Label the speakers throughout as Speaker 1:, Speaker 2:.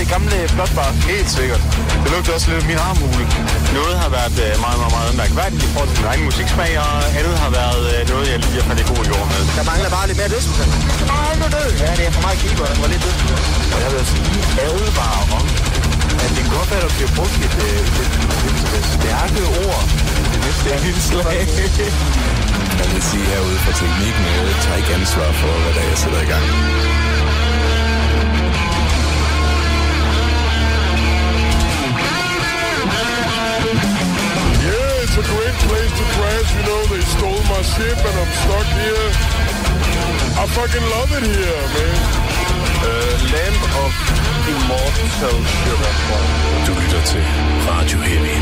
Speaker 1: det gamle flotbar?
Speaker 2: Helt sikkert. Det lugter også lidt af min armhule.
Speaker 1: Noget har været øh, meget, meget, meget mærkværdigt i forhold til min egen musiksmag, og andet har været øh, noget, jeg lige har faldet i god jord med.
Speaker 3: Der mangler bare lidt mere jeg.
Speaker 1: Nej, nu død.
Speaker 3: Ja, det er for meget keeper, der var lidt død.
Speaker 1: Og jeg vil også lige advare om, at det kan godt være, der bliver brugt et, øh, et, et, et stærke ord i det næste indslag.
Speaker 2: Jeg vil sige herude for teknikken, jeg tager ikke ansvar for, hvad der er, jeg sætter i gang.
Speaker 4: A great place to crash. You know, they stole my ship and I'm stuck here. I fucking love it here, man.
Speaker 1: Uh, Land of Immortal Sugar.
Speaker 2: Du lytter til Radio Heavy.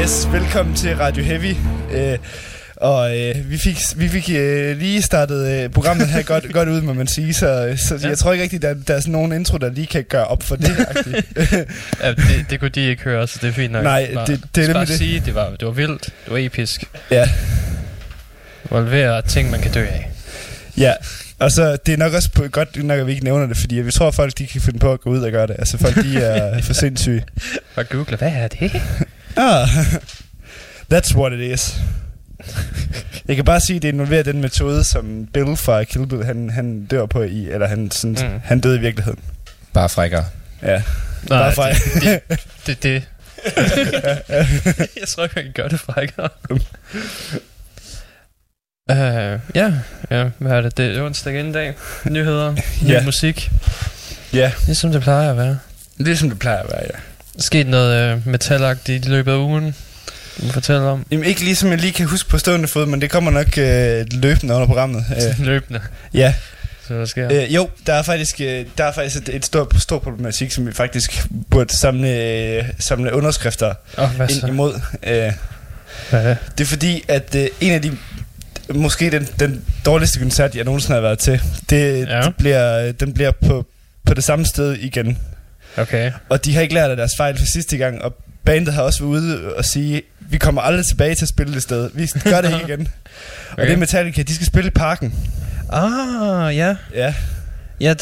Speaker 5: Yes, velkommen til Radio Heavy. Øh, og øh, vi fik, vi fik øh, lige startet øh, programmet her godt, godt ud, må man sige. Så, så ja. jeg tror ikke rigtigt, der, der er sådan nogen intro, der lige kan gøre op for det.
Speaker 6: ja, det, det kunne de ikke høre, så det er fint nok.
Speaker 5: Nej,
Speaker 6: bare,
Speaker 5: det- det er
Speaker 6: bare
Speaker 5: nemlig det.
Speaker 6: sige, det var, det var vildt, det var episk.
Speaker 5: ja,
Speaker 6: Involverer ting, man kan dø af.
Speaker 5: ja. Og så det er nok også på, godt nok, at vi ikke nævner det, fordi vi tror, at folk de kan finde på at gå ud og gøre det. Altså folk, de er for sindssyge.
Speaker 6: Og google, hvad er det?
Speaker 5: Ah, that's what it is. Jeg kan bare sige, at det involverer den metode, som Bill fra Kill Bill, han, han dør på i, eller han, sådan,
Speaker 6: Mm.
Speaker 5: han døde i virkeligheden.
Speaker 7: Bare frækker.
Speaker 5: Ja,
Speaker 6: Nej,
Speaker 5: bare fra,
Speaker 6: det, det, det. jeg tror ikke, man kan gøre det frækkere. Uh, ja, ja, hvad er det? Det er onsdag igen i dag. Nyheder, ny
Speaker 5: Ja.
Speaker 6: musik.
Speaker 5: ja,
Speaker 6: Det er som det plejer at være.
Speaker 5: det er som det plejer at være, ja.
Speaker 6: Der sket noget uh, metalagtigt i løbet af ugen. Du må fortælle om.
Speaker 5: Jamen ikke ligesom jeg lige kan huske på stående fod, men det kommer nok øh, løbende under programmet. Øh,
Speaker 6: Løbende.
Speaker 5: ja,
Speaker 6: Så hvad sker?
Speaker 5: øh, jo, der er faktisk, øh, der er faktisk et, et stort, stort problematik, som vi faktisk burde samle, øh, samle underskrifter
Speaker 6: oh, hvad
Speaker 5: ind
Speaker 6: så?
Speaker 5: imod. Øh,
Speaker 6: Hvad er det?
Speaker 5: det er fordi, at øh, en af de, måske den, den dårligste koncert, jeg nogensinde har været til, det,
Speaker 6: Ja.
Speaker 5: det bliver, den bliver på, på det samme sted igen.
Speaker 6: Okay.
Speaker 5: Og de har ikke lært af deres fejl fra sidste gang, og bandet har også været ude og sige, vi kommer aldrig tilbage til at spille det sted. Vi gør det ikke igen. okay. Og det er Metallica, de skal spille i parken.
Speaker 6: Ah, ja.
Speaker 5: Ja,
Speaker 6: Ja, det,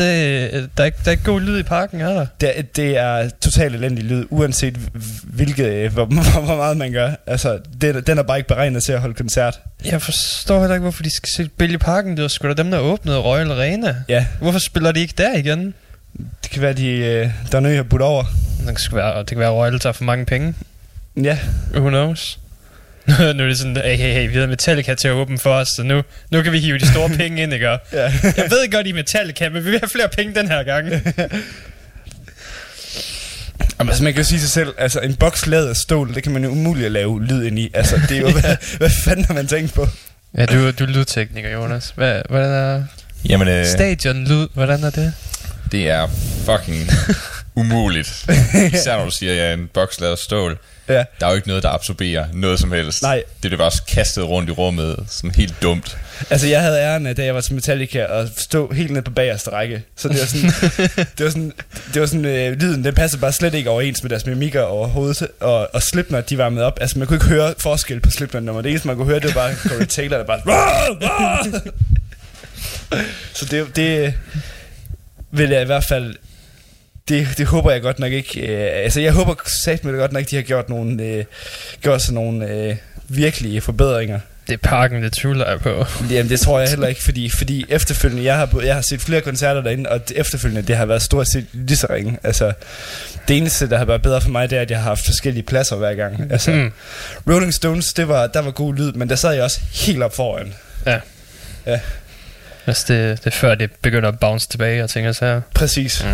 Speaker 6: der, er ikke, der er ikke god lyd i parken, er der?
Speaker 5: det, det er totalt elendig lyd, uanset hvilket, øh, hvor, hvor, hvor meget man gør. Altså, det, den er bare ikke beregnet til at holde koncert.
Speaker 6: Jeg forstår heller ikke, hvorfor de skal spille i parken. Det var sgu da dem, der åbnede Royal Arena.
Speaker 5: Ja,
Speaker 6: Hvorfor spiller de ikke der igen?
Speaker 5: det kan være, de, øh, der er jeg har budt over.
Speaker 6: Det kan være, det kan være Royal tager for mange penge.
Speaker 5: Ja,
Speaker 6: Who knows? nu er det sådan, hey, hey, hey, vi havde Metallica til at åbne for os, så nu, nu kan vi hive de store penge ind, ikke?
Speaker 5: Ja.
Speaker 6: Jeg ved godt, I er Metallica, men vi vil have flere penge den her gang.
Speaker 5: Jamen, altså, man kan jo sige sig selv, altså en boks lavet af stål, det kan man jo umuligt at lave lyd ind i. Altså, det er jo, hvad, hvad fanden har man tænkt på?
Speaker 6: ja, du, du er lydtekniker, Jonas. Hvad, hvordan er
Speaker 7: Jamen, øh,
Speaker 6: stadion-lyd? Hvordan er det?
Speaker 7: det er fucking umuligt. Især når du siger, at jeg er en boks lavet af stål.
Speaker 5: Ja.
Speaker 7: Der er jo ikke noget, der absorberer noget som helst.
Speaker 5: Nej.
Speaker 7: Det bliver bare kastet rundt i rummet, sådan helt dumt.
Speaker 5: Altså, jeg havde æren af, da jeg var til Metallica, at stå helt nede på bagerste række. Så det var sådan, det var sådan, det var sådan øh, lyden, den passede bare slet ikke overens med deres mimikker overhovedet. Og, og Slipknot, de var med op. Altså, man kunne ikke høre forskel på Slipknot nummer. Det eneste, man kunne høre, det var bare Corey Taylor, der bare... "Rah! Rah!" Så det, det vil jeg i hvert fald... Det, det håber jeg godt nok ikke. Øh, altså, jeg håber sagt med det godt nok, de har gjort nogle, øh, gjort sådan nogle øh, virkelige forbedringer.
Speaker 6: Det er parken, det tvivler jeg på.
Speaker 5: Jamen det tror jeg heller ikke, fordi, fordi efterfølgende, jeg har, jeg har set flere koncerter derinde, og efterfølgende, det har været stort set lige så ringe. Altså, det eneste, der har været bedre for mig, det er, at jeg har haft forskellige pladser hver gang. Altså,
Speaker 6: Mm.
Speaker 5: Rolling Stones, det var, der var god lyd, men der sad jeg også helt op foran.
Speaker 6: Altså, det, det er før det begynder at bounce tilbage, og tænker så her.
Speaker 5: Præcis.
Speaker 6: Mm.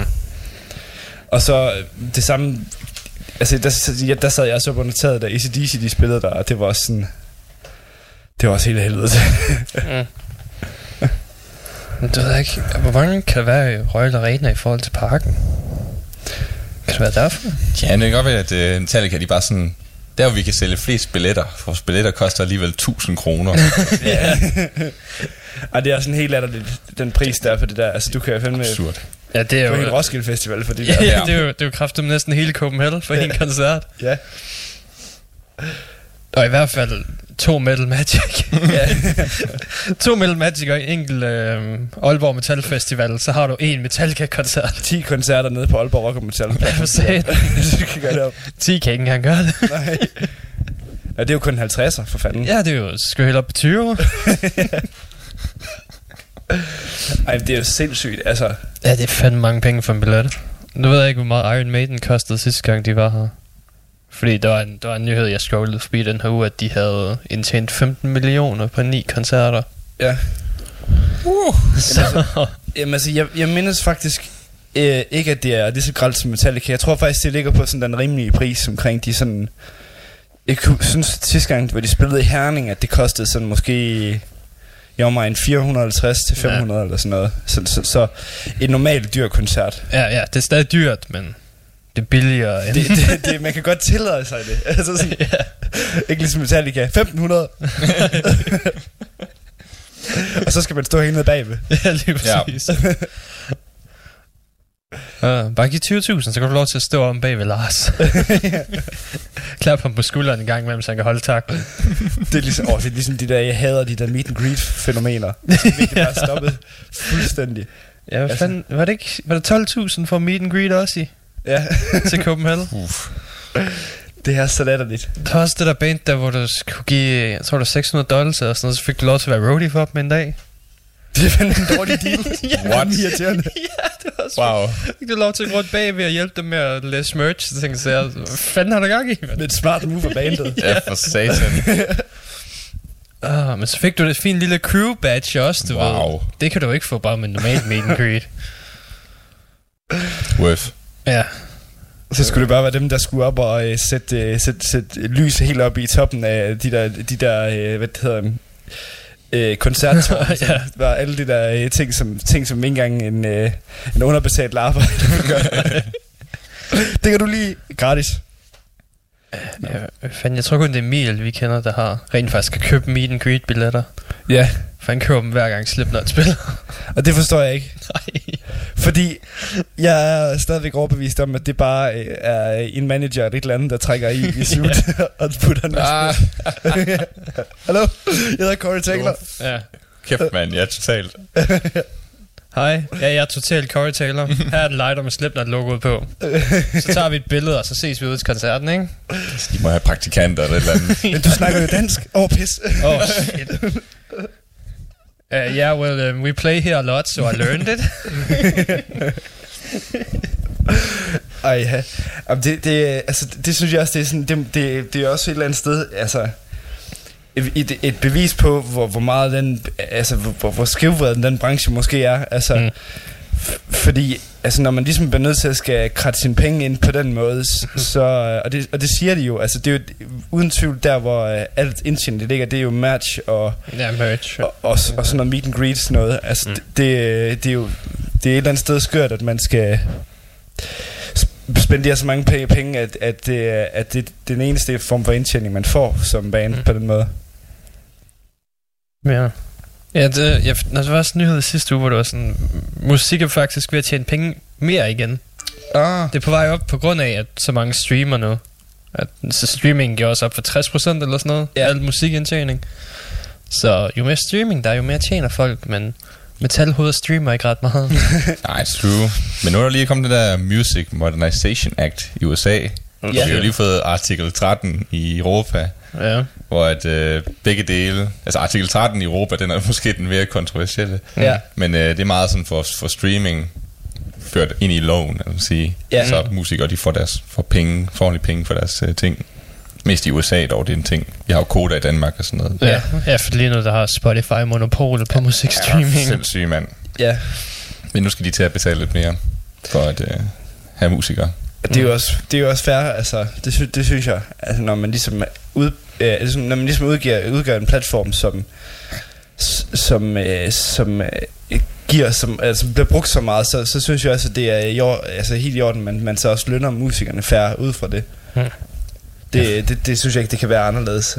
Speaker 5: Og så øh, det samme, altså der, ja, der sad jeg også op under taget, da ACDC de spillede der, og det var også sådan, det var også helt helvede.
Speaker 6: Mm. Men det ved jeg ikke. Hvor mange kan det være i Royal Arena i forhold til parken? Kan det være derfor?
Speaker 7: Ja, det kan godt være, at uh, Metallica, de bare sådan... Der hvor vi kan sælge flest billetter, for billetter koster alligevel 1000 kroner.
Speaker 5: ja. Ej, det er sådan helt latterligt, den pris der er for det der. Altså, du kan jo fandme
Speaker 7: Absurd.
Speaker 6: Ja, det er jo...
Speaker 5: hele Roskilde Festival for det
Speaker 6: Ja,
Speaker 5: der.
Speaker 6: ja, det er jo, det er jo kraftigt næsten hele Copenhagen for en koncert.
Speaker 5: Ja.
Speaker 6: Og i hvert fald, to Metal Magic. to Metal Magic og en enkelt øh, Aalborg Metal Festival, så har du en Metallica-koncert.
Speaker 5: 10 koncerter nede på Aalborg Rock Metal.
Speaker 6: Ja, for satan.
Speaker 5: du kan gøre det op.
Speaker 6: 10 kan ikke engang gøre det.
Speaker 5: Nej. Ja, det er jo kun 50'er, for fanden.
Speaker 6: Ja, det er jo skal helt op på 20.
Speaker 5: Ej, det er jo sindssygt. Altså,
Speaker 6: ja, det er fandme mange penge for en billet. Nu ved jeg ikke, hvor meget Iron Maiden kostede sidste gang, de var her. Fordi der var en, der var en nyhed, jeg scrollede forbi den her uge, at de havde indtjent 15 millioner på ni koncerter.
Speaker 5: ja.
Speaker 6: Uh. Så,
Speaker 5: Jamen altså, jeg, jeg mindes faktisk øh, ikke, at det er lige så gralt som Metallica. Jeg tror faktisk, det ligger på sådan den rimelige pris omkring de sådan... Jeg synes sidste gang, hvor de spillede i Herning, at det kostede sådan måske... Jeg var mig en 450 til 500 ja. eller sådan noget. Så, så, så et normalt dyr koncert.
Speaker 6: ja, ja, det er stadig dyrt, men det er billigere end...
Speaker 5: Det, det, det, man kan godt tillade sig det. Altså sådan,
Speaker 6: ja.
Speaker 5: Ikke ligesom Metallica. 1500. og så skal man stå helt nede bagved.
Speaker 6: ja, lige præcis. Ja. Uh, bare giv 20.000, så kan du lov til at stå om bag ved Lars. Klap ham på skulderen en gang imellem, så han kan holde taklen.
Speaker 5: Det er ligesom, åh, det er ligesom de der, jeg hader de der meet and greet fænomener. Det er bare stoppet fuldstændig.
Speaker 6: Ja, hvad
Speaker 5: Altså-
Speaker 6: fanden, var det ikke, var det 12.000 for meet and greet også i,
Speaker 5: Ja,
Speaker 6: til Copenhagen?
Speaker 5: det er så latterligt.
Speaker 6: Der var også det der band der, hvor du skulle give, jeg tror det var 600 dollars eller sådan noget, så fik du lov til at være roadie for dem en dag.
Speaker 5: Det er fandme en dårlig deal.
Speaker 6: ja,
Speaker 7: What?
Speaker 5: Irriterende.
Speaker 6: ja, det var så
Speaker 7: Wow.
Speaker 6: Fik du lov til at gå rundt bag ved at hjælpe dem med at læse merch, så tænkte jeg, hvad fanden har du gang i?
Speaker 5: Det er et smart move af bandet.
Speaker 7: Ja, for satan.
Speaker 6: Ah, men så fik du det fint lille crew badge også, du
Speaker 7: Wow.
Speaker 6: ved. Det kan du ikke få bare med normalt meet and greet.
Speaker 7: Worth.
Speaker 6: Ja,
Speaker 5: Så skulle det bare være dem, der skulle op og øh, sætte, øh, sætte, sætte lys helt op i toppen af de der, de der øh, hvad det hedder, øh, koncerttårn.
Speaker 6: Ja.
Speaker 5: var alle de der øh, ting, som, ting, som ikke engang en, øh, en underbetalt gøre. det kan du lige gratis.
Speaker 6: hvad fanden, jeg tror kun det er Emil, vi kender, der har rent faktisk kan købe meet and greet billetter.
Speaker 5: Ja,
Speaker 6: For han køber dem hver gang Slipknot spiller.
Speaker 5: og det forstår jeg ikke.
Speaker 6: Nej.
Speaker 5: Fordi jeg er stadigvæk overbevist om, at det bare øh, er en manager eller et eller andet, der trækker i i suit og putter den
Speaker 7: Ah,
Speaker 5: Hallo, jeg hedder Corey Taylor.
Speaker 6: Ja.
Speaker 7: kæft, mand. Jeg er totalt...
Speaker 6: Hej, ja, jeg er totalt Corey Taylor. Her er et lighter med Slipknot-logoet på. Så tager vi et billede, og så ses vi ude til koncerten, ikke?
Speaker 7: De må have praktikanter eller et eller andet.
Speaker 5: Men du snakker jo dansk. Åh, oh, pis.
Speaker 6: Oh, shit. Uh, yeah, well, um, we play here a lot, so I learned it.
Speaker 5: Ej, ja. Jamen, det, det, altså, det, det synes jeg også, det er, sådan, det, det, det er også et eller andet sted, altså, et, et, bevis på, hvor, hvor meget den, altså, hvor, hvor, skævvredet den branche måske er, altså,
Speaker 6: Mm.
Speaker 5: Fordi, altså, når man ligesom bliver nødt til at skal kratte sine penge ind på den måde, så, og det, og det siger de jo, altså, det er jo uden tvivl der, hvor uh, alt indtjening det ligger, det er jo match og,
Speaker 6: Ja, merch.
Speaker 5: og, og, og sådan noget meet and greet sådan noget. Altså,
Speaker 6: Mm.
Speaker 5: det, det, det er jo det er et eller andet sted skørt, at man skal sp- spendere så mange penge, penge at, at, det, er- at det, det er den eneste form for indtjening, man får som band
Speaker 6: mm.
Speaker 5: på den måde.
Speaker 6: Ja. Ja, det, jeg, der var også en nyhed sidste uge, hvor det var sådan, musik er faktisk ved at tjene penge mere igen.
Speaker 5: Ah.
Speaker 6: Det er på vej op på grund af, at så mange streamer nu. At, så streaming går også op for 60% eller sådan noget. Ja. Alt musikindtjening. Så jo mere streaming der er, jo mere tjener folk, men metalhoveder streamer ikke ret meget.
Speaker 7: Nej, true. Men nu er der lige kommet det der Music Modernization Act i USA. Ja. Vi har jo lige fået artikel 13 i Europa,
Speaker 6: ja.
Speaker 7: hvor at øh, begge dele... Altså artikel 13 i Europa, den er måske den mere kontroversielle.
Speaker 5: Ja.
Speaker 7: Men øh, det er meget sådan for, for streaming ført ind i loven, vil sige.
Speaker 5: Ja.
Speaker 7: Så musikere, de får, deres, får penge, får ordentlige penge for deres øh, ting. Mest i USA dog, det er en ting. Vi har jo Koda i Danmark og sådan noget.
Speaker 6: Ja, ja, for lige nu der har Spotify monopolet på musikstreaming.
Speaker 7: Ja, sindssyg mand.
Speaker 5: Ja.
Speaker 7: Men nu skal de til at betale lidt mere for at øh, have musikere.
Speaker 5: Det er jo også, det er jo også fair, altså, det, sy- det synes jeg, altså, når man ligesom, ud, øh, altså, når man ligesom udgiver, udgør en platform, som, som, øh, som øh, giver, som, altså, bliver brugt så meget, så, så synes jeg også, at det er i or, altså, helt i orden, man, man så også lønner musikerne fair ud fra det.
Speaker 6: Mm.
Speaker 5: Det, det, det synes jeg ikke, det kan være anderledes.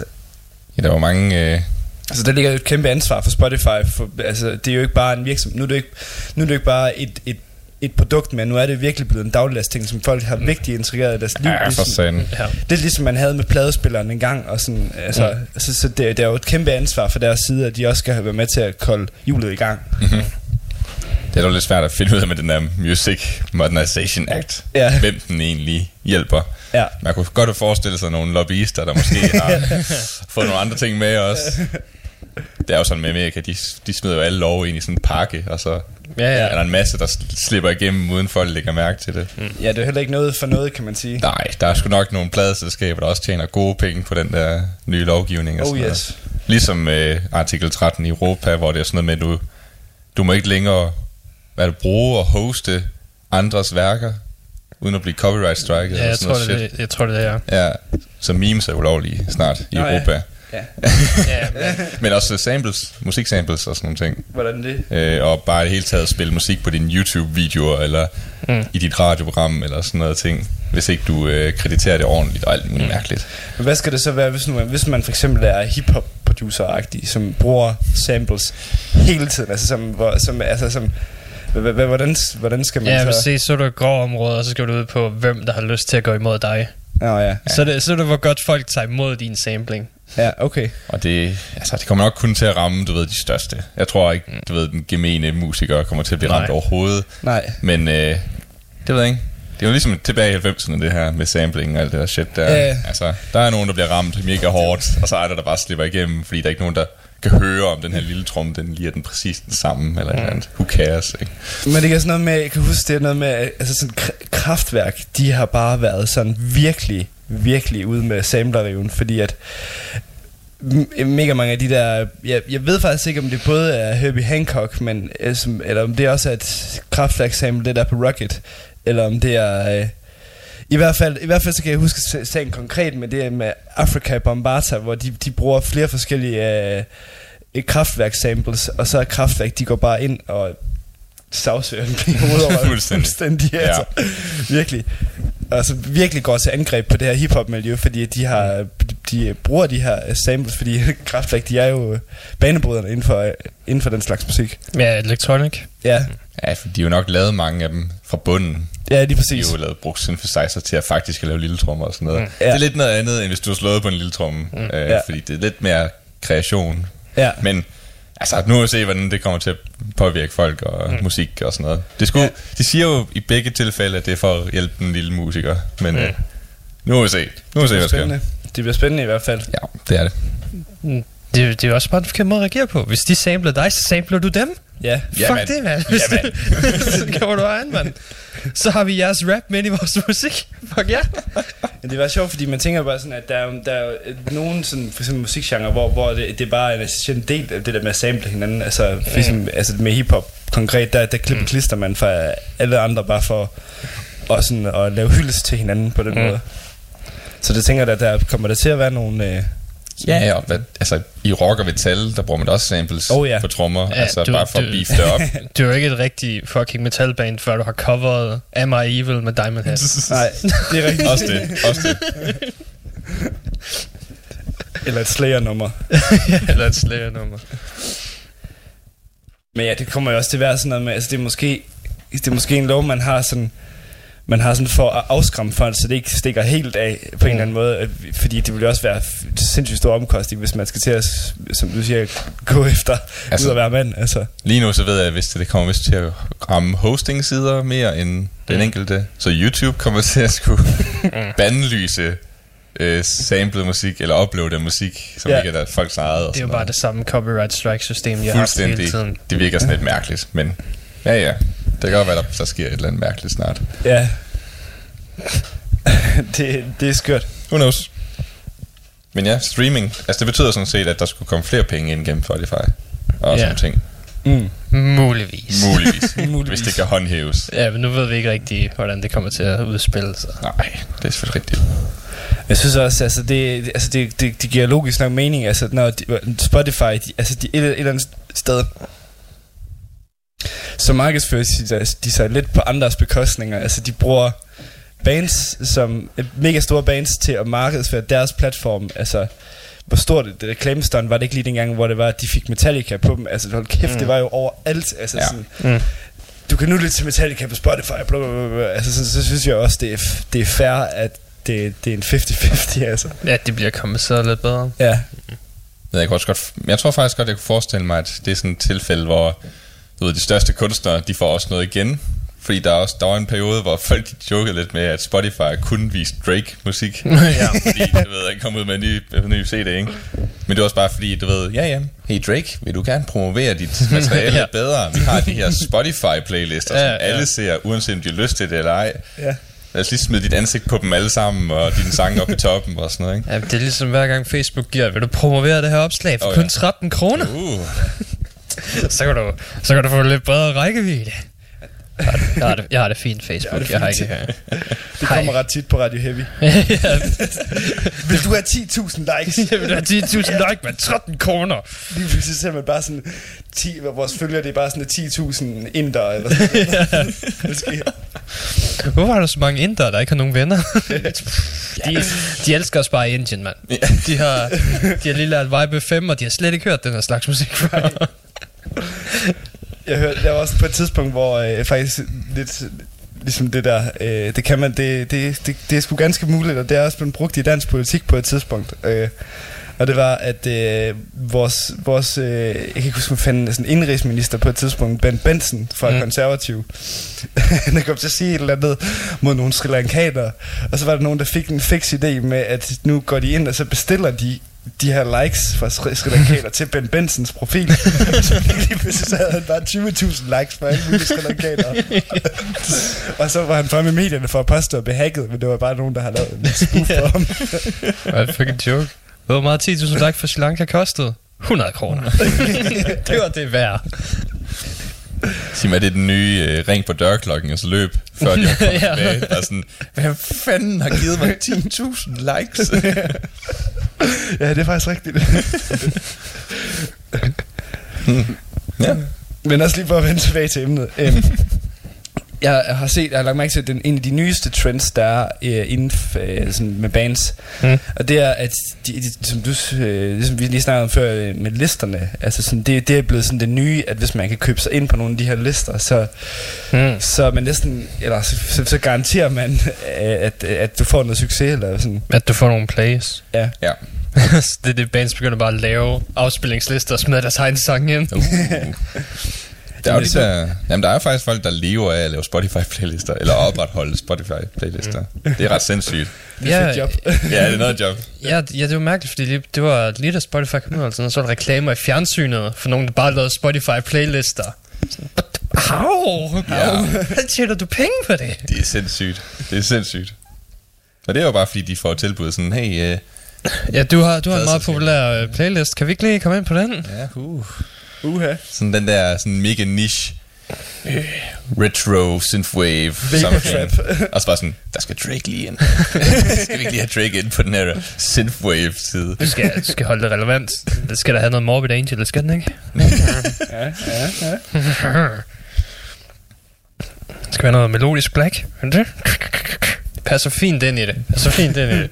Speaker 7: Ja, der var mange... Øh,
Speaker 5: Altså, der ligger jo et kæmpe ansvar for Spotify. For, altså, det er jo ikke bare en virksomhed. Nu er det ikke, nu er det ikke bare et, et et produkt mere. Nu er det virkelig blevet en dagligdags ting, som folk har vigtigt integreret i deres liv.
Speaker 7: Ja, for
Speaker 5: ligesom.
Speaker 6: Ja.
Speaker 5: det er ligesom man havde med pladespilleren en gang, og sådan, altså, mm. så, så det, det er jo et kæmpe ansvar for deres side, at de også skal have været med til at kolde hjulet i gang.
Speaker 7: Det er dog lidt svært at finde ud af med den der Music Modernization Act.
Speaker 5: Ja.
Speaker 7: Hvem den egentlig hjælper.
Speaker 5: Ja.
Speaker 7: Man kunne godt forestille sig nogle lobbyister, der måske har fået nogle andre ting med også. Det er jo sådan med Amerika, de, de smider jo alle lov ind i sådan en pakke, og så
Speaker 6: Ja, ja.
Speaker 7: er der en masse, der slipper igennem, uden folk lægger mærke til det. Mm.
Speaker 5: Ja, det er heller ikke noget for noget, kan man sige.
Speaker 7: Nej, der er sgu nok nogle pladeselskaber, der også tjener gode penge på den der nye lovgivning. Og
Speaker 5: Oh
Speaker 7: sådan noget.
Speaker 5: yes.
Speaker 7: Ligesom øh, artikel 13 i Europa, hvor det er sådan noget med, at du, du må ikke længere hvad det, bruge og hoste andres værker, uden at blive copyright striket.
Speaker 6: Ja, jeg
Speaker 7: sådan
Speaker 6: tror,
Speaker 7: noget
Speaker 6: det,
Speaker 7: shit.
Speaker 6: det, jeg tror, det er.
Speaker 7: Ja, så memes er ulovlige snart i
Speaker 5: Nå.
Speaker 7: Europa.
Speaker 5: Ja.
Speaker 6: Ja,
Speaker 7: Men også samples, musiksamples og sådan nogle ting.
Speaker 5: Hvordan det?
Speaker 7: Øh, og bare i det hele taget spille musik på dine YouTube-videoer, eller mm. i dit radioprogram, eller sådan noget ting. Hvis ikke du øh, krediterer det ordentligt og alt muligt mm. mærkeligt.
Speaker 5: Men hvad skal det så være, hvis, nu, hvis man for eksempel er hip-hop producer-agtig, som bruger samples hele tiden, altså som, hvor, som, altså som hvordan, hvordan skal man
Speaker 6: ja
Speaker 5: så...
Speaker 6: se, så er du et grå område, og så skal du ud på, hvem der har lyst til at gå imod dig.
Speaker 5: Nå ja.
Speaker 6: Ja. Så, er det, så er det, hvor godt folk tager imod din sampling.
Speaker 5: Ja, okay.
Speaker 7: Og det, altså, det kommer nok kun til at ramme, du ved, de største. Jeg tror ikke, du ved, den gemene musiker kommer til at blive ramt
Speaker 6: Nej.
Speaker 7: overhovedet.
Speaker 5: Nej.
Speaker 7: Men øh, det ved jeg ikke. Det er jo ligesom tilbage i 90'erne, det her med sampling og alt det der shit der.
Speaker 5: Ja.
Speaker 7: Altså, der er nogen, der bliver ramt mega hårdt, og så er der, der bare slipper igennem, fordi der er ikke nogen, der kan høre, om den her lille trum, den lige er den præcis den samme, eller mm. et eller andet. Who cares, ikke?
Speaker 5: Men det er sådan noget med, jeg kan huske, det er noget med, altså sådan kr- kraftværk, de har bare været sådan virkelig, virkelig ude med sampleriven, fordi at mega mange af de der, jeg, jeg ved faktisk ikke, om det både er Herbie Hancock, men, øh, eller om det også er et kraftværk sample, det der på Rocket, eller om det er... Øh, i hvert, fald, I hvert fald så kan jeg huske sa- sagen konkret med det med Africa Bombata, hvor de, de bruger flere forskellige øh, øh, kraftværk-samples, og så er kraftværk, de går bare ind og sagsøger den i hovedet over
Speaker 7: Fuldstændig.
Speaker 5: fuldstændig
Speaker 7: Ja.
Speaker 5: altså. Virkelig. Altså virkelig går til angreb på det her hiphop-miljø, fordi de har de bruger de her øh, samples, fordi kraftværk, de er jo øh, banebryderne inden for, inden for den slags musik.
Speaker 6: Ja, electronic.
Speaker 5: Ja,
Speaker 7: Ja, for de har jo nok lavet mange af dem fra bunden.
Speaker 5: Ja lige
Speaker 7: De
Speaker 5: præcis.
Speaker 7: har jo lavet, brugt synthesizer til at faktisk lave lille trommer og sådan noget. Mm.
Speaker 5: Ja.
Speaker 7: Det er lidt noget andet, end hvis du har slået på en lille tromme. Mm. Øh,
Speaker 5: Ja.
Speaker 7: Fordi det er lidt mere kreation.
Speaker 5: Ja.
Speaker 7: Men altså, nu må vi se, hvordan det kommer til at påvirke folk og mm. musik og sådan noget. Det skulle,
Speaker 5: Ja.
Speaker 7: De siger jo i begge tilfælde, at det er for at hjælpe den lille musiker. Men mm. øh, nu må vi se. Nu må vi se, hvad der sker.
Speaker 5: Det bliver spændende i hvert fald.
Speaker 7: Ja, det er det.
Speaker 6: Mm, Det, det er jo også bare en forkert måde at reagere på. Hvis de sampler dig, så sampler du dem.
Speaker 5: Ja.
Speaker 6: Fuck
Speaker 7: Jamen.
Speaker 6: det, mand.
Speaker 7: Jamen.
Speaker 6: så gjorde du egen, mand. Så har vi jeres rap med i vores musik. Fuck ja.
Speaker 5: Men det var sjovt, fordi man tænker bare sådan, at der er, der er nogen sådan, for eksempel musikgenre, hvor, hvor det, det er bare en essentiel del af det der med at sample hinanden. Altså, for eksempel, altså med hiphop konkret, der, der klipper klister man for alle andre bare for at, sådan, at lave hyldest til hinanden på den
Speaker 6: Mm.
Speaker 5: måde. Så det tænker jeg, at der kommer der til at være nogle... Øh,
Speaker 7: Ja, ja, og hvad, altså i rock og metal, der bruger man også samples
Speaker 5: Oh, ja.
Speaker 7: på trommer,
Speaker 6: Ja,
Speaker 7: altså
Speaker 6: du-
Speaker 7: bare for
Speaker 6: du-
Speaker 7: at beef det op.
Speaker 6: Du er jo ikke et rigtig fucking metalband, før du har coveret Am I Evil med Diamond Head.
Speaker 5: nej, det er rigtigt.
Speaker 7: også det, også det.
Speaker 5: Eller et Slayer-nummer.
Speaker 6: Eller et Slayer-nummer.
Speaker 5: Men ja, det kommer jo også til at være sådan noget med, altså det er måske, det er måske en lov, man har sådan, man har sådan for at afskræmme folk, så det ikke stikker helt af på en eller anden måde, øh, fordi det vil jo også være sindssygt stor omkosting, hvis man skal til at, som du siger, gå efter, altså,
Speaker 7: Altså-
Speaker 5: ud at være mand, altså.
Speaker 7: Lige nu så ved jeg, at hvis det, det kommer vist til at ramme hosting-sider mere end den
Speaker 6: Mm.
Speaker 7: enkelte. Så YouTube kommer til at skulle bandlyse øh, samlet musik, eller uploade musik, som
Speaker 5: Ja.
Speaker 7: ikke er der folks eget. og
Speaker 6: Det er jo bare det samme copyright strike system, jeg har hele
Speaker 7: Fuldstændig.
Speaker 6: tiden.
Speaker 7: Det virker sådan lidt mærkeligt, men ja, ja. Det kan godt være, der, der sker et eller andet mærkeligt snart.
Speaker 5: Ja. det, det er skørt.
Speaker 7: Who knows? Men ja, streaming. Altså det betyder sådan set, at der skulle komme flere penge ind gennem Spotify. Og
Speaker 6: Ja.
Speaker 7: sådan ting.
Speaker 5: Mm.
Speaker 6: Muligvis.
Speaker 7: Muligvis.
Speaker 5: Muligvis.
Speaker 7: Hvis det kan håndhæves.
Speaker 6: Ja, men nu ved vi ikke rigtig, hvordan det kommer til at udspille sig.
Speaker 7: Nej, det er selvfølgelig rigtigt.
Speaker 5: Jeg synes også, altså det, altså det, det, det giver logisk nok mening, altså når de, Spotify, de, altså de, et, et eller andet sted, så markedsfører de, de sig lidt på andres bekostninger. Altså de bruger bands som mega store bands til at markedsføre deres platform. Altså hvor stort et reklamestunt var det ikke lige dengang, hvor det var, at de fik Metallica på dem. Altså hold kæft, mm. det var jo overalt. Altså
Speaker 7: Ja.
Speaker 5: sådan,
Speaker 6: Mm.
Speaker 5: du kan nu lytte til Metallica på Spotify, bla, bla, bla, bla. Altså, så, så, synes jeg også, det er, det er fair, at det, det er en 50-50, altså.
Speaker 6: Ja, det bliver kommet så lidt bedre.
Speaker 5: Ja,
Speaker 7: Jeg, kan også godt, jeg tror faktisk godt, jeg kunne forestille mig, at det er sådan et tilfælde, hvor du ved, de største kunstnere, de får også noget igen. Fordi der, er også, der var en periode, hvor folk de jokede lidt med, at Spotify kun viste Drake-musik.
Speaker 6: ja.
Speaker 7: fordi, du ved, han kom ud med en ny, en ny CD, ikke? Men det var også bare fordi, du ved, ja ja, hey Drake, vil du gerne promovere dit materiale
Speaker 6: Ja.
Speaker 7: bedre? Vi har de her Spotify-playlister,
Speaker 6: Ja,
Speaker 7: som
Speaker 6: ja.
Speaker 7: alle ser, uanset om de har lyst til det eller ej.
Speaker 5: ja.
Speaker 7: Lad os lige smide dit ansigt på dem alle sammen, og dine sange op i toppen og sådan noget, ikke?
Speaker 6: ja, det er ligesom hver gang Facebook giver, vil du promovere det her opslag for oh, kun
Speaker 7: ja.
Speaker 6: 13 kroner?
Speaker 7: Uh,
Speaker 6: så, kan du, så kan du få lidt bedre rækkevidde. Jeg har det, jeg har det, jeg har det fint Facebook, jeg har ikke...
Speaker 5: Det kommer ret tit på Radio Heavy.
Speaker 6: ja,
Speaker 5: Vil du have 10.000 likes?
Speaker 6: jeg vil have 10.000 like med 13 kroner.
Speaker 5: Lige pludselig ser man bare sådan 10, hvor vores følgere, det er bare sådan 10.000 inder eller sådan noget.
Speaker 6: Hvorfor er der så mange indere, der ikke har nogen venner? de, de elsker bare i Indien, mand. De har, de har lige lært Vibe 5, og de har slet ikke hørt den her slags musik før.
Speaker 5: Jeg hørte, der var også på et tidspunkt, hvor øh, faktisk lidt ligesom det der, øh, det kan man, det, det, det, det er sgu ganske muligt, og det er også blevet brugt i dansk politik på et tidspunkt. Øh, og det var, at øh, vores, vores øh, jeg kan ikke huske, fanden, sådan indrigsminister på et tidspunkt, Ben Benson fra
Speaker 6: mm.
Speaker 5: Konservativ, han kom til at sige et eller andet mod nogle Sri Lankanere, og så var der nogen, der fik en fix idé med, at nu går de ind, og så bestiller de de her likes fra Lankanere til Ben Bensons profil. så lige pludselig så havde han bare 20.000 likes fra alle mulige Sri Lankanere. og så var han fremme i medierne for at påstå at blive hacket, men det var bare nogen, der havde lavet en spoof for ham.
Speaker 6: Hvad fucking joke? Hvor meget 10.000 like for Sri Lanka kostede? 100 kroner. det var det værd.
Speaker 7: Sig mig, det er den nye øh, ring på dørklokken, og så løb, før de kommer
Speaker 6: Ja.
Speaker 7: tilbage. Bare sådan, hvem fanden har givet mig 10.000 likes?
Speaker 5: ja, det er faktisk rigtigt.
Speaker 7: ja.
Speaker 5: Men også lige for at vende tilbage til emnet. Øhm, jeg har set, jeg har lagt mærke til, at den, en af de nyeste trends, der er øh, inden for, øh, sådan med bands,
Speaker 6: Mm.
Speaker 5: og det er, at de, de, som du, øh, ligesom vi lige snakkede om før øh, med listerne, altså sådan, det, det er blevet sådan det nye, at hvis man kan købe sig ind på nogle af de her lister, så,
Speaker 6: Mm.
Speaker 5: så er man næsten, eller så, så, så garanterer man, øh, at, at du får noget succes, eller sådan.
Speaker 6: At du får nogle plays.
Speaker 5: Ja.
Speaker 7: ja.
Speaker 6: Det er det, bands begynder bare at lave afspillingslister og smider deres egen sang ind.
Speaker 7: Uh. Der er, jo de
Speaker 5: så-
Speaker 7: der, jamen, der er faktisk folk, der lever af at lave Spotify-playlister, eller opretholde Spotify-playlister. Det er ret sindssygt.
Speaker 5: Det er et job.
Speaker 7: Ja, det er noget job.
Speaker 6: Ja, ja, det var mærkeligt, fordi det var lige da Spotify kom ud, altså, så var der reklamer i fjernsynet for nogen, der bare lavede Spotify-playlister. Au!
Speaker 7: Ja.
Speaker 6: Hvad tjener du penge på det?
Speaker 7: Det er sindssygt. Det er sindssygt. Og det er jo bare fordi, de får tilbud sådan, hey, uh,
Speaker 6: Ja, du har, du har en meget populær øh, playlist. Kan vi ikke lige komme ind på den?
Speaker 7: ja, uh.
Speaker 5: Uha.
Speaker 7: sådan den der sådan mega niche øh, retro synthwave something. Og så bare sådan, der skal Drake lige ind. skal vi ikke lige have Drake ind på den her synthwave side?
Speaker 6: Du skal, du skal holde det relevant. Det skal da have noget Morbid Angel, det skal den ikke?
Speaker 5: Ja, ja, ja.
Speaker 6: Det skal være noget melodisk black. Det det? Det passer fint ind i det. Det passer fint ind i det.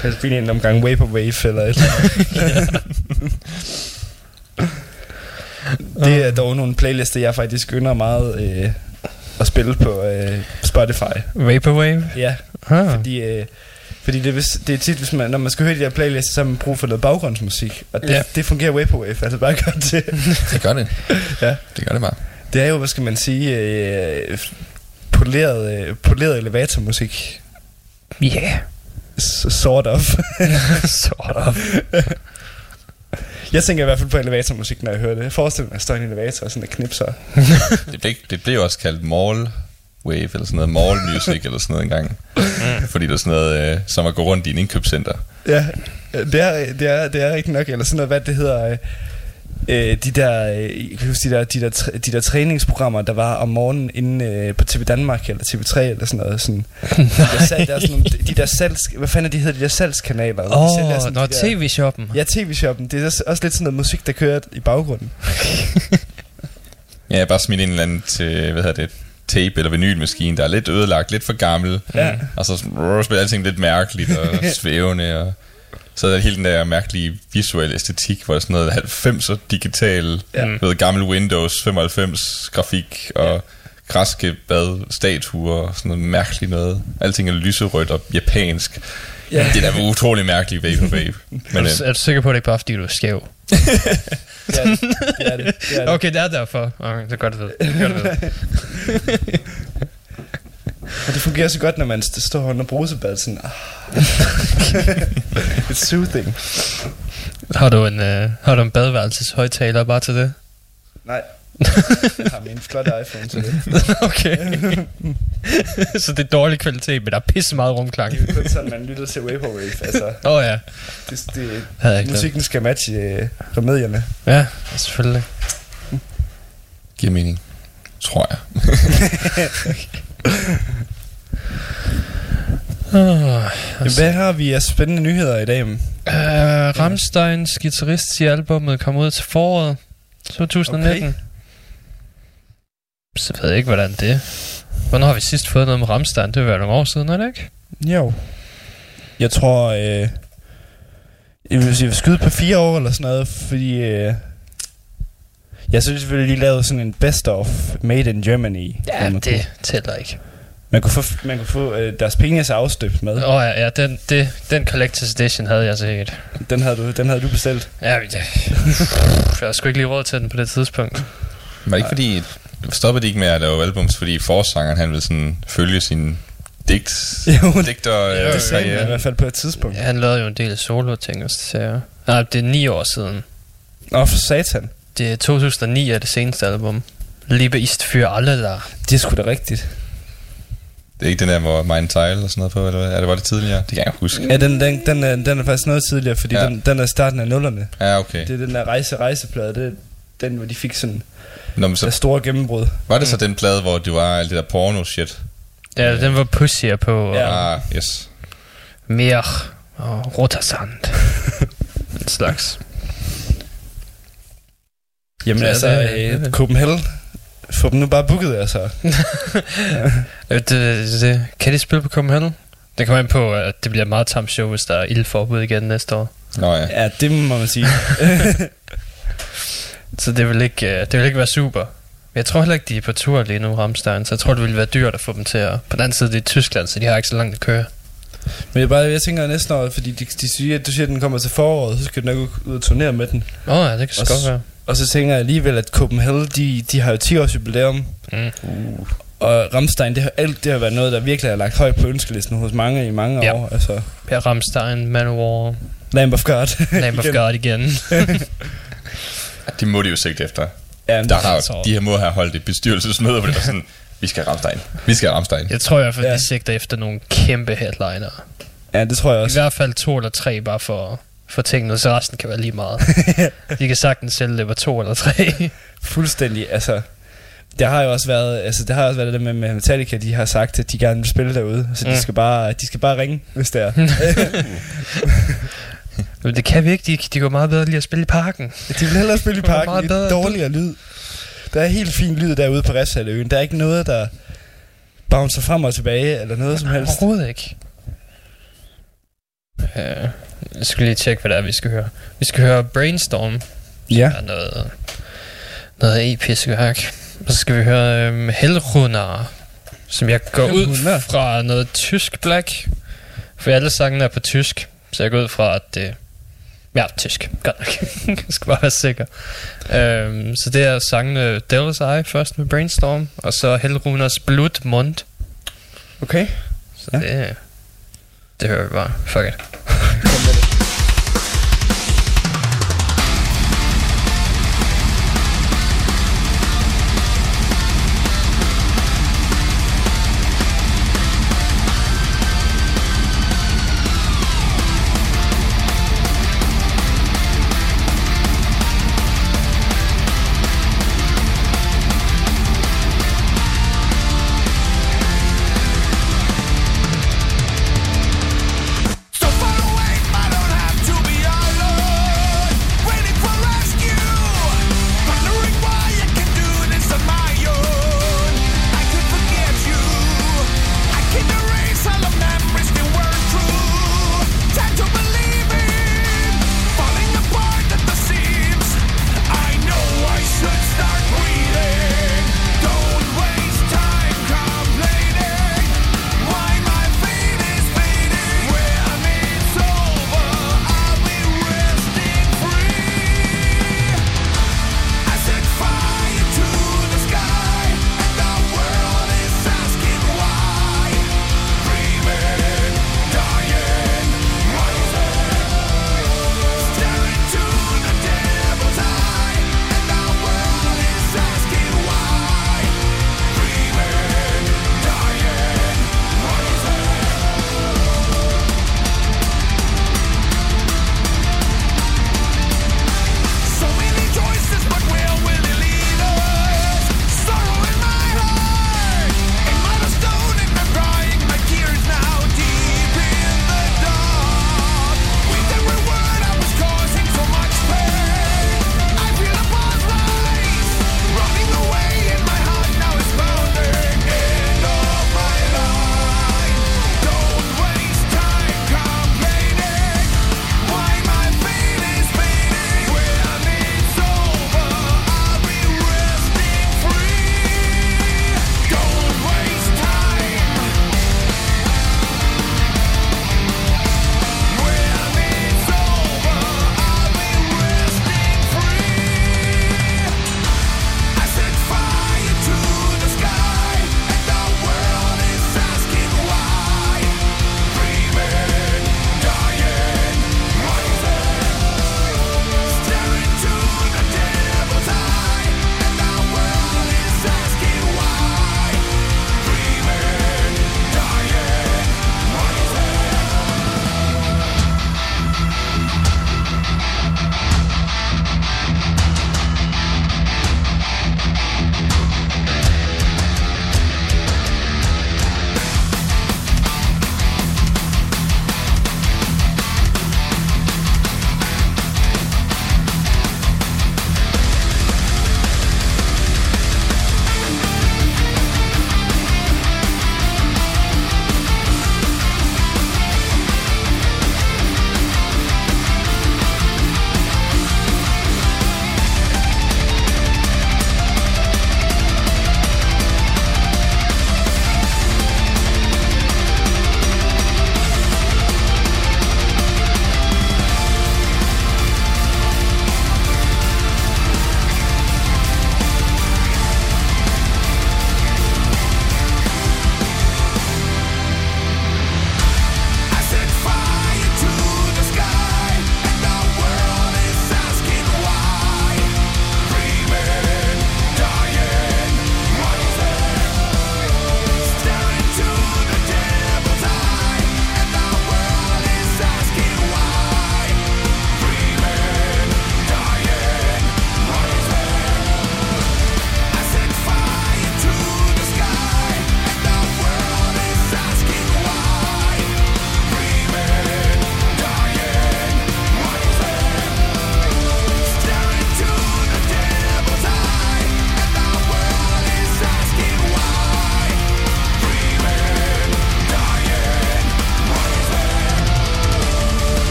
Speaker 5: Pas fint en omgang Vaporwave eller et eller andet. Det er dog nogle playlister, jeg faktisk ynder meget øh, at spille på øh, Spotify.
Speaker 6: Vaporwave.
Speaker 5: Ja,
Speaker 6: Ah.
Speaker 5: fordi, øh, fordi det, er, hvis, det er tit, hvis man, når man skal høre de der playlister, så har man brug for noget baggrundsmusik. Og det,
Speaker 6: Ja.
Speaker 5: ja. det fungerer Vaporwave altså bare godt til.
Speaker 7: Det gør det.
Speaker 5: Ja.
Speaker 7: Det gør det bare.
Speaker 5: Det er jo, hvad skal man sige, øh, poleret, øh, poleret elevatormusik.
Speaker 6: Yeah.
Speaker 5: S- Sort of.
Speaker 6: sort of.
Speaker 5: Jeg tænker i hvert fald på elevatormusik, når jeg hører det. Jeg forestiller mig, at jeg står i en elevator og sådan der knipser.
Speaker 7: Det blev, det blev også kaldt mall wave, eller sådan noget mall music, eller sådan noget engang. Fordi det er sådan noget, øh, som at gå rundt i en indkøbscenter.
Speaker 5: Ja, det er, det er, det er rigtigt nok. Eller sådan noget, hvad det hedder... Øh, øh, de der, øh, jeg kan huske de der, de, der, de der træningsprogrammer, der var om morgenen inde øh, på TV Danmark eller TV3 eller sådan noget. Sådan. De der, salg, der er sådan nogle, de der salgs, hvad fanden er de hedder, de der salgskanaler? hvor de
Speaker 6: Åh, oh,
Speaker 5: sådan
Speaker 6: når
Speaker 5: de der-
Speaker 6: tv-shoppen.
Speaker 5: Ja, tv-shoppen. Det er også, også lidt sådan noget musik, der kører i baggrunden.
Speaker 7: Ja, jeg har bare smidt en eller anden til, hvad hedder det, tape eller vinylmaskine, der er lidt ødelagt, lidt for gammel.
Speaker 5: Ja.
Speaker 7: Og så spiller alting lidt mærkeligt og svævende. Og Så er der hele den der mærkelige visuelle æstetik, hvor der er sådan noget 90'er digital, ja. noget gammel Windows 95 grafik og græske bad, statuer og sådan noget mærkeligt noget. Alting er lyserødt og japansk. Ja. Det er da utrolig mærkeligt Vaporwave.
Speaker 6: Er
Speaker 7: Men
Speaker 6: du,
Speaker 7: øh,
Speaker 6: er du sikker på, at det ikke bare er, fordi du er skæv?
Speaker 5: Det er det. Det er det. det, er det.
Speaker 6: Okay, det er derfor. Okay, det er godt at vide. Det er godt at vide.
Speaker 5: Og det fungerer så godt, når man st- står under brusebad, sådan, ah. It's soothing.
Speaker 6: Har du en, øh, har du en badeværelseshøjtaler bare til det?
Speaker 5: Nej. Jeg har min flotte iPhone til det.
Speaker 6: okay. så det er dårlig kvalitet, men der er pisse meget rumklang.
Speaker 5: Det er kun sådan, man lytter til Vaporwave. Altså,
Speaker 6: Åh oh, ja.
Speaker 5: det, det,
Speaker 6: Havde
Speaker 5: musikken skal matche øh, remedierne.
Speaker 6: Ja, selvfølgelig.
Speaker 7: giver mening. Tror jeg.
Speaker 6: Oh,
Speaker 5: Hvad har vi af spændende nyheder i dag?
Speaker 6: Uh, Rammsteins guitarist siger albumet kommer ud til foråret 2019. Okay. Så ved jeg ikke, hvordan det er. Hvornår har vi sidst fået noget med Rammstein? Det vil være nogle år siden, er det ikke?
Speaker 5: Jo. Jeg tror, øh, jeg vil, jeg vil skyde på fire år eller sådan noget, fordi... Øh, jeg synes selvfølgelig, de lavede sådan en best of Made in Germany.
Speaker 6: Ja, det
Speaker 5: Kunne,
Speaker 6: tæller ikke.
Speaker 5: man kunne få, man kunne få øh, deres penis afstøbt med.
Speaker 6: Åh oh, ja, ja den, det, den Collector's Edition havde jeg set.
Speaker 5: Den havde du, den havde du bestilt.
Speaker 6: Ja, det, jeg havde sgu ikke lige råd til den på det tidspunkt.
Speaker 7: Var det ikke fordi, stoppede de ikke med at lave albums, fordi forsangeren han ville sådan følge sin digt,
Speaker 5: Jo,
Speaker 7: digter
Speaker 6: Jo,
Speaker 7: øh,
Speaker 5: Det sagde man i hvert fald på et tidspunkt.
Speaker 6: Ja, han lavede jo en del solo-ting og så Nej, det er ni år siden.
Speaker 5: Nå, for satan.
Speaker 6: Det er 2009 er det seneste album. Liebe ist für alle der.
Speaker 5: Det er sgu da rigtigt.
Speaker 7: Det er ikke den der, hvor Mein Teil og sådan noget på, eller hvad? Er det, var det tidligere? Det kan jeg ikke huske.
Speaker 5: Ja, den, den, den, er, den er faktisk noget tidligere, fordi
Speaker 7: Ja.
Speaker 5: ja. den, den er starten af nullerne.
Speaker 7: Ja, okay.
Speaker 5: Det er den der rejse-rejseplade, det er den, hvor de fik sådan
Speaker 7: Nå, men
Speaker 5: så
Speaker 7: så,
Speaker 5: store gennembrud.
Speaker 7: var det så den plade, hvor det var alt det der porno-shit?
Speaker 6: Ja, den var Pussier på. Og
Speaker 5: Ja.
Speaker 7: Ah, yes.
Speaker 6: Mere og Rotersand. en slags.
Speaker 5: Jamen
Speaker 6: Ja,
Speaker 5: altså,
Speaker 6: det det
Speaker 5: øh,
Speaker 6: det.
Speaker 5: Copenhagen, få dem nu bare booket, altså.
Speaker 6: Øh, Det, det, det, kan de spille på Copenhagen? Det kommer ind på, at det bliver et meget tamt show, hvis der er ildforbud igen næste år.
Speaker 7: Nå ja.
Speaker 5: Ja, det må man sige.
Speaker 6: Så det vil ikke, øh, det vil ikke være super. Men jeg tror heller ikke, de er på tur lige nu, Ramstein. Så jeg tror, det ville være dyrt at få dem til at... På den anden side, det er Tyskland, så de har ikke så langt at køre.
Speaker 5: Men jeg, bare, jeg tænker næste år, fordi de, de siger, at du siger, at den kommer til foråret, så skal du nok ud og turnere med den.
Speaker 6: Åh oh, ja, det kan så godt være.
Speaker 5: Og så tænker jeg alligevel, at Copenhagen, de, de har jo 10 års jubilæum.
Speaker 6: Mm.
Speaker 5: Og Ramstein, det har, alt det har været noget, der virkelig har lagt højt på ønskelisten hos mange i mange
Speaker 6: Ja.
Speaker 5: år. Altså,
Speaker 6: Per Ramstein, Manowar,
Speaker 5: Lamb of God.
Speaker 6: Lamb of
Speaker 5: Igen.
Speaker 6: God igen.
Speaker 7: Det må de jo sigte efter.
Speaker 5: Ja,
Speaker 7: Der har,
Speaker 6: tror-
Speaker 7: de her må have holdt et bestyrelsesmøde, hvor det var sådan, vi skal have Rammstein. Vi skal have Rammstein.
Speaker 6: Jeg tror i hvert fald,
Speaker 5: Ja.
Speaker 6: de sigter efter nogle kæmpe headliner.
Speaker 5: ja, det tror jeg
Speaker 6: I
Speaker 5: også.
Speaker 6: hvert fald to eller tre, bare for, for tingene, så resten kan være lige meget. de kan sagtens sælge det var to eller tre.
Speaker 5: Fuldstændig, altså... Det har jo også været, altså det har også været det der med, med Metallica, de har sagt, at de gerne vil spille derude, så mm. De skal bare, de skal bare ringe, hvis det er.
Speaker 6: Men det kan vi ikke. De, de går meget bedre lige at spille i parken.
Speaker 5: De vil hellere spille i
Speaker 6: Det
Speaker 5: parken,
Speaker 6: meget
Speaker 5: lidt
Speaker 6: bedre
Speaker 5: dårligere lyd. Der er helt fin lyd derude på Refshaløen. Der er ikke noget, der bouncer frem og tilbage, eller noget som helst.
Speaker 6: Overhovedet ikke. Uh, jeg skal lige tjekke, hvad det er, vi skal høre. Vi skal høre Brainstorm.
Speaker 5: Ja.
Speaker 6: Er noget, noget episk værk. Og så skal vi høre um, Hellrunner, som jeg går ud fra noget tysk black. For alle sangene er på tysk, så jeg går ud fra, at det... Ja, tysk. Godt nok. jeg skal bare være sikker. Um, så det er sangene Devil's Eye først med Brainstorm, og så Hellrunners Blutmund.
Speaker 5: Okay.
Speaker 6: Så
Speaker 5: ja.
Speaker 6: det, det hører vi bare. Fuck it.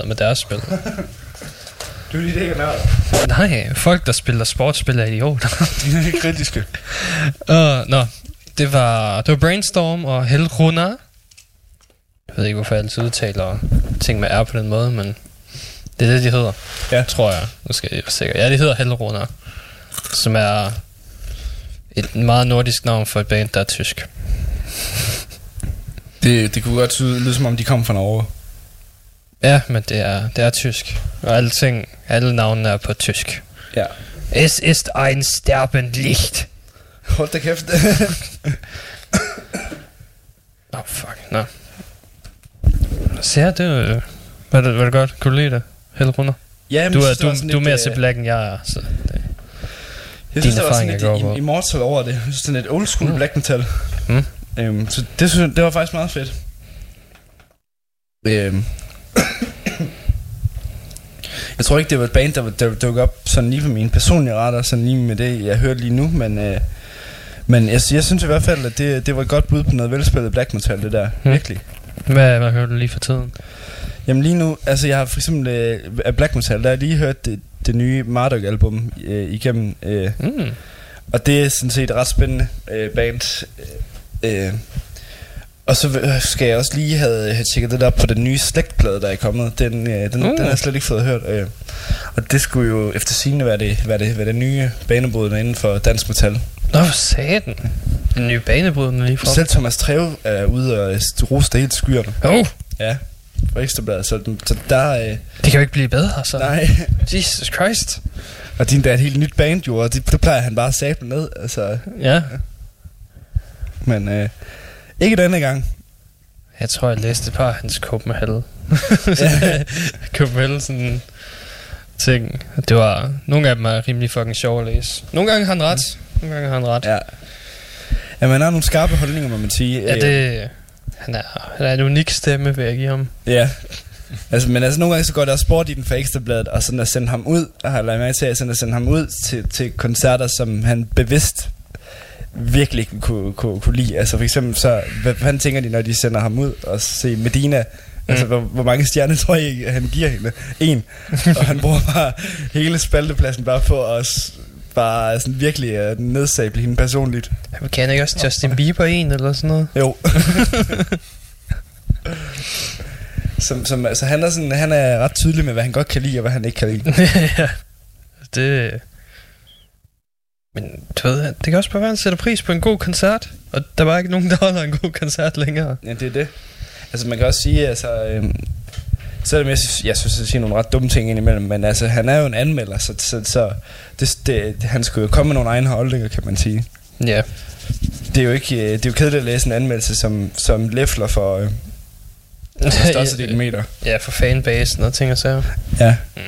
Speaker 6: lavet med deres spil.
Speaker 5: Du er lige ikke nørd.
Speaker 6: Nej, folk, der spiller sportsspil er idioter.
Speaker 5: De er ikke kritiske.
Speaker 6: Uh, nå, det var, det var Brainstorm og Helruna. Jeg ved ikke, hvorfor jeg altid udtaler ting med R på den måde, men det er det, de hedder.
Speaker 5: Ja.
Speaker 6: Tror jeg. Nu skal jeg være sikker. Ja, de hedder Helruna. Som er et meget nordisk navn for et band, der er tysk.
Speaker 5: Det, det kunne godt tyde, lyde som om, de kom fra Norge.
Speaker 6: Ja, men det er, det er tysk. Og alle ting, alle navnene er på tysk.
Speaker 5: Ja.
Speaker 6: Es ist ein sterbend Licht.
Speaker 5: Hold da kæft.
Speaker 6: Oh, fuck. Nå. Så ja, det øh, var det, var det godt. Kunne du lide det? Helrunder?
Speaker 5: ja, men
Speaker 6: Du er,
Speaker 5: det
Speaker 6: du, du er
Speaker 5: lidt,
Speaker 6: mere
Speaker 5: øh,
Speaker 6: til black, end jeg er. Så det.
Speaker 5: Jeg synes, der var sådan lidt im- immortal over det. Jeg synes, sådan et old school
Speaker 6: Mm.
Speaker 5: black metal.
Speaker 6: Mm.
Speaker 5: Øhm, så det, synes, det var faktisk meget fedt. Øhm. Jeg tror ikke, det var et band, der, der dukkede op sådan lige på mine personlige retter, sådan lige med det, jeg hørte lige nu, men, øh, men jeg, jeg synes i hvert fald, at det, det var et godt bud på noget velspillet black metal, det der.
Speaker 6: Mm.
Speaker 5: Virkelig.
Speaker 6: Hvad, hvad hører du lige for tiden?
Speaker 5: Jamen lige nu, altså jeg har for eksempel øh, af black metal, der har jeg lige hørt det, det nye Marduk-album øh, igennem, øh,
Speaker 6: Mm.
Speaker 5: og det er sådan set et ret spændende øh, band. Øh, øh, og så øh, skal jeg også lige have, have tjekket det der op på den nye slægtplade, der er kommet. Den, øh, den,
Speaker 6: Uh.
Speaker 5: uh. den har jeg slet ikke fået hørt. Øh. Og det skulle jo efter sigende være det, være det, være det nye banebrydende inden for dansk metal.
Speaker 6: Nå, for satan. Den nye banebrydende lige fra.
Speaker 5: Selv Thomas Treve er ude og rose det helt skyerne.
Speaker 6: Oh,
Speaker 5: Ja, på Ekstrabladet. Så, så der... Øh,
Speaker 6: det kan jo ikke blive bedre, så.
Speaker 5: nej.
Speaker 6: Jesus Christ.
Speaker 5: Og din der er et helt nyt band jo, og det, det plejer han bare at sable ned. Altså,
Speaker 6: Ja.
Speaker 5: men øh, ikke denne gang.
Speaker 6: Jeg tror, jeg læste et par af hans Copenhagen. Copenhagen sådan ting. Det var, nogle af dem er rimelig fucking sjove at læse. Nogle gange har han ret. Nogle gange har han ret.
Speaker 5: Ja. Ja, man har nogle skarpe holdninger, må man sige.
Speaker 6: Ja, det... Han er, han er en unik stemme, vil jeg give ham.
Speaker 5: Ja. Altså, men altså, nogle gange så går der sport i den for ekstrabladet, og sådan at sende ham ud, og har lagt mærke til, at sende ham ud til, til koncerter, som han bevidst virkelig ikke kunne, kunne, kunne lide. Altså for eksempel så, hvad hvad tænker de, når de sender ham ud og se Medina? Altså,
Speaker 6: Mm.
Speaker 5: hvor, hvor mange stjerner tror jeg, at han giver hende? En. og han bruger bare hele spaltepladsen bare på at bare sådan virkelig uh, nedsable hende personligt.
Speaker 6: Han kan ikke også Justin Bieber en eller sådan noget?
Speaker 5: Jo. som, som, altså, han, er sådan, han er ret tydelig med, hvad han godt kan lide, og hvad han ikke kan lide.
Speaker 6: ja. Det... Men du ved, det kan også bare være, at han sætter pris på en god koncert. Og der var ikke nogen, der holder en god koncert længere.
Speaker 5: Ja, det er det. Altså, man kan også sige, altså... Øhm, selvom jeg, synes, jeg synes, jeg siger nogle ret dumme ting indimellem, men altså, han er jo en anmelder, så, så, så det, det, han skulle jo komme med nogle egne holdninger, kan man sige.
Speaker 6: Ja.
Speaker 5: Det er jo ikke, øh, det er jo kedeligt at læse en anmeldelse, som, som læfler for øh, den største del meter.
Speaker 6: Ja, for fanbasen og ting og sager.
Speaker 5: Ja.
Speaker 6: Bare,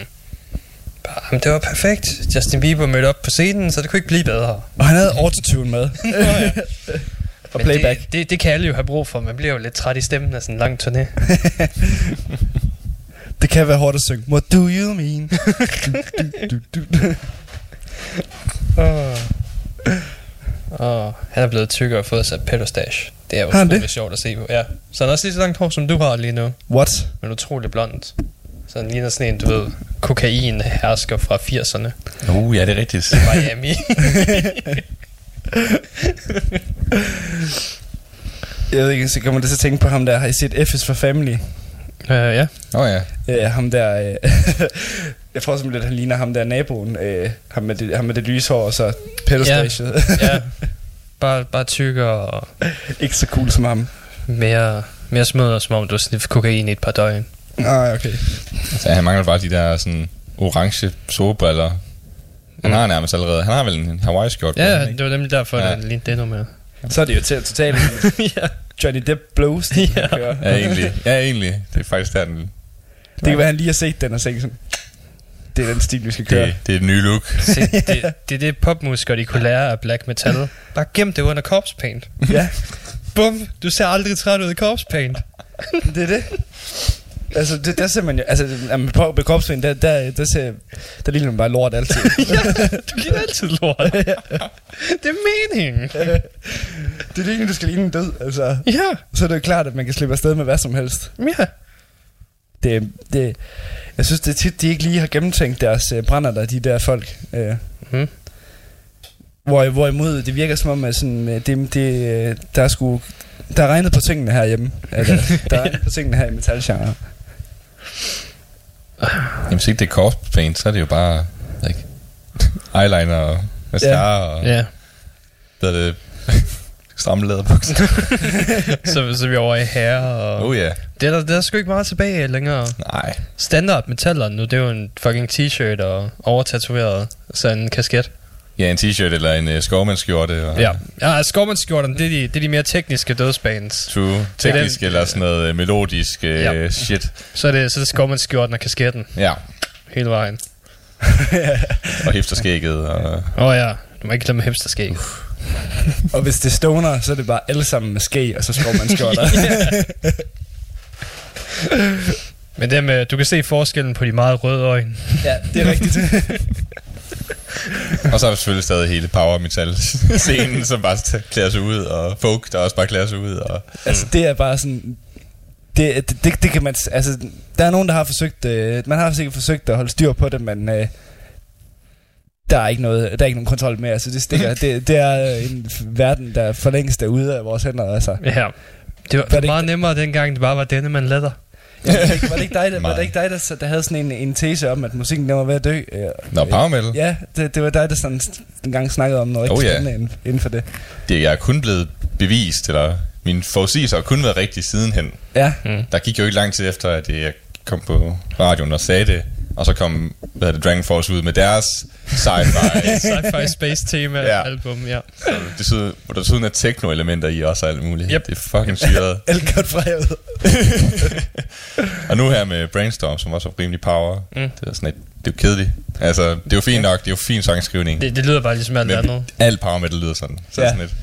Speaker 6: Jamen, det var perfekt. Justin Bieber mødte op på scenen, så det kunne ikke blive bedre.
Speaker 5: Og han havde autotune med. og
Speaker 6: Men
Speaker 5: playback.
Speaker 6: Det, det, det kan alle jo have brug for. Man bliver jo lidt træt i stemmen af sådan en lang turné.
Speaker 5: Det kan være hårdt at synge. What do you mean? du, du, du.
Speaker 6: Åh. Oh, han er blevet tykkere og fået sig pedostash. Det er utroligt
Speaker 5: det?
Speaker 6: sjovt at se på. Ja. Så han har også lige så langt hår, som du har lige nu.
Speaker 5: What?
Speaker 6: Men utrolig blond. Så han ligner sådan en, du ved, kokain hersker fra 80'erne.
Speaker 7: Uh, ja, det er rigtigt.
Speaker 6: Miami.
Speaker 5: Jeg ved ikke, så kommer det til at tænke på ham der. Har I set F is for Family?
Speaker 6: uh, ja.
Speaker 7: Åh oh, ja.
Speaker 5: Øh, ham der... Øh, jeg tror simpelthen, at han ligner ham der naboen. Øh, ham, med det, ham med det lyse hår og så pedostage.
Speaker 6: ja. Bare, bare tykkere og
Speaker 5: ikke så cool som ham.
Speaker 6: mere, mere smøder, som om du har sniffet kokain i et par døgn.
Speaker 5: Nej, okay.
Speaker 7: Så han mangler bare de der sådan orange solbriller. Han
Speaker 6: Mm.
Speaker 7: har nærmest allerede. Han har vel en Hawaii skjort
Speaker 6: Ja,
Speaker 7: ikke?
Speaker 6: det var nemlig derfor,
Speaker 7: Ja.
Speaker 6: det lignede endnu mere.
Speaker 5: Så er det jo til totalt
Speaker 6: ja.
Speaker 5: Johnny Depp blows.
Speaker 6: Ja.
Speaker 5: ja.
Speaker 7: Ja, egentlig. Ja, egentlig. Det er faktisk der, den...
Speaker 5: Det kan være, han lige har set den og tænkt sådan, det er den stil, vi skal køre.
Speaker 7: Det, det er et nye look.
Speaker 6: Se, det, det er det popmusikere, de kunne lære af black metal. Bare gem det under corpse paint.
Speaker 5: ja,
Speaker 6: Bum, du ser aldrig træt ud i corpse paint.
Speaker 5: det er det. Altså, det, der ser man jo, altså, jamen, på, på Korpsvind, der, der, der, ser, der ligner man bare lort altid.
Speaker 6: Du ligner altid lort. det er meningen.
Speaker 5: det ligner, du skal ligne en død, altså.
Speaker 6: Ja,
Speaker 5: Så er det jo klart, at man kan slippe afsted med hvad som helst.
Speaker 6: ja.
Speaker 5: det, det, jeg synes, det er tit, de ikke lige har gennemtænkt deres øh, brænder der, de der folk. Øh.
Speaker 6: Mhm.
Speaker 5: Hvor, hvorimod det virker som om, at sådan, øh, det, det, øh, der er sgu, der er regnet på tingene herhjemme. Eller, der er regnet på tingene her i metalgenre.
Speaker 7: Jamen, hvis ikke det er corpse paint, så er det jo bare, ikke, eyeliner og mascara ja. og,
Speaker 6: Ja,
Speaker 7: hvad er det, stramme læderbukser.
Speaker 6: så, så er vi over i herre, og
Speaker 7: Oh ja. Yeah.
Speaker 6: det, er der, der er sgu ikke meget tilbage længere.
Speaker 7: Nej.
Speaker 6: Standard metaller nu, det er jo en fucking t-shirt og overtatoveret, så en kasket.
Speaker 7: Ja, en t-shirt eller en uh, skovmandskjorte. Og,
Speaker 6: Ja, ja skovmandskjorten, det er, de, det er de mere tekniske dødsbands.
Speaker 7: True. Teknisk
Speaker 6: den-
Speaker 7: eller sådan noget uh, melodisk uh,
Speaker 6: Ja.
Speaker 7: shit.
Speaker 6: Så er det, så er det skovmandskjorten og kasketten
Speaker 7: Ja.
Speaker 6: hele vejen.
Speaker 7: Og hipsterskægget. Og,
Speaker 6: Åh oh, ja, du må ikke glemme hipsterskæg.
Speaker 5: Og hvis det er stoner, så er det bare alle sammen med ske, og så skår man skjorter.
Speaker 6: Men det med, du kan se forskellen på de meget røde øjne.
Speaker 5: ja, det er rigtigt.
Speaker 7: Og så er der selvfølgelig stadig hele power metal scenen, som bare klæder sig ud. Og folk, der også bare klæder sig ud. Og,
Speaker 5: altså, det er bare sådan... Det, det, det, det kan man... Altså, der er nogen, der har forsøgt... Øh, man har sikkert forsøgt at holde styr på det, men... Øh, der er ikke noget, der er ikke nogen kontrol med. Altså, det, stikker, det, det er en verden, der for længst er ude af vores hænder. Altså.
Speaker 6: Ja. Det var, det var
Speaker 5: ikke-
Speaker 6: meget nemmere dengang, det bare var denne, man lader.
Speaker 5: Var, det ikke dig, der, var det ikke dig, der, der havde sådan en, en tese om, at musikken den var ved at dø? Øh,
Speaker 7: Nå, power metal.
Speaker 5: Ja, det, det var dig, der sådan en gang snakkede om noget
Speaker 7: Oh,
Speaker 5: rigtig
Speaker 7: ja.
Speaker 5: spændende inden, inden for det.
Speaker 7: Det er kun blevet bevist, eller mine forudsigelser har kun været rigtige sidenhen.
Speaker 5: Ja,
Speaker 7: Der gik jo ikke lang tid efter, at jeg kom på radioen og sagde det, og så kom hvad hedder det, Dragon Force ud med deres sci-fi.
Speaker 6: Sci-fi space tema
Speaker 7: Ja.
Speaker 6: album, ja.
Speaker 7: så desuden, hvor der desuden er techno-elementer i også og alt muligt.
Speaker 6: Yep.
Speaker 7: Det er fucking syret.
Speaker 5: alt godt fra
Speaker 7: og nu her med Brainstorm, som også er rimelig power,
Speaker 6: Mm.
Speaker 7: det er sådan et, det er jo kedeligt. Altså, det er jo fint nok, det er jo fin sangskrivning.
Speaker 6: Det, det lyder bare ligesom alt andet.
Speaker 7: alt power metal lyder sådan. Så
Speaker 5: Ja.
Speaker 7: ja. sådan et,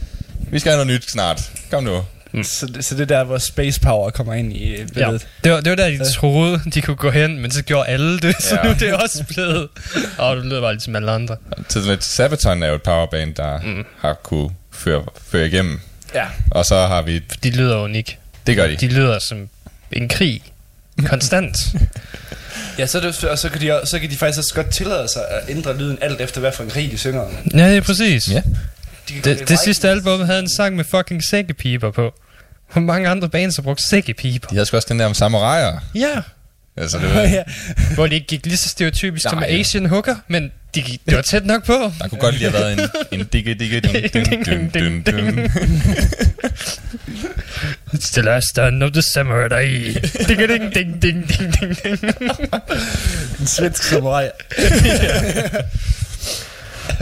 Speaker 7: vi skal have noget nyt snart. Kom nu.
Speaker 5: Så, det- så det er der, hvor space power kommer ind i øh,
Speaker 6: Ja.
Speaker 5: billedet.
Speaker 6: Det, var, det var der, de troede, de kunne gå hen, men så gjorde alle det, så
Speaker 7: Ja.
Speaker 6: nu er det også blevet... Og det lyder bare ligesom alle andre.
Speaker 7: Så sådan lidt, Sabaton er jo et powerband, der
Speaker 6: Mm.
Speaker 7: mm. har kunne føre, føre igennem.
Speaker 5: Ja.
Speaker 7: Og så har vi,
Speaker 6: De lyder unik.
Speaker 7: det gør de.
Speaker 6: De lyder som en krig. Konstant.
Speaker 5: Ja, så, det, og så, kan de, så kan de faktisk også godt tillade sig at ændre lyden alt efter, hvad for en krig de synger om.
Speaker 6: ja, det er præcis.
Speaker 7: Ja.
Speaker 6: Det,
Speaker 5: lidt
Speaker 6: det sidste album havde en sang med fucking sækkepiber på. Hvor mange andre bands har brugt sækkepiber?
Speaker 7: De havde sgu også den der om samuraier.
Speaker 6: Ja.
Speaker 7: Altså, det var,
Speaker 5: ja.
Speaker 6: Hvor de ikke gik lige så stereotypisk som
Speaker 7: Nej.
Speaker 6: Asian Hooker, men de gik, det var tæt nok på.
Speaker 7: der kunne godt lige have været en, en digge digge dun, dun, dun, dun, dun.
Speaker 6: It's the last stand of the samurai. ding, ding, ding, ding, ding, ding, ding.
Speaker 5: En svensk samurai.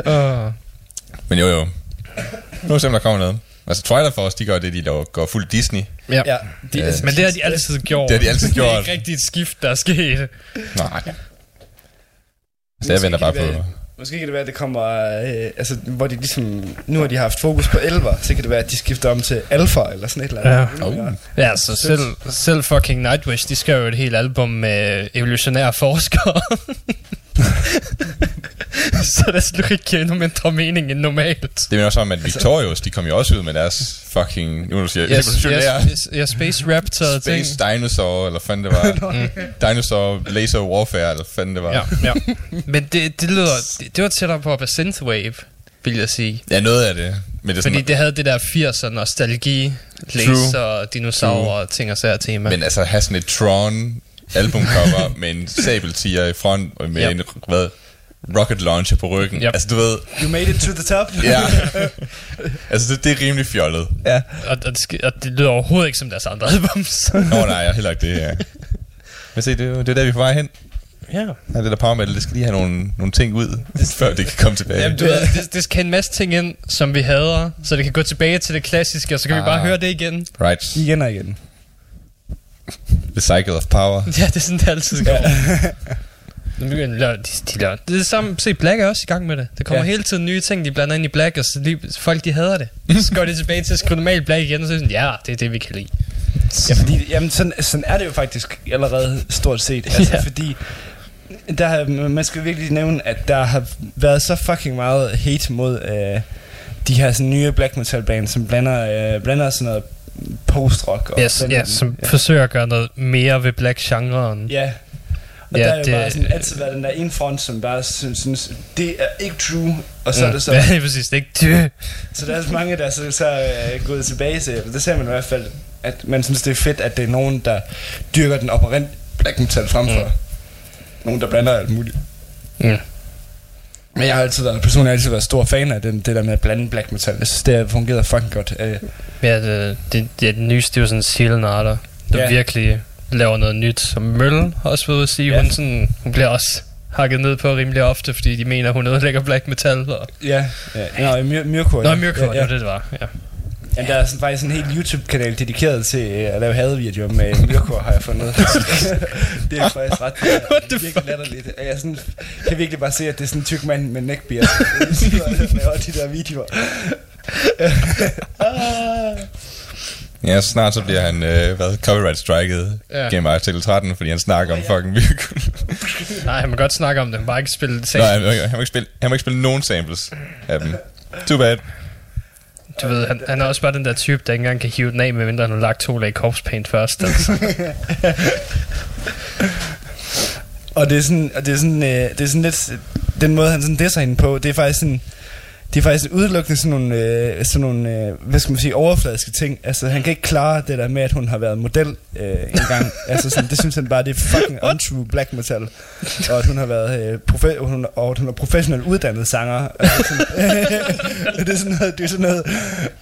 Speaker 6: Uh,
Speaker 7: Men jo jo. Nu er der kommer noget. Altså Twilight Force, de gør det, de laver, går fuld Disney.
Speaker 6: ja.
Speaker 5: Ja, de,
Speaker 7: Ja.
Speaker 5: altså,
Speaker 6: Men det har de altid gjort.
Speaker 7: Det har de altid
Speaker 6: Det er
Speaker 7: gjort.
Speaker 6: ikke rigtig et skift, der er sket.
Speaker 7: Nej. Så jeg venter bare på...
Speaker 5: være- Måske kan det være, at det kommer... Øh, altså, hvor de ligesom... Nu har de haft fokus på elver, så kan det være, at de skifter om til alfa eller sådan et eller andet.
Speaker 7: Oh.
Speaker 6: Ja, så selv, selv fucking Nightwish, de skrev jo et helt album med evolutionære forskere. så der slet ikke giver endnu mindre mening end normalt.
Speaker 7: Det er også om, at Victorious, de kom jo også ud med deres fucking... Nu du siger,
Speaker 6: Yes,
Speaker 7: evolutionære...
Speaker 6: yes, yes, Space Raptor ting.
Speaker 7: Space Dinosaur, eller fanden det var. mm. Dinosaur Laser Warfare, eller fanden det var.
Speaker 6: Ja, ja. Men det, det lyder, det, det var tættere på at være synthwave, vil jeg sige.
Speaker 7: ja, noget af det. Men det
Speaker 6: Fordi
Speaker 7: sådan,
Speaker 6: det havde det der 80'er nostalgi, laser, dinosaurer, ting og sager tema.
Speaker 7: Men altså have sådan et Tron albumcover med en sabeltiger i front, og med
Speaker 6: Ja.
Speaker 7: en hvad, rocket launcher på ryggen.
Speaker 6: Yep.
Speaker 7: Altså du ved,
Speaker 5: You made it to the top.
Speaker 7: ja. altså det, det er rimelig fjollet.
Speaker 5: ja.
Speaker 6: Og, og, det, skal- og det lyder overhovedet ikke som deres andre albums.
Speaker 7: Nå nej, jeg heller ikke det her. Men se, det, er jo- det er der, vi er på vej hen.
Speaker 6: ja.
Speaker 7: Ja, det der power metal, det skal lige have nogle, nogle ting ud, før det kan komme tilbage.
Speaker 6: Jamen, du ved, det, det skal en masse ting ind, som vi hader, så det kan gå tilbage til det klassiske, og så kan ah. vi bare
Speaker 7: Ah.
Speaker 6: høre det igen.
Speaker 7: Right.
Speaker 5: Igen og igen.
Speaker 7: The cycle of power.
Speaker 6: Ja, det er sådan, det altid går. Nu begynder de, de, de det er det samme, se, Black er også i gang med det. Der kommer
Speaker 5: Ja.
Speaker 6: hele tiden nye ting, de blander ind i Black, og så lige, folk de hader det. Så går de tilbage til at skrive normalt Black igen, og så er sådan, ja, det er det, vi kan lide.
Speaker 5: Ja, fordi, jamen, sådan, sådan er det jo faktisk allerede stort set. Altså,
Speaker 6: Ja.
Speaker 5: fordi der har, man skal virkelig nævne, at der har været så fucking meget hate mod øh, de her sådan, nye black metal bands, som blander, øh, blander sådan noget post-rock. Og
Speaker 6: Ja,
Speaker 5: den
Speaker 6: ja, som forsøger at gøre noget mere ved black-genren.
Speaker 5: Ja. Og
Speaker 6: Ja,
Speaker 5: ja, der er jo
Speaker 6: det-
Speaker 5: bare sådan altid været den der ene front, som bare synes, synes det er ikke true, og så er det så...
Speaker 6: Ja, det er præcis. Det er ikke
Speaker 5: Så der er så mange, der så, så er gået tilbage til, det ser man i hvert fald, at man synes, det er fedt, at det er nogen, der dyrker den operant black metal frem for
Speaker 6: Mm.
Speaker 5: nogen, der blander alt muligt.
Speaker 6: Mm.
Speaker 5: Men jeg har altid været, personligt altid været stor fan af den, det der med at blande black metal. Jeg synes, det har fungeret fucking godt. Øh,
Speaker 6: Ja, det, det, det, det nyeste, det er jo sådan Seal Narder, der
Speaker 5: Ja.
Speaker 6: virkelig laver noget nyt. Som Mølle har også ved at sige,
Speaker 5: Ja.
Speaker 6: hun, sådan, hun bliver også hakket ned på rimelig ofte, fordi de mener, hun ødelægger black metal. Og...
Speaker 5: ja, ja. Nå, Myr, Myrkur.
Speaker 6: Nå,
Speaker 5: ja.
Speaker 6: Myrkur,
Speaker 5: ja,
Speaker 6: ja,
Speaker 5: ja.
Speaker 6: det var det, det var. Ja.
Speaker 5: Ja, der er sådan, faktisk en helt YouTube-kanal dedikeret til øh, at lave hadevideoer med Myrkur, har jeg fundet. det er faktisk ret
Speaker 6: What the
Speaker 5: virkelig latterligt. Jeg sådan, kan virkelig bare se, at det er sådan en tyk mand med neckbeard, der laver de der videoer.
Speaker 7: Ja, snart så bliver han, øh, hvad, copyright striket
Speaker 6: Ja.
Speaker 7: ja. gennem artikel 13, fordi han snakker om fucking virkelig.
Speaker 6: Nej, han må godt snakke om det, han må bare ikke spille det
Speaker 7: Nej, han, må ikke- han, må ikke spille, han må ikke spille nogen samples af dem. Too bad.
Speaker 6: Du ved, han, han er også bare den der type, der ikke engang kan hive den af, medmindre han har lagt to lag korpspaint først. Altså.
Speaker 5: Og det er sådan, og det er sådan, øh, det er sådan lidt, den måde han sådan disser hende på, det er faktisk sådan, det er faktisk udelukkende sådan nogle, øh, sådan nogle øh, hvad skal man sige, overfladiske ting. Altså, han kan ikke klare det der med, at hun har været model øh, en gang. altså, sådan, det synes han bare, det er fucking untrue black metal. Og at hun har været, øh, profe- hun, og at hun er professionelt uddannet sanger. Altså, sådan, det er sådan noget, det er sådan noget,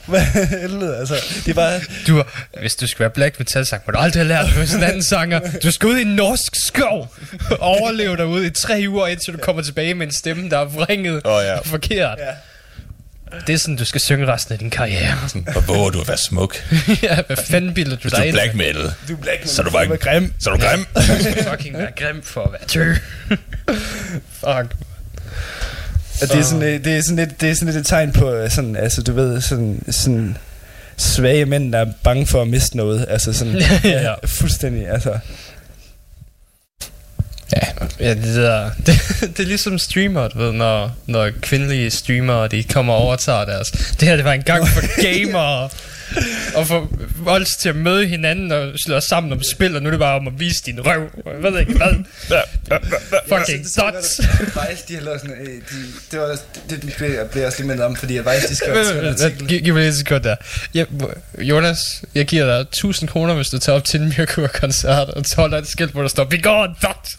Speaker 5: hvad helvede, altså. Det er bare,
Speaker 6: Du, hvis du skal være black metal sang, må du aldrig have lært hos en anden sanger. Du skal ud i en norsk skov og overleve derude i tre uger, indtil du kommer tilbage med en stemme, der er vringet
Speaker 7: Åh, ja.
Speaker 6: og forkert.
Speaker 5: ja.
Speaker 6: Det er sådan, du skal synge resten af din karriere.
Speaker 7: Hvor våger du at være smuk?
Speaker 6: ja, hvad fanden bilder du
Speaker 7: du
Speaker 6: dig
Speaker 7: er
Speaker 6: ind?
Speaker 7: black metal,
Speaker 5: Du er black, men
Speaker 7: så er du bare
Speaker 5: grim.
Speaker 7: Så er du grim.
Speaker 6: Du skal fucking være grim for at være tør. Fuck.
Speaker 5: Og det er sådan, øh, det er sådan lidt, det er sådan lidt et tegn på øh, sådan, altså du ved, sådan, sådan svage mænd, der er bange for at miste noget. Altså sådan,
Speaker 6: Ja.
Speaker 5: fuldstændig, altså.
Speaker 6: Ja, det, der, det, det er ligesom streamer, du ved, når, når kvindelige streamere, de kommer og overtager deres... Det her, det var en gang for gamere. Og få volds til at møde hinanden og slå os sammen om spil, og nu er det bare om at vise din røv. Jeg ved ikke hvad. Fucking dots.
Speaker 5: Faktisk, de har lavet sådan, øh, de, det, var, det, det blev, jeg blev også lige mindet om, fordi faktisk, de skrev en artikel.
Speaker 6: Giv, mig lige et der. Jeg, Jonas, jeg giver dig 1000 kroner, hvis du tager op til en Mirkur-koncert og tager dig et skilt, hvor der står, Be gone, dot!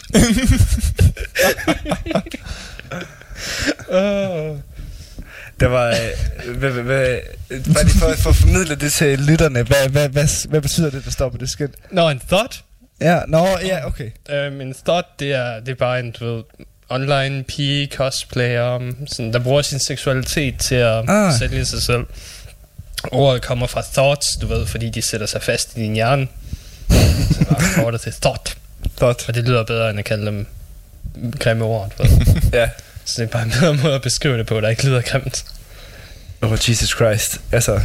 Speaker 5: Uh, der var, øh, hvad, hvad, hvad, bare lige for, for at formidle det til lytterne, hvad, hvad, hvad, hvad betyder det, der står på det skilt?
Speaker 6: Nå, en thought?
Speaker 5: Ja, nå, ja, okay.
Speaker 6: Um, en thought, det er, det er bare en, du ved, online pige cosplayer, um, sådan, der bruger sin seksualitet til at
Speaker 5: Ah.
Speaker 6: sælge sig selv. Ordet kommer fra thoughts, du ved, fordi de sætter sig fast i din hjerne. Så bare ordet til thought.
Speaker 5: Godt.
Speaker 6: Og det lyder bedre, end at kalde dem grimme ord, du ved.
Speaker 5: Ja.
Speaker 6: Så det er bare en bedre måde at beskrive det på, der ikke lyder grimt.
Speaker 5: Oh, Jesus Christ. Altså,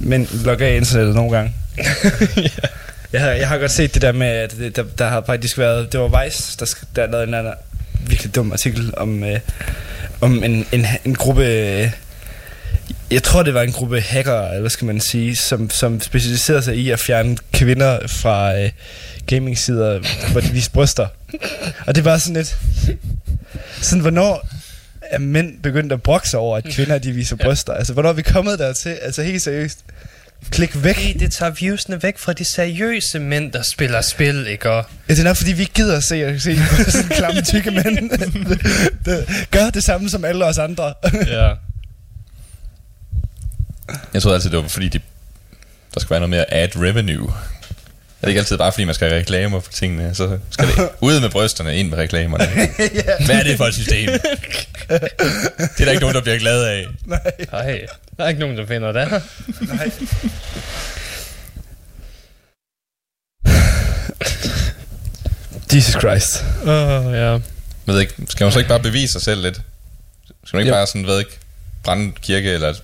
Speaker 5: men logger af internettet nogle gange. jeg, har, jeg har godt set det der med, at det, der, der har faktisk været, det var Vice, der, der lavede en anden virkelig dum artikel om, øh, om en, en, en gruppe, øh, jeg tror det var en gruppe hacker, eller hvad skal man sige, som, som specialiserede sig i at fjerne kvinder fra øh, gaming-sider, hvor de viste bryster. Og det var sådan lidt, sådan hvornår er mænd begyndt at brokke sig over, at kvinder de viser bryster? Altså, hvornår er vi kommet dertil? Altså, helt seriøst. Klik væk.
Speaker 6: Hey, det tager viewsene væk fra de seriøse mænd, der spiller spil, ikke? Og
Speaker 5: Ja, det er nok, fordi vi gider at se, se sådan klamme tykke mænd. det, gør det samme som alle os andre.
Speaker 6: ja.
Speaker 7: Jeg troede altid, det var fordi, de, der skal være noget mere ad revenue. Er det ikke altid bare fordi, man skal have reklamer for tingene? Så skal det ud med brysterne, ind med reklamerne. Hvad er det for et system? det er der ikke nogen, der bliver glad af.
Speaker 6: Ej, der er ikke nogen, der finder det.
Speaker 5: Nej. Jesus Christ.
Speaker 6: Åh, uh, ja.
Speaker 7: Jeg ved ikke, skal man så ikke bare bevise sig selv lidt? Skal man ikke
Speaker 5: Jo.
Speaker 7: bare sådan, ved ikke, brænde en kirke eller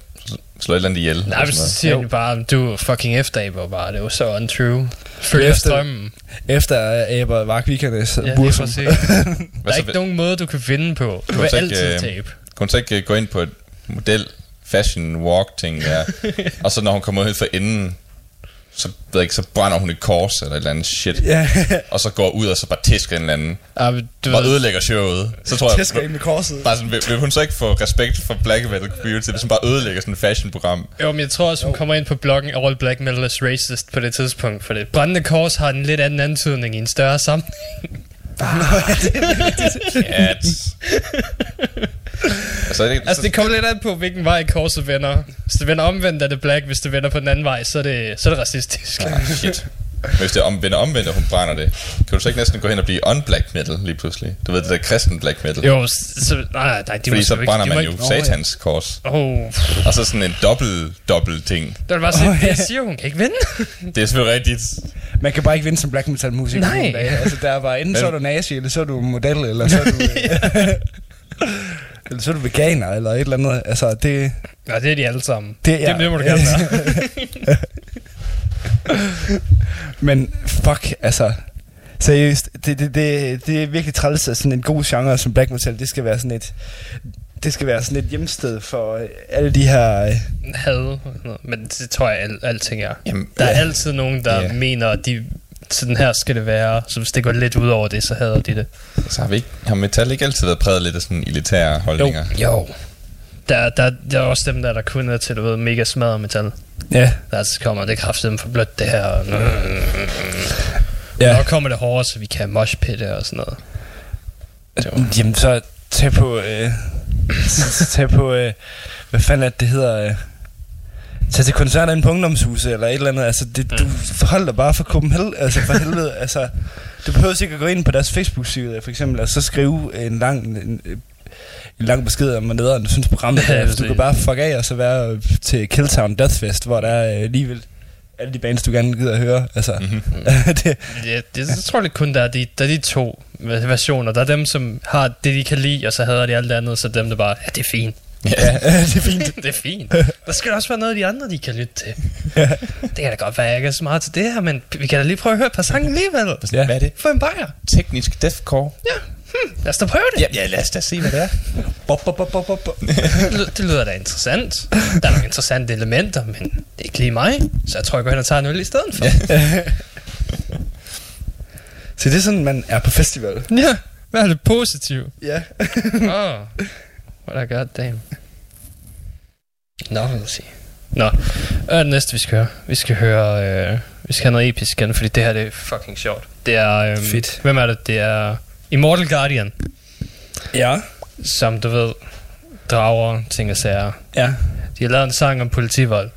Speaker 7: slå et eller andet ihjel?
Speaker 6: Nej, men så siger de bare, du er fucking eftertaber bare, det er jo så untrue. Følger
Speaker 5: Efter-
Speaker 6: strømmen.
Speaker 5: Efter Aber Vagvikernes
Speaker 6: Ja, præcis. Der er ikke nogen måde, du kan vinde på. Du vil
Speaker 7: så ikke,
Speaker 6: altid
Speaker 7: øh,
Speaker 6: tabe.
Speaker 7: kunne så ikke øh, gå ind på et model fashion walk ting der. og så når hun kommer ud for enden, så, ved jeg ikke, så brænder hun et kors eller et eller andet shit.
Speaker 5: Ja,
Speaker 7: Og så går ud og så bare tæsker en eller anden.
Speaker 6: Men du
Speaker 7: Og ødelægger showet. Så tror jeg,
Speaker 5: tæsker ind med korset.
Speaker 7: bare sådan, vil, vil, hun så ikke få respekt for black metal community, hvis hun bare ødelægger sådan et fashion-program?
Speaker 6: jo, men jeg tror også, hun kommer ind på bloggen All Black Metal is Racist på det tidspunkt, for det brændende kors har en lidt anden antydning i en større sammenhæng.
Speaker 7: At... altså, det,
Speaker 6: Altså, det kommer lidt an på, hvilken vej korset vender. Hvis det vender omvendt, er det black. Hvis det vender på den anden vej, så er det, så er det racistisk.
Speaker 7: Ah, shit. Men hvis det omvender omvendt, og hun brænder det, kan du så ikke næsten gå hen og blive on-black metal lige pludselig? Du ved, det der kristen black metal.
Speaker 6: Jo, så, nej, nej, nej, de må
Speaker 7: Fordi så
Speaker 6: ikke-
Speaker 7: brænder man jo satans kors.
Speaker 6: Åh,
Speaker 7: Og så sådan en dobbelt, dobbelt ting.
Speaker 6: det var bare
Speaker 5: Åh,
Speaker 6: oh,
Speaker 5: ja.
Speaker 6: jeg siger, hun kan ikke vinde.
Speaker 7: Det er selvfølgelig rigtigt.
Speaker 5: Man kan bare ikke vinde som black metal musiker.
Speaker 6: Nej.
Speaker 5: Altså, der var enten så er du nazi, eller så er du model, eller så er du... eller så er du veganer, eller et eller andet. Altså, det...
Speaker 6: Ja, det er de alle sammen.
Speaker 5: Det,
Speaker 6: Det, det må du gerne være.
Speaker 5: Men fuck, altså... Seriøst, det, det, det, det er virkelig træls, at sådan en god genre som black metal, det skal være sådan et... Det skal være sådan et hjemsted for øh, alle de her... øh,
Speaker 6: Had, men det tror jeg, al, alting er.
Speaker 7: Jamen,
Speaker 6: Der er
Speaker 7: ja.
Speaker 6: altid nogen, der
Speaker 7: Ja.
Speaker 6: mener, at de, sådan her skal det være. Så hvis det går lidt ud over det, så hader de det.
Speaker 7: Så har, vi ikke, har metal ikke altid været præget lidt af sådan elitære holdninger?
Speaker 6: Jo. Der, der, der er også dem der, der kun er til, du ved, mega smadret metal.
Speaker 5: Ja,
Speaker 6: Der så kommer det kraftigt for blødt det her. Og,
Speaker 5: Ja.
Speaker 6: Når kommer det hårdere, så vi kan moshpitte og sådan noget. Det var-
Speaker 5: Jamen, så tag på... Øh, tag på... Øh, hvad fanden er det, det hedder... Øh, tag til koncerter inde på ungdomshuset, eller et eller andet. Altså, det, du hold dig bare for Copenhagen. Altså, for helvede. Altså, du behøver ikke at gå ind på deres Facebook-side, for eksempel, og så skrive en lang... En, en lang besked om, hvor nederen du synes programmet
Speaker 6: Ja,
Speaker 5: er. Altså, du kan bare fuck af og så være til Killtown Deathfest, hvor der er øh, alligevel alle de bands, du gerne gider at høre. Altså,
Speaker 7: Mhm.
Speaker 5: det,
Speaker 6: Ja, det, jeg tror lidt kun, der er de, der er de to versioner. Der er dem, som har det, de kan lide, og så hader de alt det andet, så dem, der bare, ja, det er fint.
Speaker 5: Ja, det er fint.
Speaker 6: det er fint. Der skal også være noget af de andre, de kan lytte til. det kan da godt være, at jeg ikke er så meget til det her, men vi kan da lige prøve at høre et par sange alligevel.
Speaker 5: Ja.
Speaker 7: Hvad er det?
Speaker 6: Få en bajer.
Speaker 7: Teknisk deathcore?
Speaker 6: Lad os da prøve det.
Speaker 7: Ja, ja, lad os da se, hvad det er.
Speaker 5: Bop, bop, bop, bop, bop.
Speaker 6: Det, lyder, det lyder da interessant. Der er nogle interessante elementer, men det er ikke lige mig. Så jeg tror, jeg går hen og tager en øl i stedet for.
Speaker 5: Så det er sådan, man er på festival.
Speaker 6: Ja, hvad er det positivt?
Speaker 5: Ja.
Speaker 6: oh, what a goddamn. Se. Nå, hvad er det næste, vi skal høre? Vi skal høre, øh, vi skal have noget episk igen, fordi det her det er fucking sjovt. Det er, øh,
Speaker 5: Fedt.
Speaker 6: hvem er det? Det er Immortal Guardian,
Speaker 5: Ja.
Speaker 6: som du ved, drager ting og sager.
Speaker 5: Ja.
Speaker 6: De har lavet en sang om politivold.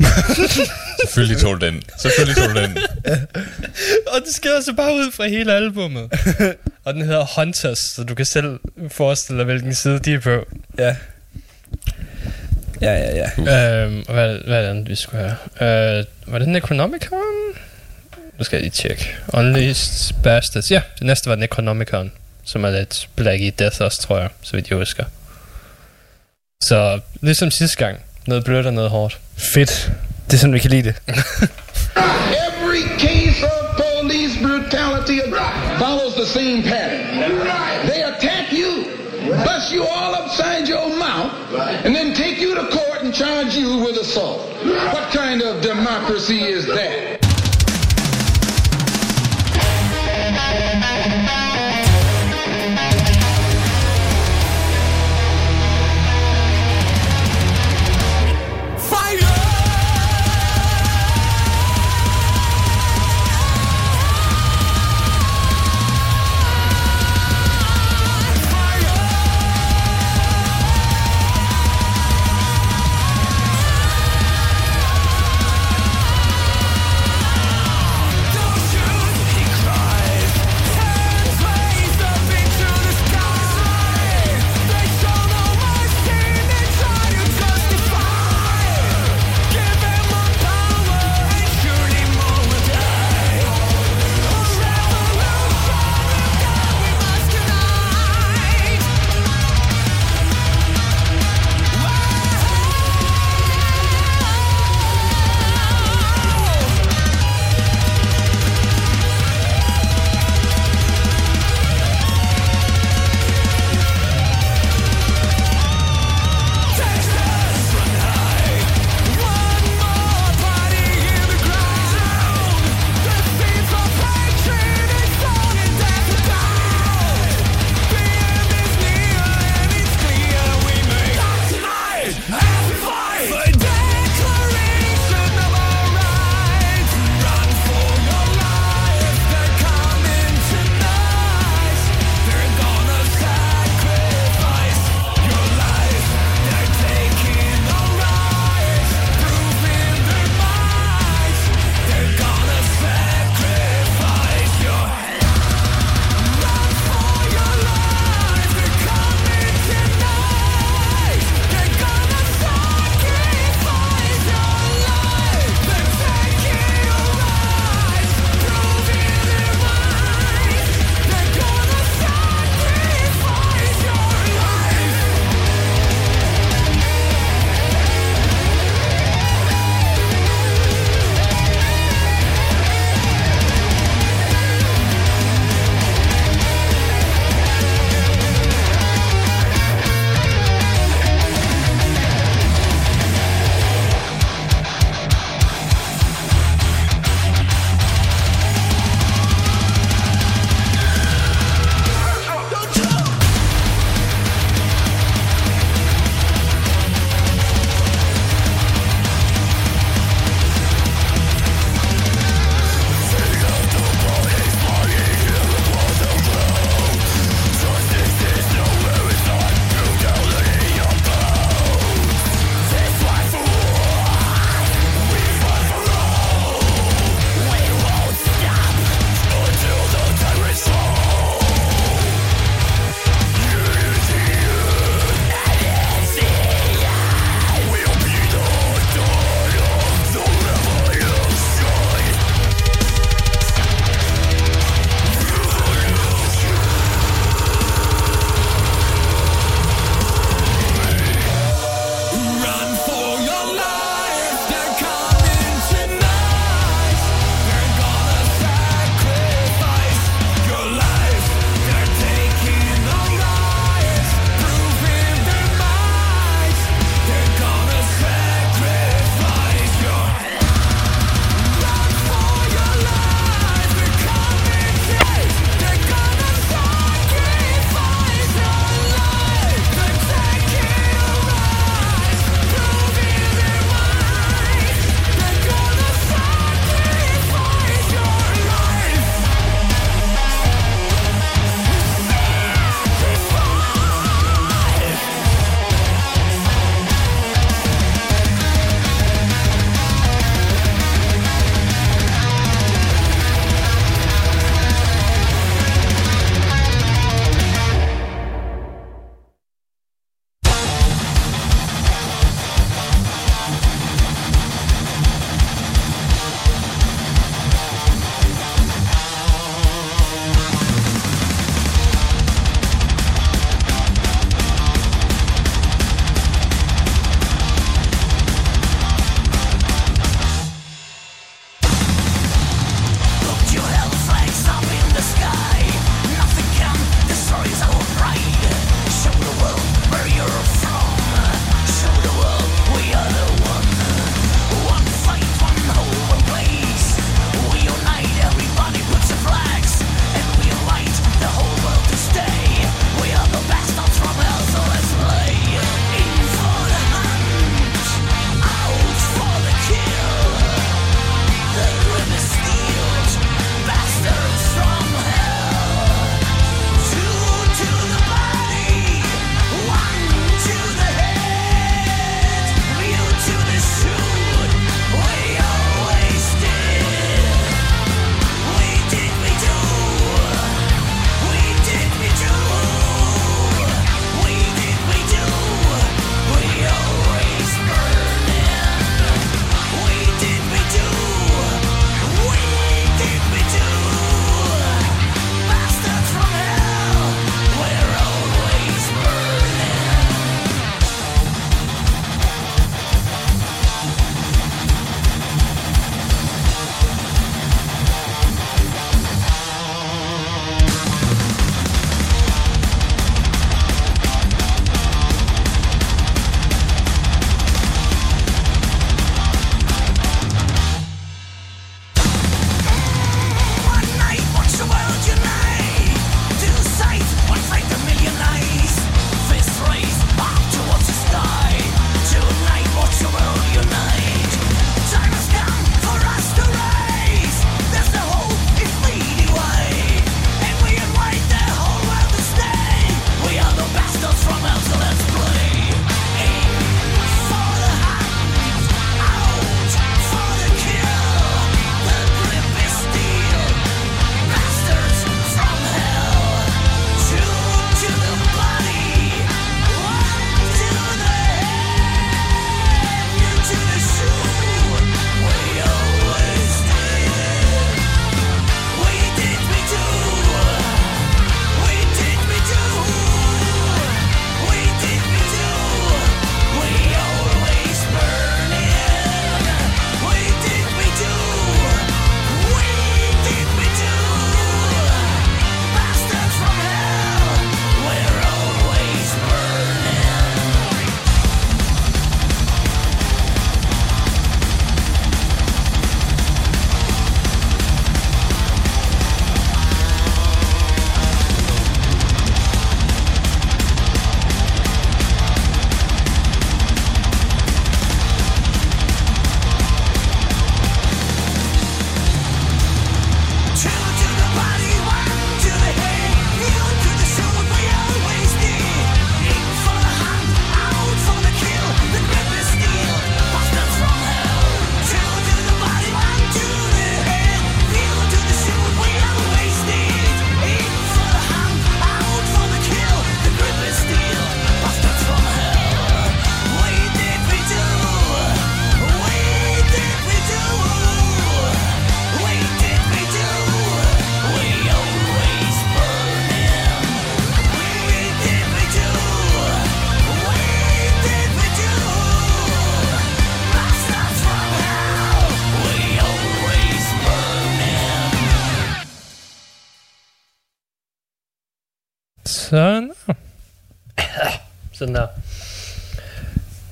Speaker 7: Selvfølgelig tog du den. Selvfølgelig tog du den.
Speaker 6: Og det skal altså bare ud fra hele albummet. og den hedder Hunters, så du kan selv forestille dig, hvilken side de er på.
Speaker 5: Ja. Ja, ja, ja.
Speaker 6: Øhm, og hvad, hvad er det andet, vi skulle have? Øh, var det Necronomicon? Nu skal jeg lige tjekke. Unleashed Bastards. Ja, det næste var Necronomicon, som er lidt Black i Death også, tror jeg, så vidt jeg husker. Så ligesom sidste gang, noget blødt og noget hårdt.
Speaker 5: Fedt. Det er sådan, vi kan lide det.
Speaker 8: Every case of police brutality the same pattern. They attack you, bust you all upside your mouth, and then take you to court and charge you with assault. What kind of democracy is that?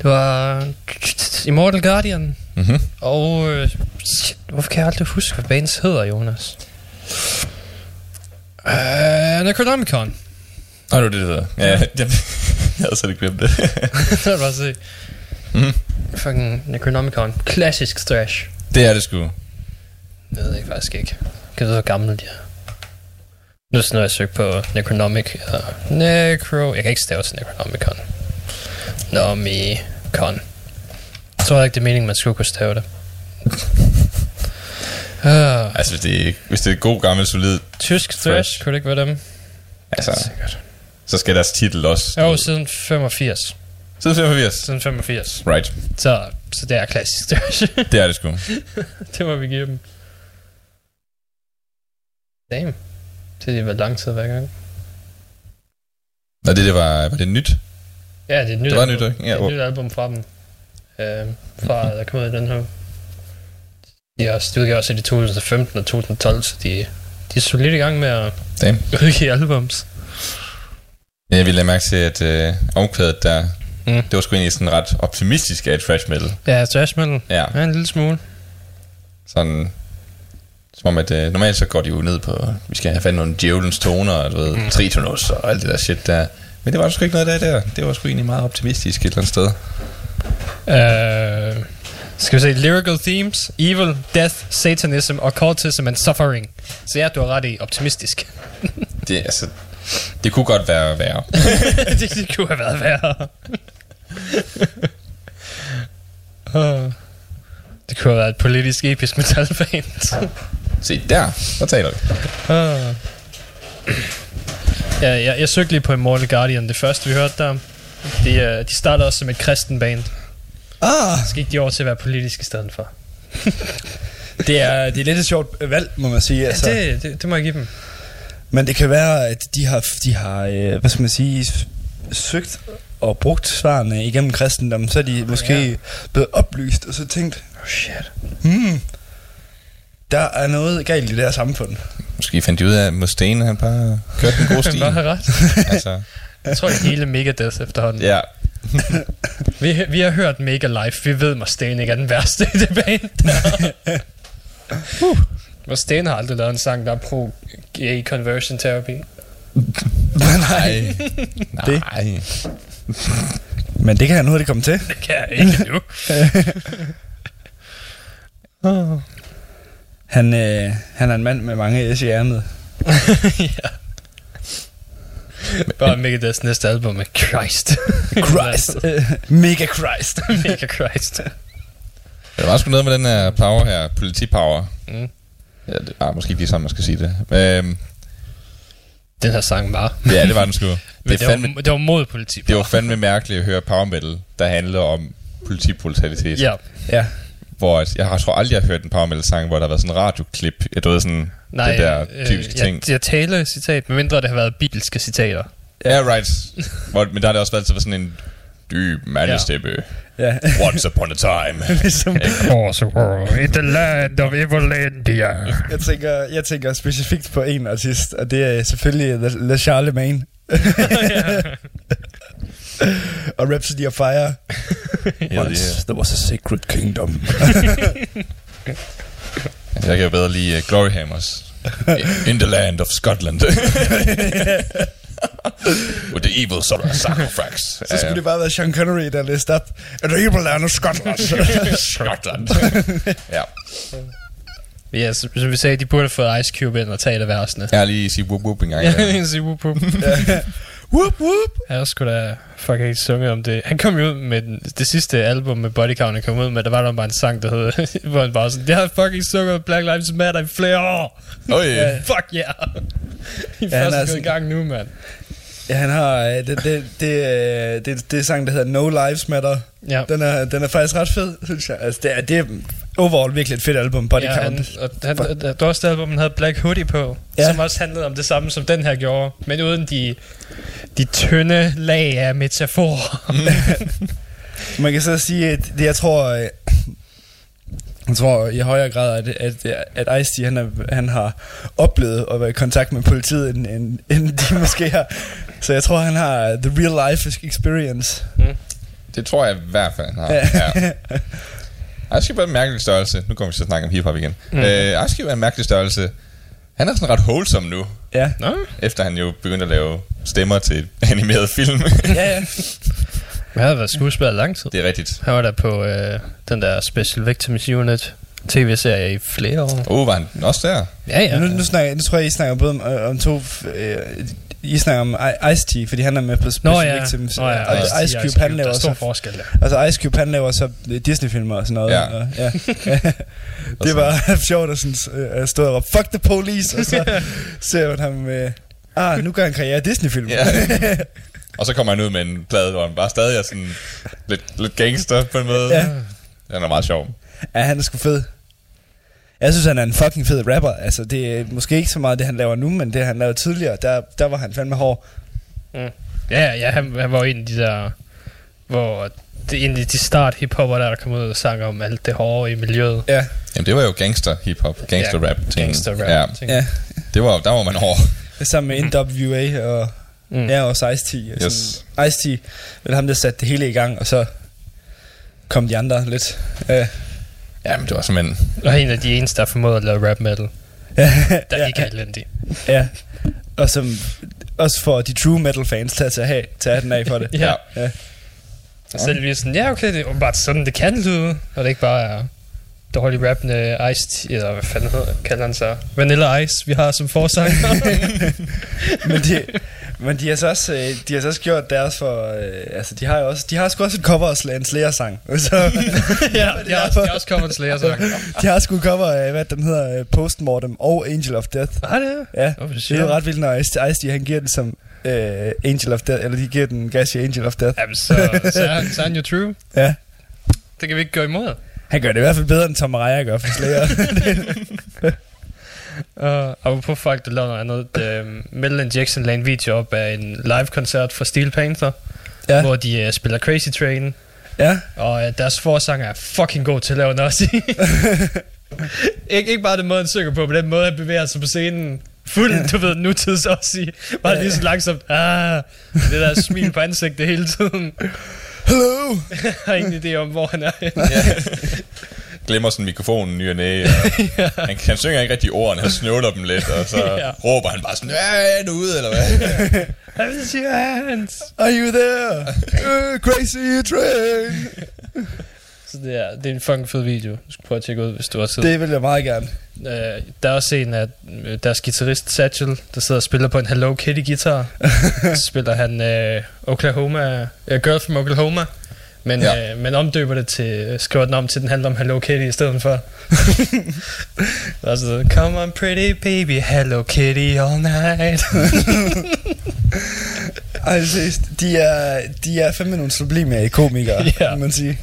Speaker 6: Det var Immortal Guardian.
Speaker 7: Mhm.
Speaker 6: Og øh, hvorfor kan jeg aldrig huske, hvad bands hedder, Jonas? Uh, Necronomicon.
Speaker 7: Nå, det var det, det hedder. Ja, jeg, jeg havde slet ikke glemt det.
Speaker 6: det var bare se.
Speaker 7: Mhm.
Speaker 6: Fucking Necronomicon. Klassisk thrash.
Speaker 7: det er det sgu.
Speaker 6: Det ved jeg faktisk ikke. Kan du hvor gammel de er? Nu er sådan jeg søger på Necronomic. Eller Necro... Jeg kan ikke stave til Necronomicon. Nomicon. Jeg tror ikke, det er meningen, man skulle kunne stave det. Uh,
Speaker 7: Altså, hvis det, er, hvis det er god, gammel, solid,
Speaker 6: tysk thrash,
Speaker 7: Thrash.
Speaker 6: kunne det ikke være dem?
Speaker 7: altså,
Speaker 6: Sikkert.
Speaker 7: så skal deres titel også...
Speaker 6: Jo, siden 85.
Speaker 7: Siden 85.
Speaker 6: Siden 85.
Speaker 7: Right.
Speaker 6: Så, så det er klassisk thrash.
Speaker 7: Det er det sgu.
Speaker 6: det må vi give dem. Damn. Det har været lang tid hver gang.
Speaker 7: Nå, det, det var, var det nyt?
Speaker 6: Ja, det er et nyt
Speaker 7: Det var
Speaker 6: album.
Speaker 7: nyt, ikke? Ja,
Speaker 6: det er et nyt album fra dem. Øh, fra, der kom ud i den her. De har også, de udgav også i 2015 og 2012, så de, de er solidt i gang med at
Speaker 7: Damn.
Speaker 6: udgive albums.
Speaker 7: Jeg ville mærke til, at øh, omkvædet der,
Speaker 6: Mm.
Speaker 7: det var sgu egentlig sådan ret optimistisk af et thrash metal.
Speaker 6: Ja, thrash metal.
Speaker 7: Ja,
Speaker 6: Ja, en lille smule.
Speaker 7: sådan... Som om, at øh, normalt så går de jo ned på, vi skal have fat nogle djævelens toner, og du ved, mm. tritonus og alt det der shit der. Men det var der sgu ikke noget af der. Det var sgu egentlig meget optimistisk et eller andet sted.
Speaker 6: Øh, skal vi se, lyrical themes, evil, death, satanism, occultism and suffering. Så ja, du har ret i optimistisk.
Speaker 7: Det, altså, det kunne godt være værre.
Speaker 6: det, det kunne have været værre. Åh. det kunne have været et politisk episk metalband.
Speaker 7: Se, der, der taler vi.
Speaker 6: Ah. Ja, jeg, jeg søgte lige på Immortal Guardian, det første vi hørte der. De, uh, de startede også som et kristen band.
Speaker 5: Ah,
Speaker 6: Så gik de over til at være politisk i stedet for.
Speaker 5: det er, det er lidt et sjovt valg, må man sige. Altså.
Speaker 6: Ja, det, det, det må jeg give dem.
Speaker 5: Men det kan være, at de har, de har øh, hvad skal man sige, søgt og brugt svarene igennem kristendom, så er de måske
Speaker 6: Ja.
Speaker 5: blevet oplyst, og så tænkt,
Speaker 6: Oh shit.
Speaker 5: hmm, der er noget galt i det her samfund.
Speaker 7: Måske fandt de ud af, at Mustaine, han bare kørte den gode
Speaker 6: Han
Speaker 7: stil.
Speaker 6: bare har ret.
Speaker 7: altså,
Speaker 6: Jeg tror, det hele Megadeth efterhånden.
Speaker 7: ja.
Speaker 6: Vi, vi har hørt Mega Life. Vi ved, Mustaine ikke er den værste i det band. uh. Mustaine har aldrig lavet en sang, der er pro-gay conversion therapy.
Speaker 7: Nej.
Speaker 5: Det.
Speaker 7: Nej.
Speaker 5: Men det kan han hurtigt komme til.
Speaker 6: Det kan jeg ikke nu.
Speaker 5: Han, øh, han er en mand med mange S i ærmet.
Speaker 6: ja. Bare Megadeths næste album er Christ.
Speaker 5: Christ. Mega Christ.
Speaker 6: Mega Christ.
Speaker 7: Der var sgu noget med den her power her, politipower.
Speaker 6: Mm.
Speaker 7: Ja, det, ah, måske ikke lige sådan, man skal sige det. Øhm,
Speaker 6: Den her sang var.
Speaker 7: ja, det var den sgu.
Speaker 6: Men
Speaker 7: Det,
Speaker 6: det,
Speaker 7: er fandme,
Speaker 6: var, det var mod politi.
Speaker 7: det var fandme mærkeligt at høre power metal, der handler om politibrutalitet.
Speaker 6: Ja.
Speaker 5: Ja.
Speaker 7: Hvor at, jeg har, tror aldrig, jeg har hørt en power metal sang, hvor der har været sådan en radioklip. Jeg ved sådan,
Speaker 6: Nej,
Speaker 7: det der typiske
Speaker 6: øh,
Speaker 7: ting.
Speaker 6: Jeg, jeg taler citat, medmindre det har været bibelske citater.
Speaker 7: Ja, right. Hvor, men der har det også været sådan en dyb mandestemme.
Speaker 5: ja.
Speaker 7: Once upon a time.
Speaker 5: ligesom,
Speaker 6: in the land of Evolandia.
Speaker 5: jeg, tænker, jeg tænker specifikt på en artist, og det er selvfølgelig The, The Charlemagne. og Rhapsody of Fire. Once there was a sacred kingdom.
Speaker 7: Jeg kan bedre lide uh, Glory Hammers. In the land of Scotland. With the evil sort of sarcophags.
Speaker 5: Så skulle det bare være Sean Connery, der læste op. And the evil land of Scotland.
Speaker 7: Scotland. ja.
Speaker 6: Ja, så, som vi sagde, de burde have fået Ice Cube ind og tale versene.
Speaker 7: Jeg lige sige whoop whoop en gang.
Speaker 6: Ja, en sige whoop whoop.
Speaker 5: Whoop, whoop.
Speaker 6: Jeg skulle da fucking ikke sunget om det. Han kom jo ud med den, det sidste album med Body Count, han kom ud med, der var der bare en sang, der hed, hvor han bare sådan, jeg har fucking sunget Black Lives Matter i flere år.
Speaker 7: Oj.
Speaker 6: Ja. Fuck yeah. I
Speaker 5: Ja,
Speaker 6: er
Speaker 5: han er
Speaker 6: først gået i gang nu, mand.
Speaker 5: Ja, han har... øh, Det, det, det, øh, det, det er sang, der hedder No Lives Matter.
Speaker 6: Ja.
Speaker 5: Den er, den er faktisk ret fed, synes jeg. Altså, det er, det er overall virkelig et fedt album, Body
Speaker 6: ja,
Speaker 5: Count.
Speaker 6: han, og han, der var også det album, han havde Black Hoodie på,
Speaker 5: Ja.
Speaker 6: som også handlede om det samme, som den her gjorde, men uden de, de tynde lag af metaforer.
Speaker 5: Man kan så sige, at det, jeg tror... øh, Jeg tror i højere grad, at, at, at Ice-T, han, er, han har oplevet at være i kontakt med politiet, end, end, end de måske har, Så jeg tror, han har the real life experience.
Speaker 7: Det tror jeg i hvert fald, han har.
Speaker 5: Ja.
Speaker 7: Ja. Cube er en mærkelig størrelse. Nu kommer vi til at snakke om hiphop igen. Mm. Øh, Cube er en mærkelig størrelse. Han er sådan ret wholesome nu,
Speaker 5: ja.
Speaker 6: Nå,
Speaker 7: efter han jo begyndte at lave stemmer til animeret film.
Speaker 5: ja, ja.
Speaker 6: jeg har været skuespiller lang tid.
Speaker 7: det er rigtigt.
Speaker 6: Han var der på øh, den der Special Victims Unit tv-serie i flere år.
Speaker 7: Oh, var han også der?
Speaker 6: Ja, ja.
Speaker 5: Ja. Nu, nu, snakker, nu tror jeg, I snakker både om, øh, om to... Øh, I snakker om Ice-T, fordi han er med på Special
Speaker 6: Nå ja,
Speaker 5: Victims.
Speaker 6: Nå, ja,
Speaker 5: og
Speaker 6: Ice-T,
Speaker 5: Ice Cube,
Speaker 6: Ice
Speaker 5: han laver
Speaker 6: der er
Speaker 5: så...
Speaker 6: forskel der.
Speaker 5: Altså Ice Cube, han laver så Disney-filmer og sådan noget.
Speaker 7: Ja.
Speaker 5: Og, ja. det var sjovt at sådan, øh, stå og råbe, fuck the police, og så ser man ham... Øh, ah, nu gør han karriere i Disney-film.
Speaker 7: Ja. Og så kommer han ud med en plade, hvor han bare stadig er sådan lidt, lidt gangster på en måde.
Speaker 5: Ja.
Speaker 7: Den er meget sjov.
Speaker 5: ja, han er sgu fed. Jeg synes, han er en fucking fed rapper. Altså, det er måske ikke så meget det, han laver nu, men det, han lavede tidligere, der, der var han fandme hård.
Speaker 6: Ja, ja, ja han, han var en af de der, hvor det er en af de start hiphopper, der, der kom ud og sang om alt det hårde i miljøet.
Speaker 5: Ja,
Speaker 7: Jamen, det var jo gangster hip-hop, gangster
Speaker 6: Ja,
Speaker 7: rap ting.
Speaker 6: Gangster rap.
Speaker 7: Ja,
Speaker 6: ting.
Speaker 5: ja.
Speaker 7: det var, der var man hård.
Speaker 5: Sammen med NWA og,
Speaker 6: Mm.
Speaker 5: mm. ja, også Ice-T. og
Speaker 7: Yes.
Speaker 5: Ice-T, vel ham, der satte det hele i gang, og så kom de andre lidt. Ja,
Speaker 7: Ja, men det var simpelthen...
Speaker 6: Og en af de eneste, der formåede at lave rap metal.
Speaker 5: ja,
Speaker 6: Der
Speaker 5: ja,
Speaker 6: ja. elendigt.
Speaker 5: ja. Og som også for de true metal fans til at tage, have, tage den af for det.
Speaker 6: Ja.
Speaker 5: ja.
Speaker 6: Og så er det sådan, ja okay, det er bare sådan, det kan lyde. Og det ikke bare er dårlig rappende Ice, eller hvad fanden hedder, kalder han sig? Vanilla Ice, vi har som forsang.
Speaker 5: men de, men de har så også, øh, de har så også gjort deres for, øh, altså de har jo også, de har sgu også et cover af en Slayer-sang. Så,
Speaker 6: ja, de har også, de har også kommet en slayer sang.
Speaker 5: de har sgu cover af, hvad den hedder, øh, Postmortem og Angel of Death.
Speaker 6: Har det?
Speaker 5: Ja,
Speaker 6: Hvorfor
Speaker 5: det er jo ret vildt, når Ice- Ice-T, han giver den som øh, Angel of Death, eller de giver den gas i Angel of Death.
Speaker 6: Jamen, så, så, er, så er han jo true.
Speaker 5: Ja.
Speaker 6: Det kan vi ikke gå imod.
Speaker 5: Han gør det i hvert fald bedre, end Tom Araya gør for Slayer.
Speaker 6: Og på folk, der lavede noget andet. Uh, Metal Jackson lagde en video op af en live-koncert fra Steel Panther,
Speaker 5: ja.
Speaker 6: ja. hvor de uh, spiller Crazy Train.
Speaker 5: ja.
Speaker 6: Og uh, deres forsanger er fucking god til at lave også ikke, ikke bare den måde, han synger på, men den måde, han bevæger sig på scenen. Fuld, du ved, nutids også Bare lige så langsomt. Ah, det der smil på ansigtet hele tiden.
Speaker 5: Hello!
Speaker 6: Jeg har ingen idé om, hvor han er.
Speaker 7: Glemmer sådan mikrofonen ny og næ, og han, han synger ikke rigtig ordene, han snøvler dem lidt, og så
Speaker 6: Ja.
Speaker 7: ja. råber han bare sådan, ja, er du ude, eller hvad?
Speaker 6: See your hands.
Speaker 5: Are you there? Uh, crazy train!
Speaker 6: Så det er, det er en fucking fed video. Du skal prøve at tjekke ud, hvis du har set
Speaker 5: Det vil jeg meget gerne.
Speaker 6: Øh, der er også en af øh, deres guitarist Satchel, der sidder og spiller på en Hello Kitty guitar. så spiller han øh, Oklahoma, uh, Girl from Oklahoma. Men,
Speaker 7: Ja.
Speaker 6: øh, men omdøber det til, skriver den om til, den handler om Hello Kitty i stedet for. altså, come on pretty baby, Hello Kitty all night.
Speaker 5: Ej, seriøst, de er, de er fandme nogle sublime komikere,
Speaker 6: Ja.
Speaker 5: må man sige.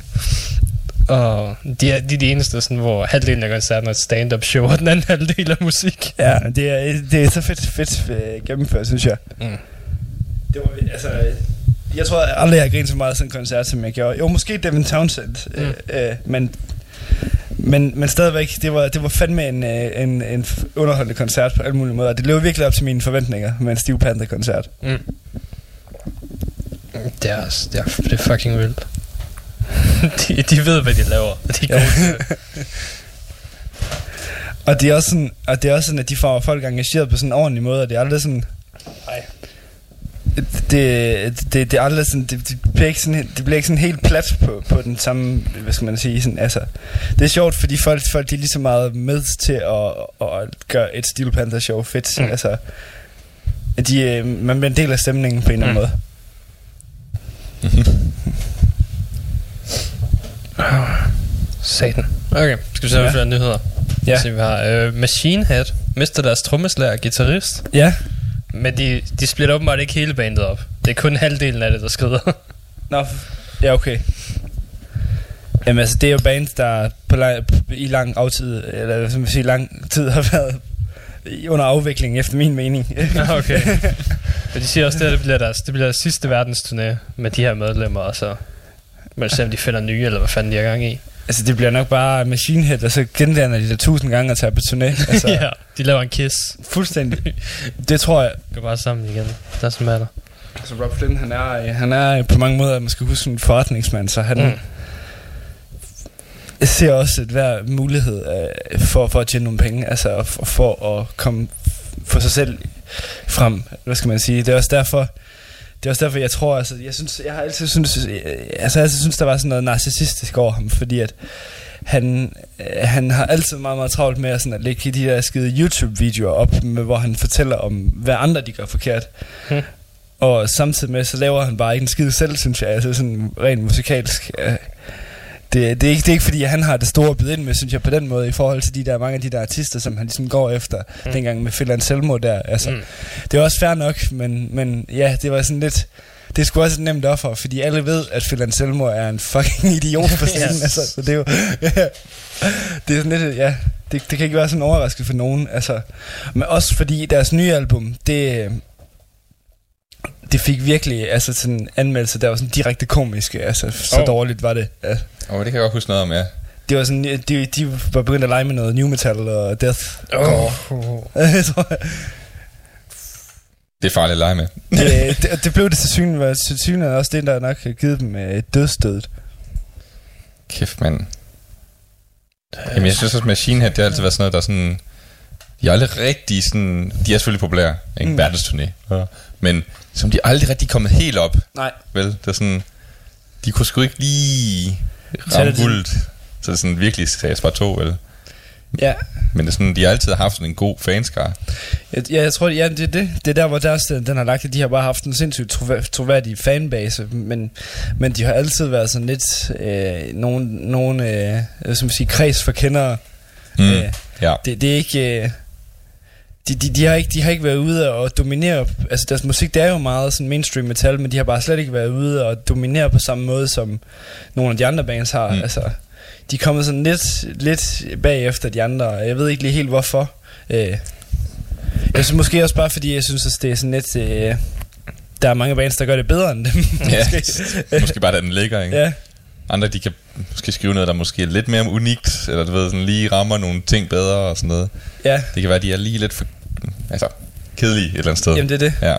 Speaker 6: Og de er, de er de eneste, sådan, hvor halvdelen af koncerten er stand-up show, og den anden halvdel er musik.
Speaker 5: Ja, det er, det er så fedt, fedt øh, gennemført, synes jeg.
Speaker 6: Mm.
Speaker 5: Det var, altså, jeg tror aldrig, jeg har grinet så meget sådan en koncert, som jeg gjorde. Jo, måske Devin Townsend, mm. øh, øh, men, men, men stadigvæk, det var, det var fandme en, øh, en, en underholdende koncert på alle mulige måder. Det levede virkelig op til mine forventninger med en Steve Panther-koncert.
Speaker 6: Mm. Det er, det er, det er fucking vildt. de, de ved, hvad de laver. De er gode.
Speaker 5: Og det er også sådan, og det er også sådan at de får folk engageret på sådan en ordentlig måde, og det er aldrig sådan...
Speaker 6: Ej.
Speaker 5: Det, det, det er aldrig sådan, det, det, bliver ikke sådan, helt- det bliver ikke sådan helt plat på, på den samme, hvad skal man sige, sådan, altså, det er sjovt, fordi folk, folk de er lige så meget med til at, at gøre et Steel Panther show fedt,
Speaker 6: Mm.
Speaker 5: altså, de, øh, man bliver en del af stemningen på en eller anden
Speaker 6: Mm.
Speaker 5: måde.
Speaker 6: Satan. Okay, skal vi se,
Speaker 5: Ja.
Speaker 6: flere nyheder?
Speaker 5: Ja.
Speaker 6: Så vi har øh, Machine Head, mister deres trommeslager og guitarist.
Speaker 5: Ja,
Speaker 6: Men de, de splitter åbenbart ikke hele bandet op. Det er kun halvdelen af det, der skrider.
Speaker 5: Nå, ja okay. Jamen altså, det er jo band, der på lang, i lang aftid, eller skal man sige, lang tid har været under afvikling, efter min mening.
Speaker 6: Ja, okay. Men de siger også, at det bliver deres, det bliver deres sidste verdensturné med de her medlemmer, og så må vi se, om de finder nye, eller hvad fanden de har gang i.
Speaker 5: altså, det bliver nok bare Machine Head, og så gendanner de der tusind gange at tage på turné. Altså,
Speaker 6: ja, de laver en kiss.
Speaker 5: Fuldstændig. Det tror jeg.
Speaker 6: Går bare sammen igen. Doesn't matter.
Speaker 5: Altså Rob Flynn, han er, øh, han er øh, på mange måder, man skal huske, en forretningsmand, så han
Speaker 6: Mm.
Speaker 5: mm. ser også et hver mulighed øh, for, for at tjene nogle penge, altså for, for at komme for sig selv frem, hvad skal man sige. Det er også derfor, det er også derfor, jeg tror, altså, jeg synes, jeg har altid synes, øh, altså, jeg altid synes, der var sådan noget narcissistisk over ham, fordi at han, øh, han har altid meget, meget travlt med at, sådan at lægge de der skide YouTube-videoer op, med, hvor han fortæller om, hvad andre de gør forkert.
Speaker 6: Hmm.
Speaker 5: Og samtidig med, så laver han bare ikke en skide selv, synes jeg, altså sådan rent musikalsk. øh, Det, det, er ikke, det er ikke fordi, han har det store at byde ind med, synes jeg, på den måde, i forhold til de der mange af de der artister, som han ligesom går efter, mm. dengang med Phil Anselmo der. Altså,
Speaker 6: Mm.
Speaker 5: Det er også fair nok, men, men ja, det var sådan lidt... Det er sgu også et nemt offer, fordi alle ved, at Phil Anselmo er en fucking idiot på scenen.
Speaker 6: Yes.
Speaker 5: altså, så det er jo... det er sådan lidt... Ja, det, det kan ikke være sådan overraskende for nogen. Altså, men også fordi deres nye album, det... Det fik virkelig altså sådan anmeldelser, der var sådan direkte komiske. Altså, så
Speaker 6: Oh.
Speaker 5: dårligt var det. Ja.
Speaker 7: Oh, det kan jeg godt huske noget om, ja.
Speaker 5: Det var sådan, de, de var begyndt at lege med noget new metal og death.
Speaker 6: Oh.
Speaker 7: Det er farligt at lege med.
Speaker 5: det, det, det, blev det til synligheden, til synligheden også det, der nok har givet dem øh, dødstødet.
Speaker 7: Kæft, mand. Jamen, jeg synes også, Machine Head, det har altid været sådan noget, der er sådan... De er aldrig rigtig sådan... De er selvfølgelig populære, ikke? Mm. Verdensturné. Ja. Men som de aldrig rigtig kommet helt op,
Speaker 5: Nej.
Speaker 7: vel? Det er sådan... De kunne sgu ikke lige ramme guldet. Så det er sådan virkelig sats bare to, vel?
Speaker 5: Ja,
Speaker 7: Men det er sådan, de har altid haft sådan en god fanskare.
Speaker 5: jeg, ja, jeg tror, ja, det er det. Det er der, hvor deres, den, den har lagt det. De har bare haft en sindssygt trovær- troværdig fanbase, men, men de har altid været sådan lidt øh, nogen, nogen øh, som man sige, kreds for kendere.
Speaker 7: Mm.
Speaker 5: Øh,
Speaker 7: Ja.
Speaker 5: det, det er ikke... Øh, de, de, de, har ikke, de har ikke været ude og dominere Altså deres musik det er jo meget sådan mainstream metal Men de har bare slet ikke været ude og dominere på samme måde Som nogle af de andre bands har
Speaker 7: Mm.
Speaker 5: Altså de er kommet sådan lidt, lidt bagefter de andre og Jeg ved ikke lige helt hvorfor øh, Jeg synes måske også bare fordi Jeg synes at det er sådan lidt øh, Der er mange bands der gør det bedre end dem
Speaker 7: Ja.
Speaker 5: måske.
Speaker 7: Måske bare, da den ligger, ikke?
Speaker 5: ja,
Speaker 7: Andre, de kan måske skrive noget, der måske er lidt mere unikt, eller du ved, sådan lige rammer nogle ting bedre og sådan noget.
Speaker 5: ja
Speaker 7: Det kan være, de er lige lidt for, altså, kedelige et eller andet sted.
Speaker 5: Jamen det er det
Speaker 7: Ja.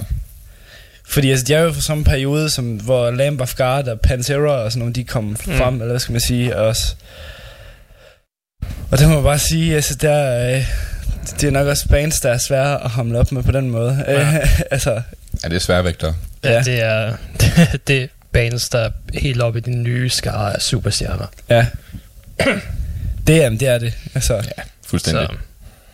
Speaker 5: Fordi altså, de er jo fra sådan en periode, som, hvor Lamb of God og Pantera og sådan nogle, de kom mm. frem, eller hvad skal man sige, også. Og det må jeg bare sige, altså, der, øh, det er nok også bands, der er svære at hamle op med på den måde.
Speaker 6: Ja.
Speaker 5: Altså,
Speaker 7: ja, det er sværvægter.
Speaker 6: Ja,
Speaker 5: Ja.
Speaker 6: det er, det er bands, der er helt oppe i den nye skare af superstjerner.
Speaker 5: ja. Det er, det er det. Altså,
Speaker 7: Ja, fuldstændig.
Speaker 6: Så.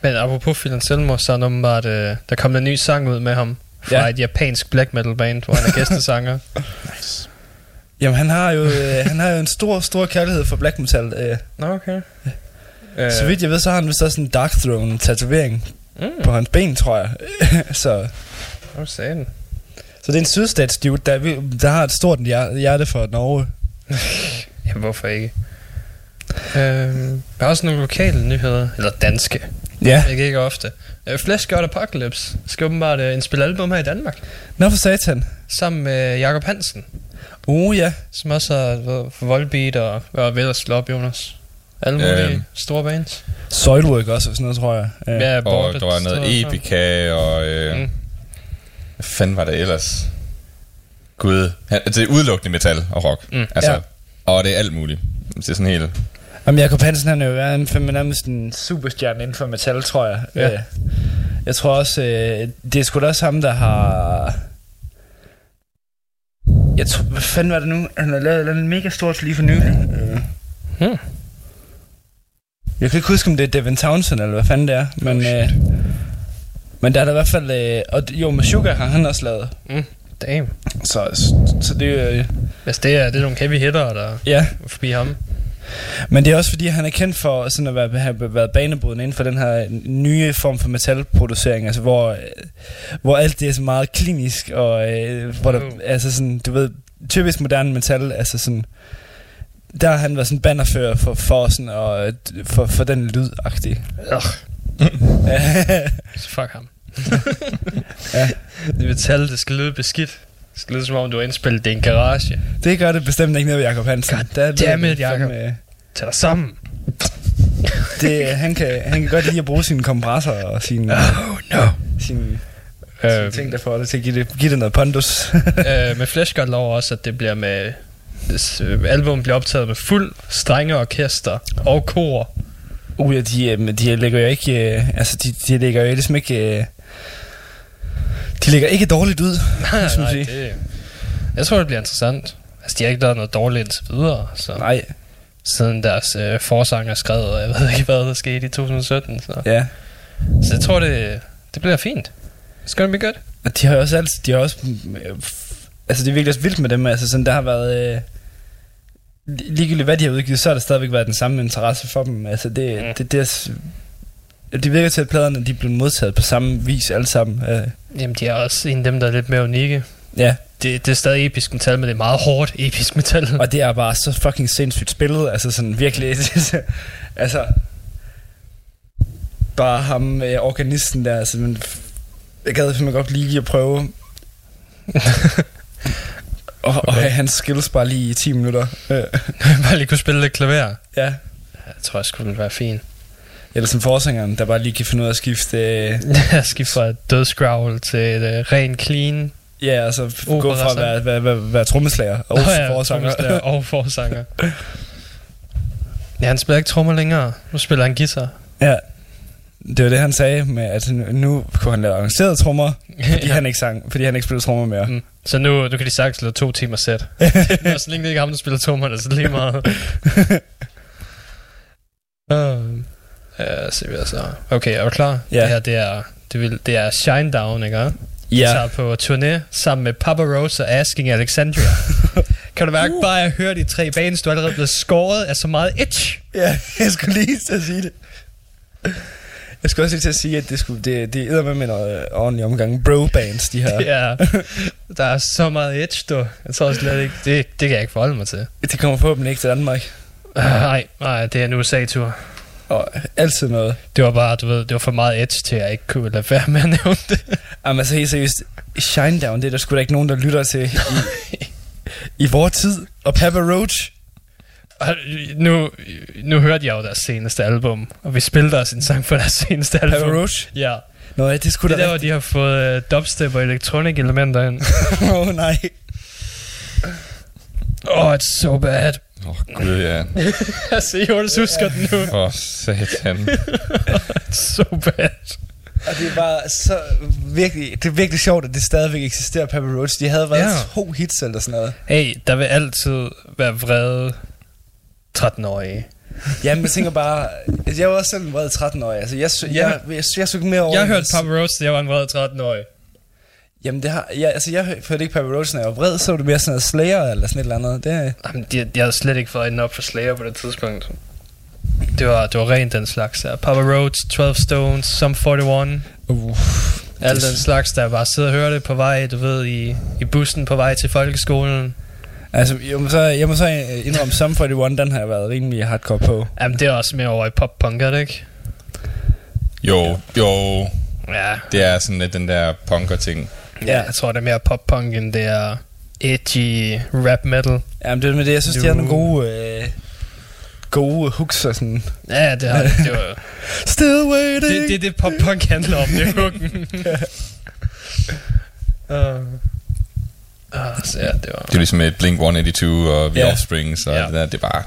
Speaker 6: Men apropos Phil Anselmo, så er der åbenbart, øh, der kom en ny sang ud med ham fra
Speaker 5: Ja.
Speaker 6: et japansk black metal band, hvor han er gæstesanger.
Speaker 5: jamen, han har jo, øh, han har jo en stor, stor kærlighed for black metal. Øh.
Speaker 6: Nå, okay.
Speaker 5: Øh. Så vidt jeg ved, så har han vist også en Dark Throne tatovering
Speaker 6: Mm,
Speaker 5: på hans ben, tror jeg. så,
Speaker 6: hvad sagde den?
Speaker 5: så det er en sydstats dude, der, der har et stort hjer- hjerte for Norge.
Speaker 6: Jamen, hvorfor ikke? Øhm, der er også nogle lokale nyheder, eller danske,
Speaker 5: Ja.
Speaker 6: ikke ikke ofte. Øh, Flash God Apocalypse skal åbenbart øh, indspille album her i Danmark,
Speaker 5: Nå for satan.
Speaker 6: sammen med Jakob Hansen,
Speaker 5: Uh, ja.
Speaker 6: som også har været for Volbeat og, og ved at slå op, Jonas. Alle mulige
Speaker 7: Øhm.
Speaker 6: store bands.
Speaker 5: Soilwork også, og sådan noget, tror jeg. Ja.
Speaker 6: Ja,
Speaker 7: Og der var noget Epica, og øh,
Speaker 6: Mm.
Speaker 7: hvad fanden var det ellers? Gud, det er udelukkende metal og rock.
Speaker 6: Mm.
Speaker 7: Altså,
Speaker 5: Ja.
Speaker 7: Og det er alt muligt. Det er sådan helt...
Speaker 5: Jamen, Jacob Hansen, han er jo en, fandme nærmest en superstjerne inden for metal, tror jeg.
Speaker 6: Ja.
Speaker 5: Øh, Jeg tror også, øh, det er sgu da også ham, der har... Jeg tror, hvad fanden var det nu? Han har lavet noget mega stort lige for nylig. Øh.
Speaker 6: Hmm.
Speaker 5: Jeg kan ikke huske, om det er Devin Townsend, eller hvad fanden det er. Men,
Speaker 6: Oh,
Speaker 5: øh, men der er der i hvert fald... Øh, og jo, med Sugar har han også lavet.
Speaker 6: Damn.
Speaker 5: Så, så, så det er. Øh,
Speaker 6: Altså, det er, det er nogle heavy hitter, der er
Speaker 5: ja,
Speaker 6: forbi ham.
Speaker 5: Men det er også fordi, han er kendt for sådan at være, have været banebrydende inden for den her nye form for metalproducering, altså hvor, øh, hvor alt det er så meget klinisk, og øh, hvor der,
Speaker 6: Mm.
Speaker 5: altså sådan, du ved, typisk moderne metal, altså sådan, der har han været sådan bannerfører for, for sådan, og for, for den lydagtige.
Speaker 6: Så fuck ham.
Speaker 5: Ja.
Speaker 6: Det metal, det skal lyde beskidt. Det skal lyde som om, du har indspillet det i en garage.
Speaker 5: det gør det bestemt ikke noget ved Jacob Hansen.
Speaker 6: God
Speaker 5: Der lyder
Speaker 6: damn
Speaker 5: det
Speaker 6: it, Jacob.
Speaker 5: fandme-
Speaker 6: Tag dig sammen.
Speaker 5: Det, han, kan, han kan godt lide at bruge sine kompressorer og sine,
Speaker 6: Oh no.
Speaker 5: sine
Speaker 6: Øh,
Speaker 5: Tænk dig for det til at give det, give det noget pondus.
Speaker 6: øh, med Flesh God Law også, at det bliver med... Øh, album bliver optaget med fuld strenge orkester og kor.
Speaker 5: uh, ja, de, øh, de ligger jo ikke... Øh, altså, de, de ligger jo ligesom ikke... De ligger ikke dårligt ud,
Speaker 6: Nej,
Speaker 5: man
Speaker 6: nej,
Speaker 5: sige.
Speaker 6: det, jeg tror, det bliver interessant. Altså, de har ikke lavet noget dårligt indtil videre, så
Speaker 5: Nej,
Speaker 6: siden deres øh, forsanger skrev, og jeg ved ikke, hvad der skete i 2017. Så,
Speaker 5: ja.
Speaker 6: så jeg tror, det, det bliver fint. It's gonna be good.
Speaker 5: Og de har jo også altid, de har også, øh, f- altså det er virkelig også vildt med dem, altså sådan, der har været, øh, li- ligegyldigt hvad de har udgivet, så har der stadigvæk været den samme interesse for dem, altså det,
Speaker 6: Mm.
Speaker 5: mm. det, det er, s- det virker til, at pladerne de er blevet modtaget på samme vis alle sammen, øh,
Speaker 6: Jamen, de er også en af dem, der er lidt mere unikke.
Speaker 5: ja,
Speaker 6: Det, det er stadig episk metal, men det er meget hårdt episk metal.
Speaker 5: og det er bare så fucking sindssygt spillet, altså sådan virkelig, altså, bare ham, øh, organisten der, altså, men, jeg gad simpelthen godt lige at prøve, og, og have hans skills bare lige i 10 minutter, øh,
Speaker 6: bare lige kunne spille lidt klaver.
Speaker 5: ja.
Speaker 6: Jeg tror, jeg skulle være fint.
Speaker 5: Eller som forsangeren, der bare lige kan finde ud af at skifte... Øh,
Speaker 6: Jeg skifter fra dødsgrowl til et uh, ren clean.
Speaker 5: ja, altså
Speaker 6: Opera
Speaker 5: gå fra at være, være, være, være trommeslager og
Speaker 6: Nå
Speaker 5: forsanger.
Speaker 6: trommeslager og forsanger. ja, han spiller ikke trommer længere. Nu spiller han guitar.
Speaker 5: ja, det var det, han sagde med, at nu- kunne han lave avancerede trommer, fordi,
Speaker 6: Ja.
Speaker 5: han ikke sang, fordi han ikke spillede trommer mere.
Speaker 6: Mm. Så nu, nu kan de sagtens lave to timer sæt. Nå, så længe det ikke er ham, der spiller trommerne, så lige meget. um, ja, se hvad så. Okay, er du klar?
Speaker 5: Ja.
Speaker 6: Det her, det er, det, vil, det er Shine Down, ikke?
Speaker 5: Ja,
Speaker 6: tager på turné sammen med Papa Rose og Asking Alexandria. kan du mærke,
Speaker 5: Uh.
Speaker 6: bare at høre de tre bands, du er allerede blevet skåret af så meget itch.
Speaker 5: ja, jeg skulle lige til at sige det. Jeg skulle også lige til at sige, at det, skulle, det, det er med noget øh, ordentlig omgang bro-bands, de her.
Speaker 6: Ja, der er så meget itch, du. Jeg tror slet ikke, det, det kan jeg ikke forholde mig til.
Speaker 5: Det kommer forhåbentlig ikke til Danmark.
Speaker 6: Uh, nej, nej, det er en USA-tur.
Speaker 5: Og altid noget.
Speaker 6: Det var bare, du ved, det var for meget edge til, at jeg ikke kunne lade være med at nævne det.
Speaker 5: Jamen altså helt seriøst, Shinedown, det er der sgu da ikke nogen, der lytter til i, i vores tid. Og Papa Roach,
Speaker 6: Og nu, nu hørte jeg jo deres seneste album, og vi spillede også en sang fra deres seneste album.
Speaker 5: Papa Roach.
Speaker 6: Ja,
Speaker 5: Nå, ja, det sgu
Speaker 6: det
Speaker 5: da
Speaker 6: der, hvor de har fået uh, dubstep og electronic elementer ind.
Speaker 5: Åh oh, nej.
Speaker 6: Oh, it's so bad.
Speaker 7: Åh, oh, gud, ja.
Speaker 6: altså, Jonas husker den nu.
Speaker 7: For satan.
Speaker 6: So bad.
Speaker 5: Og det er bare så virkelig, det er virkelig sjovt, at det stadigvæk eksisterer, Papa Roach. De havde været
Speaker 6: Ja.
Speaker 5: to hits eller sådan noget.
Speaker 6: Hey, der vil altid være vrede 13-årige.
Speaker 5: Jamen, jeg tænker bare, jeg var også selv en vred 13-årig. Altså, jeg, jeg, jeg, jeg, jeg, jeg mere over...
Speaker 6: Jeg hørte Papa Roach, da jeg var en vred 13-årig.
Speaker 5: Jamen, det har, jeg, altså, jeg hørte ikke Papa Roach, når jeg var vred, så var det mere sådan noget Slayer eller sådan et eller andet. Det,
Speaker 6: Jamen, de, de havde slet ikke fået øjnene op for Slayer på det tidspunkt. Det var, det var rent den slags der. Papa Roach, 12 Stones, Sum 41.
Speaker 5: uh,
Speaker 6: Alt den slags, der bare sidder og hører det på vej, du ved, i, i bussen på vej til folkeskolen.
Speaker 5: altså, jeg må så, jeg må så indrømme, Sum 41, den har jeg været rimelig hardcore på.
Speaker 6: Jamen, det er også mere over i pop-punk, er det ikke?
Speaker 7: Jo, jo.
Speaker 6: Ja.
Speaker 7: Det er sådan lidt den der punker-ting.
Speaker 6: Ja. Jeg tror, det er mere pop-punk, end det er edgy rap metal.
Speaker 5: Jamen, det er med det, jeg synes,
Speaker 6: Du-
Speaker 5: de har nogle gode... Øh, gode hooks og sådan...
Speaker 6: Ja, det, har, det, var,
Speaker 5: Still waiting!
Speaker 6: det, det, det pop-punk handler om, det er hooken. uh, uh, så ja, det var...
Speaker 7: Det er ligesom et Blink-182 og The
Speaker 5: Ja.
Speaker 7: Offspring, så
Speaker 6: Ja.
Speaker 7: det, der, det er bare...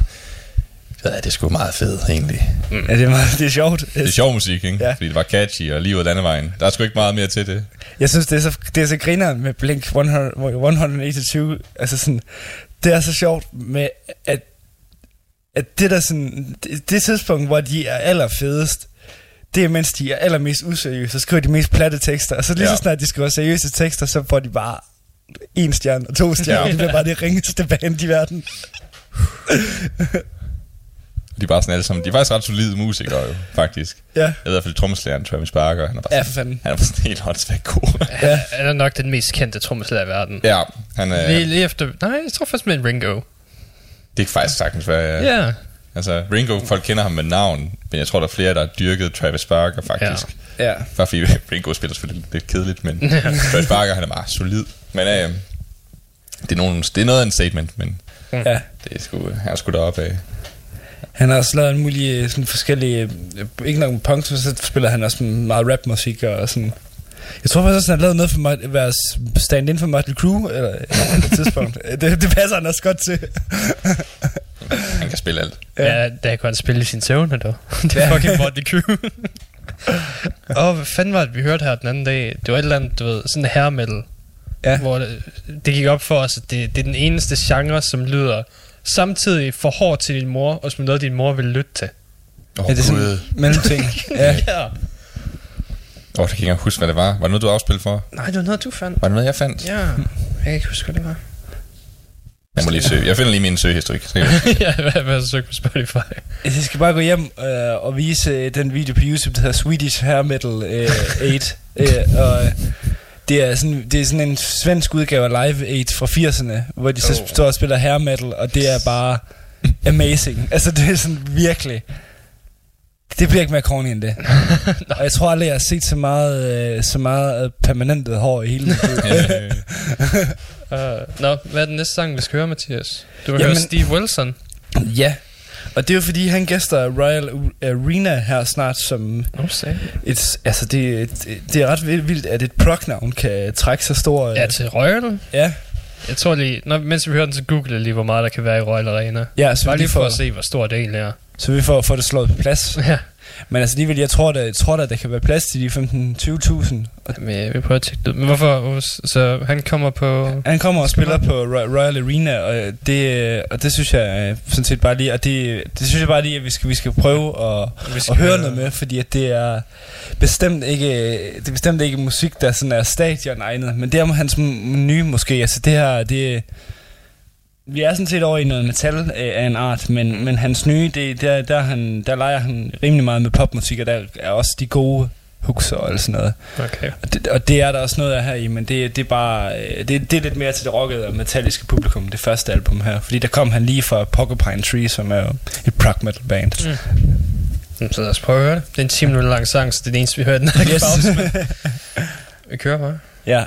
Speaker 7: Ja, det er sgu meget fedt, egentlig.
Speaker 5: Ja, det er, meget, det er sjovt.
Speaker 7: Det er sjov musik, ikke?
Speaker 5: Ja.
Speaker 7: Fordi det var catchy og lige ud af landevejen. Der er sgu ikke meget mere til det.
Speaker 5: Jeg synes, det er så, det er så griner med Blink 100, 182. Altså sådan, det er så sjovt med, at, at det der sådan, det, det tidspunkt, hvor de er allerfedest, det er mens de er allermest useriøse, så skriver de mest platte tekster, og så lige. Ja. så snart de skriver seriøse tekster, så får de bare en stjerne og to stjerner,
Speaker 7: Ja.
Speaker 5: det bliver bare det ringeste band i verden.
Speaker 7: De er bare sådan alle sammen. De er faktisk ret solide musikere, jo, faktisk.
Speaker 5: Ja,
Speaker 7: Jeg ved i hvert fald trommeslageren Travis Barker. Han er bare
Speaker 5: ja for fanden.
Speaker 7: han er bare sådan helt håndsvægt god.
Speaker 6: Ja. Han er nok den mest kendte trommeslager i verden.
Speaker 7: ja, han er...
Speaker 6: Lige, lige efter... Nej, jeg tror faktisk med Ringo.
Speaker 7: Det kan faktisk sagtens være, ja.
Speaker 6: Ja.
Speaker 7: Altså, Ringo, folk kender ham med navn, men jeg tror, der er flere, der har dyrket Travis Barker, faktisk.
Speaker 6: Ja.
Speaker 5: Ja.
Speaker 7: Bare fordi Ringo spiller selvfølgelig lidt kedeligt, men Travis Barker, han er bare solid. Men øh, det, er nogen, det er noget af en statement, men
Speaker 5: ja.
Speaker 7: det er sgu, han er sgu deroppe af.
Speaker 5: Han har også lavet en mulig sådan forskellige, øh, ikke nok med punk, så spiller han også meget rapmusik og sådan. Jeg tror faktisk også, han har lavet noget for at være stand-in for Motley Crue, eller på et tidspunkt. det, det passer han også godt til.
Speaker 7: Han kan spille alt.
Speaker 6: Ja, ja der kunne han spille i sin søvne, dog. det er fucking Motley Crue. Åh, hvad fanden var det, vi hørte her den anden dag? Det var et eller andet, du ved, sådan en hair metal.
Speaker 5: Ja.
Speaker 6: Hvor det, det gik op for os, at det, det er den eneste genre, som lyder samtidig for hård til din mor, og som noget, din mor vil lytte til.
Speaker 7: Åh,
Speaker 5: Ja, det er sådan mellemting. ja.
Speaker 6: ja.
Speaker 7: Åh, det kan jeg ikke huske, hvad det var. Var det noget, du afspillede for?
Speaker 6: Nej, det var noget, du fandt.
Speaker 7: Var det noget, jeg fandt?
Speaker 6: Ja, jeg kan ikke huske, hvad det var.
Speaker 7: Jeg må lige søge. Jeg finder lige min søgehistorik. Så
Speaker 6: ja, hvad hvad har du søgt på Spotify?
Speaker 5: Jeg skal bare gå hjem øh, og vise øh, den video på YouTube, der hedder Swedish Hair Metal øh, 8. Øh, og øh, det er, sådan, det er sådan en svensk udgave af Live 8 fra 80'erne, hvor de så
Speaker 6: Oh.
Speaker 5: står og spiller hair metal, og det er bare amazing. Altså, det er sådan virkelig... Det bliver ikke mere corny end det. og jeg tror aldrig, jeg har set så meget, øh, så meget øh, permanentet hår i hele mit liv.
Speaker 7: Øh,
Speaker 6: Uh, Nå, hvad er den næste sang, vi skal høre, Mathias? Du vil
Speaker 5: Jamen-
Speaker 6: høre Steve Wilson.
Speaker 5: ja, og det er jo fordi, han gæster Royal Arena her snart som
Speaker 6: sagde
Speaker 5: et, altså det, det, det er ret vildt, at et prognavn kan trække så stor...
Speaker 6: Ja, til Royal.
Speaker 5: ja,
Speaker 6: Jeg tror lige, når, mens vi hører den, så google jeg lige, hvor meget der kan være i Royal Arena.
Speaker 5: ja så,
Speaker 6: Bare
Speaker 5: vi
Speaker 6: lige for
Speaker 5: får,
Speaker 6: at se, hvor stor det egentlig er.
Speaker 5: så vi får, får det slået på plads.
Speaker 6: Ja.
Speaker 5: Men altså alligevel, jeg tror da, jeg tror da, der kan være plads til de 15-20.000. Og
Speaker 6: Men jeg vil prøve at tjekke det. Men hvorfor? hvor- Så han kommer på...
Speaker 5: Han kommer og spiller på Ro- Royal Arena, og det, og det synes jeg øh, sådan set bare lige, og det, det synes jeg bare lige, at vi skal, vi skal prøve at,
Speaker 6: Vi
Speaker 5: at høre noget med, fordi at det er bestemt ikke, det er bestemt ikke musik, der sådan er stadion egnet, men det er hans nye måske, altså det her, det vi er sådan set over i noget metal øh, af en art, men, men hans nye, det, der, der, han, der leger han rimelig meget med popmusik, og der er også de gode hooks og alt sådan noget.
Speaker 6: Okay.
Speaker 5: Og det, og det er der også noget af her i, men det, det er bare øh, det, det er lidt mere til det rockede og metalliske publikum, det første album her. Fordi der kom han lige fra Porcupine Tree, som er jo et prog metal band.
Speaker 6: Mm. Jamen, Så lad os prøve at høre det. Det er en 10 minutter lang sang, så det er det eneste, vi hører i den her
Speaker 5: Yes.
Speaker 6: Vi kører bare.
Speaker 5: ja.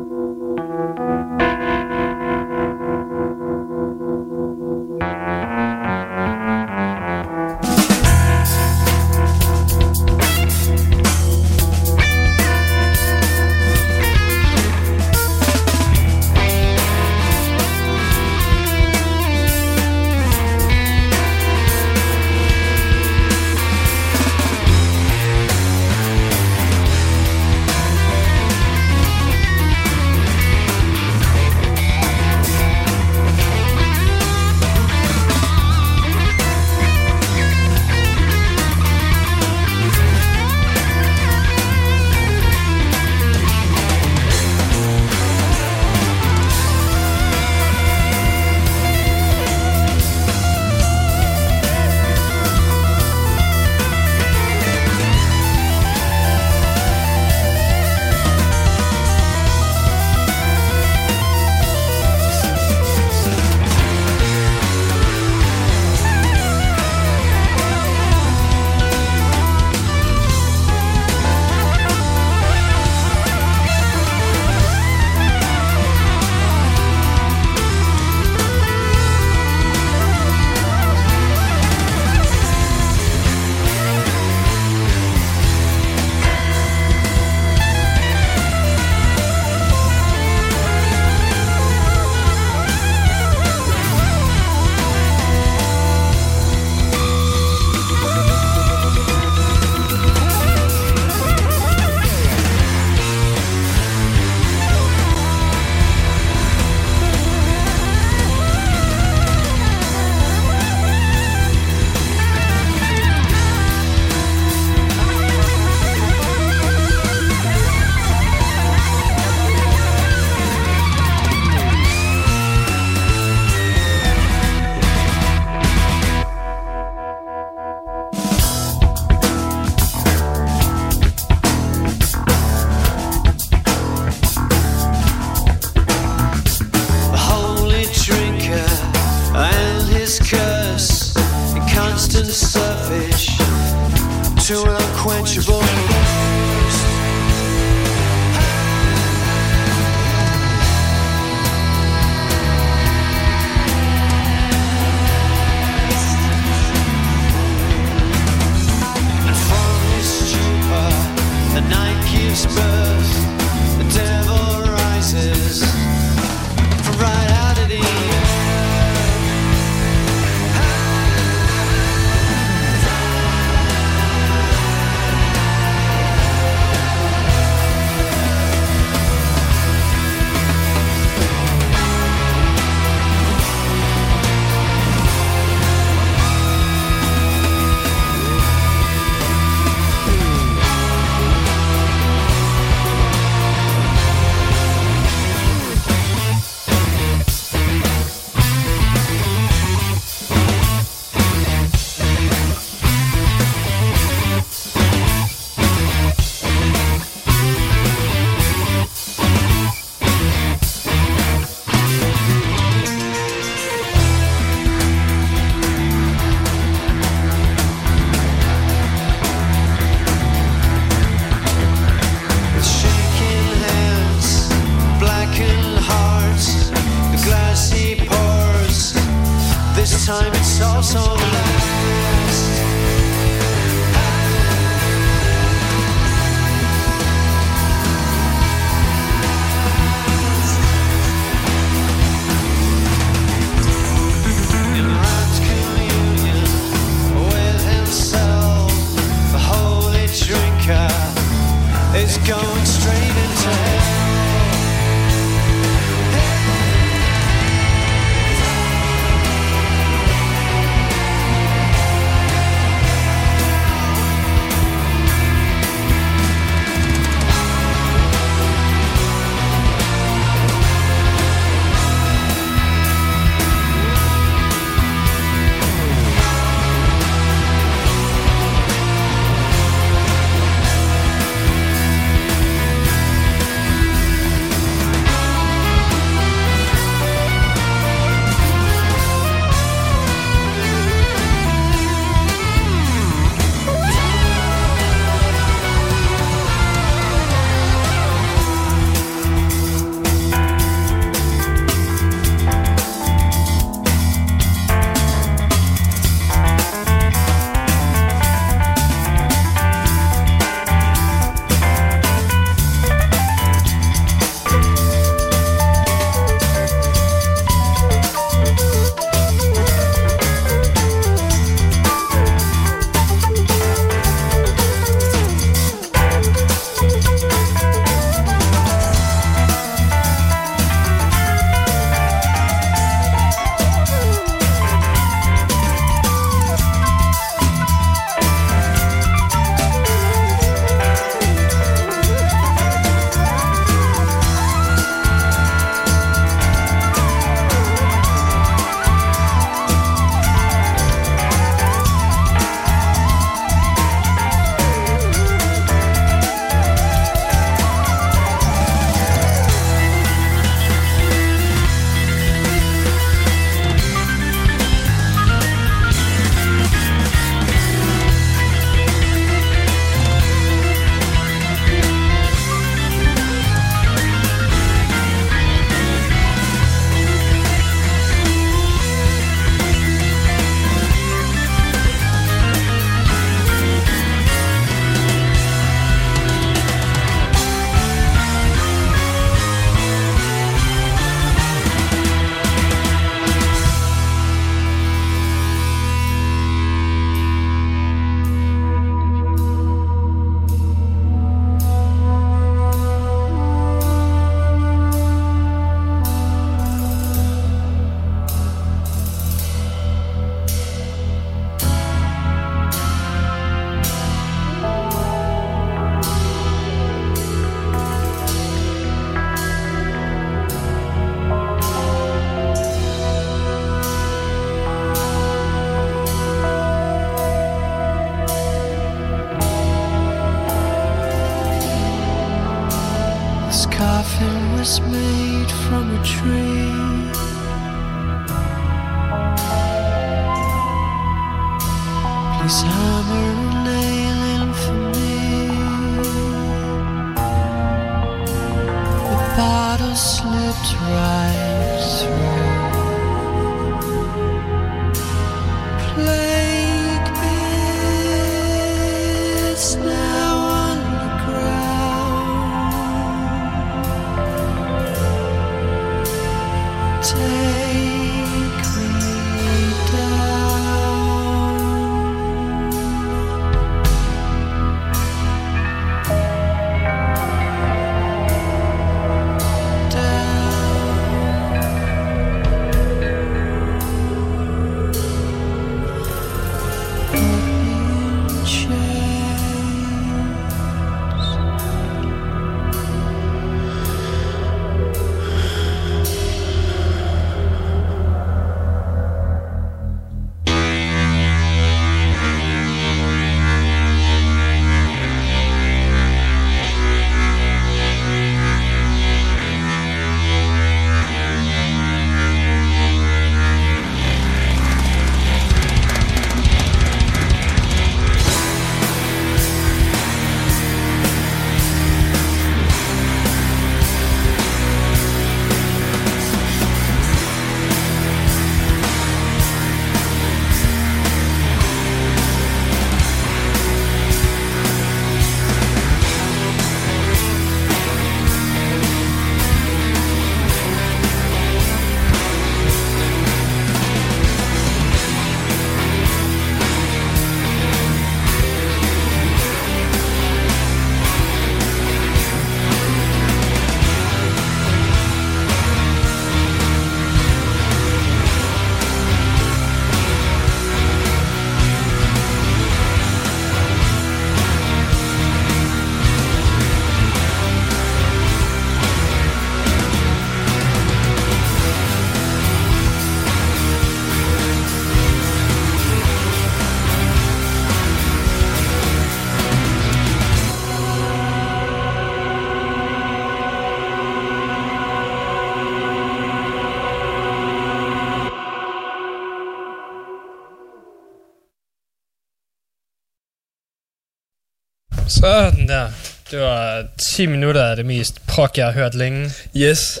Speaker 6: Sådan der. Det var 10 minutter af det mest prok, jeg har hørt længe.
Speaker 5: Yes.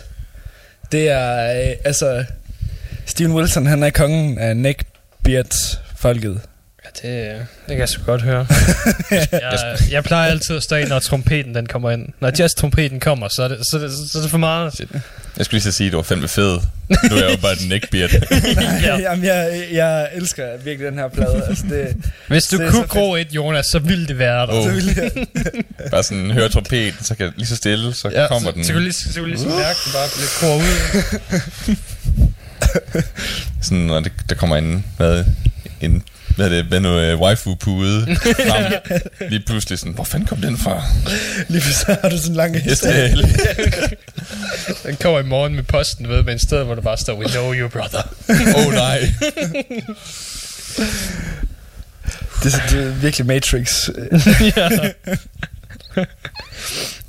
Speaker 5: Det er, øh, altså... Steven Wilson, han er kongen af neckbeard-folket.
Speaker 6: Ja, det, det kan jeg så godt høre. jeg, jeg plejer altid at stå ind, når trompeten den kommer ind. Når jazz-trompeten kommer, så er det, så, er det, så er det for meget.
Speaker 7: Jeg skulle lige så sige, at du var fandme fed. Nu er jeg jo bare et neckbeard.
Speaker 5: ja. Jamen, jeg, jeg elsker virkelig den her plade. Altså, det,
Speaker 6: Hvis du
Speaker 5: det
Speaker 6: kunne
Speaker 5: så
Speaker 6: gro et, Jonas, så ville det være der.
Speaker 7: Oh.
Speaker 5: Så jeg,
Speaker 7: bare sådan høre trompeten, så kan lige så stille, så
Speaker 6: Ja,
Speaker 7: kommer
Speaker 6: så,
Speaker 7: den.
Speaker 6: så, kunne du lige, så kunne du lige mærke den bare lidt grå ud.
Speaker 7: Sådan, når det, der kommer en, hvad, en, hvad det, hvad nu, uh, waifu-pude frem. Lige pludselig sådan, hvor fanden kom den fra?
Speaker 5: lige så har du sådan en lang historie.
Speaker 7: det
Speaker 6: Den kommer i morgen med posten, ved, med en sted, hvor der bare står, we know you, brother.
Speaker 7: Oh nej.
Speaker 5: Det, er- det er virkelig Matrix.
Speaker 6: ja.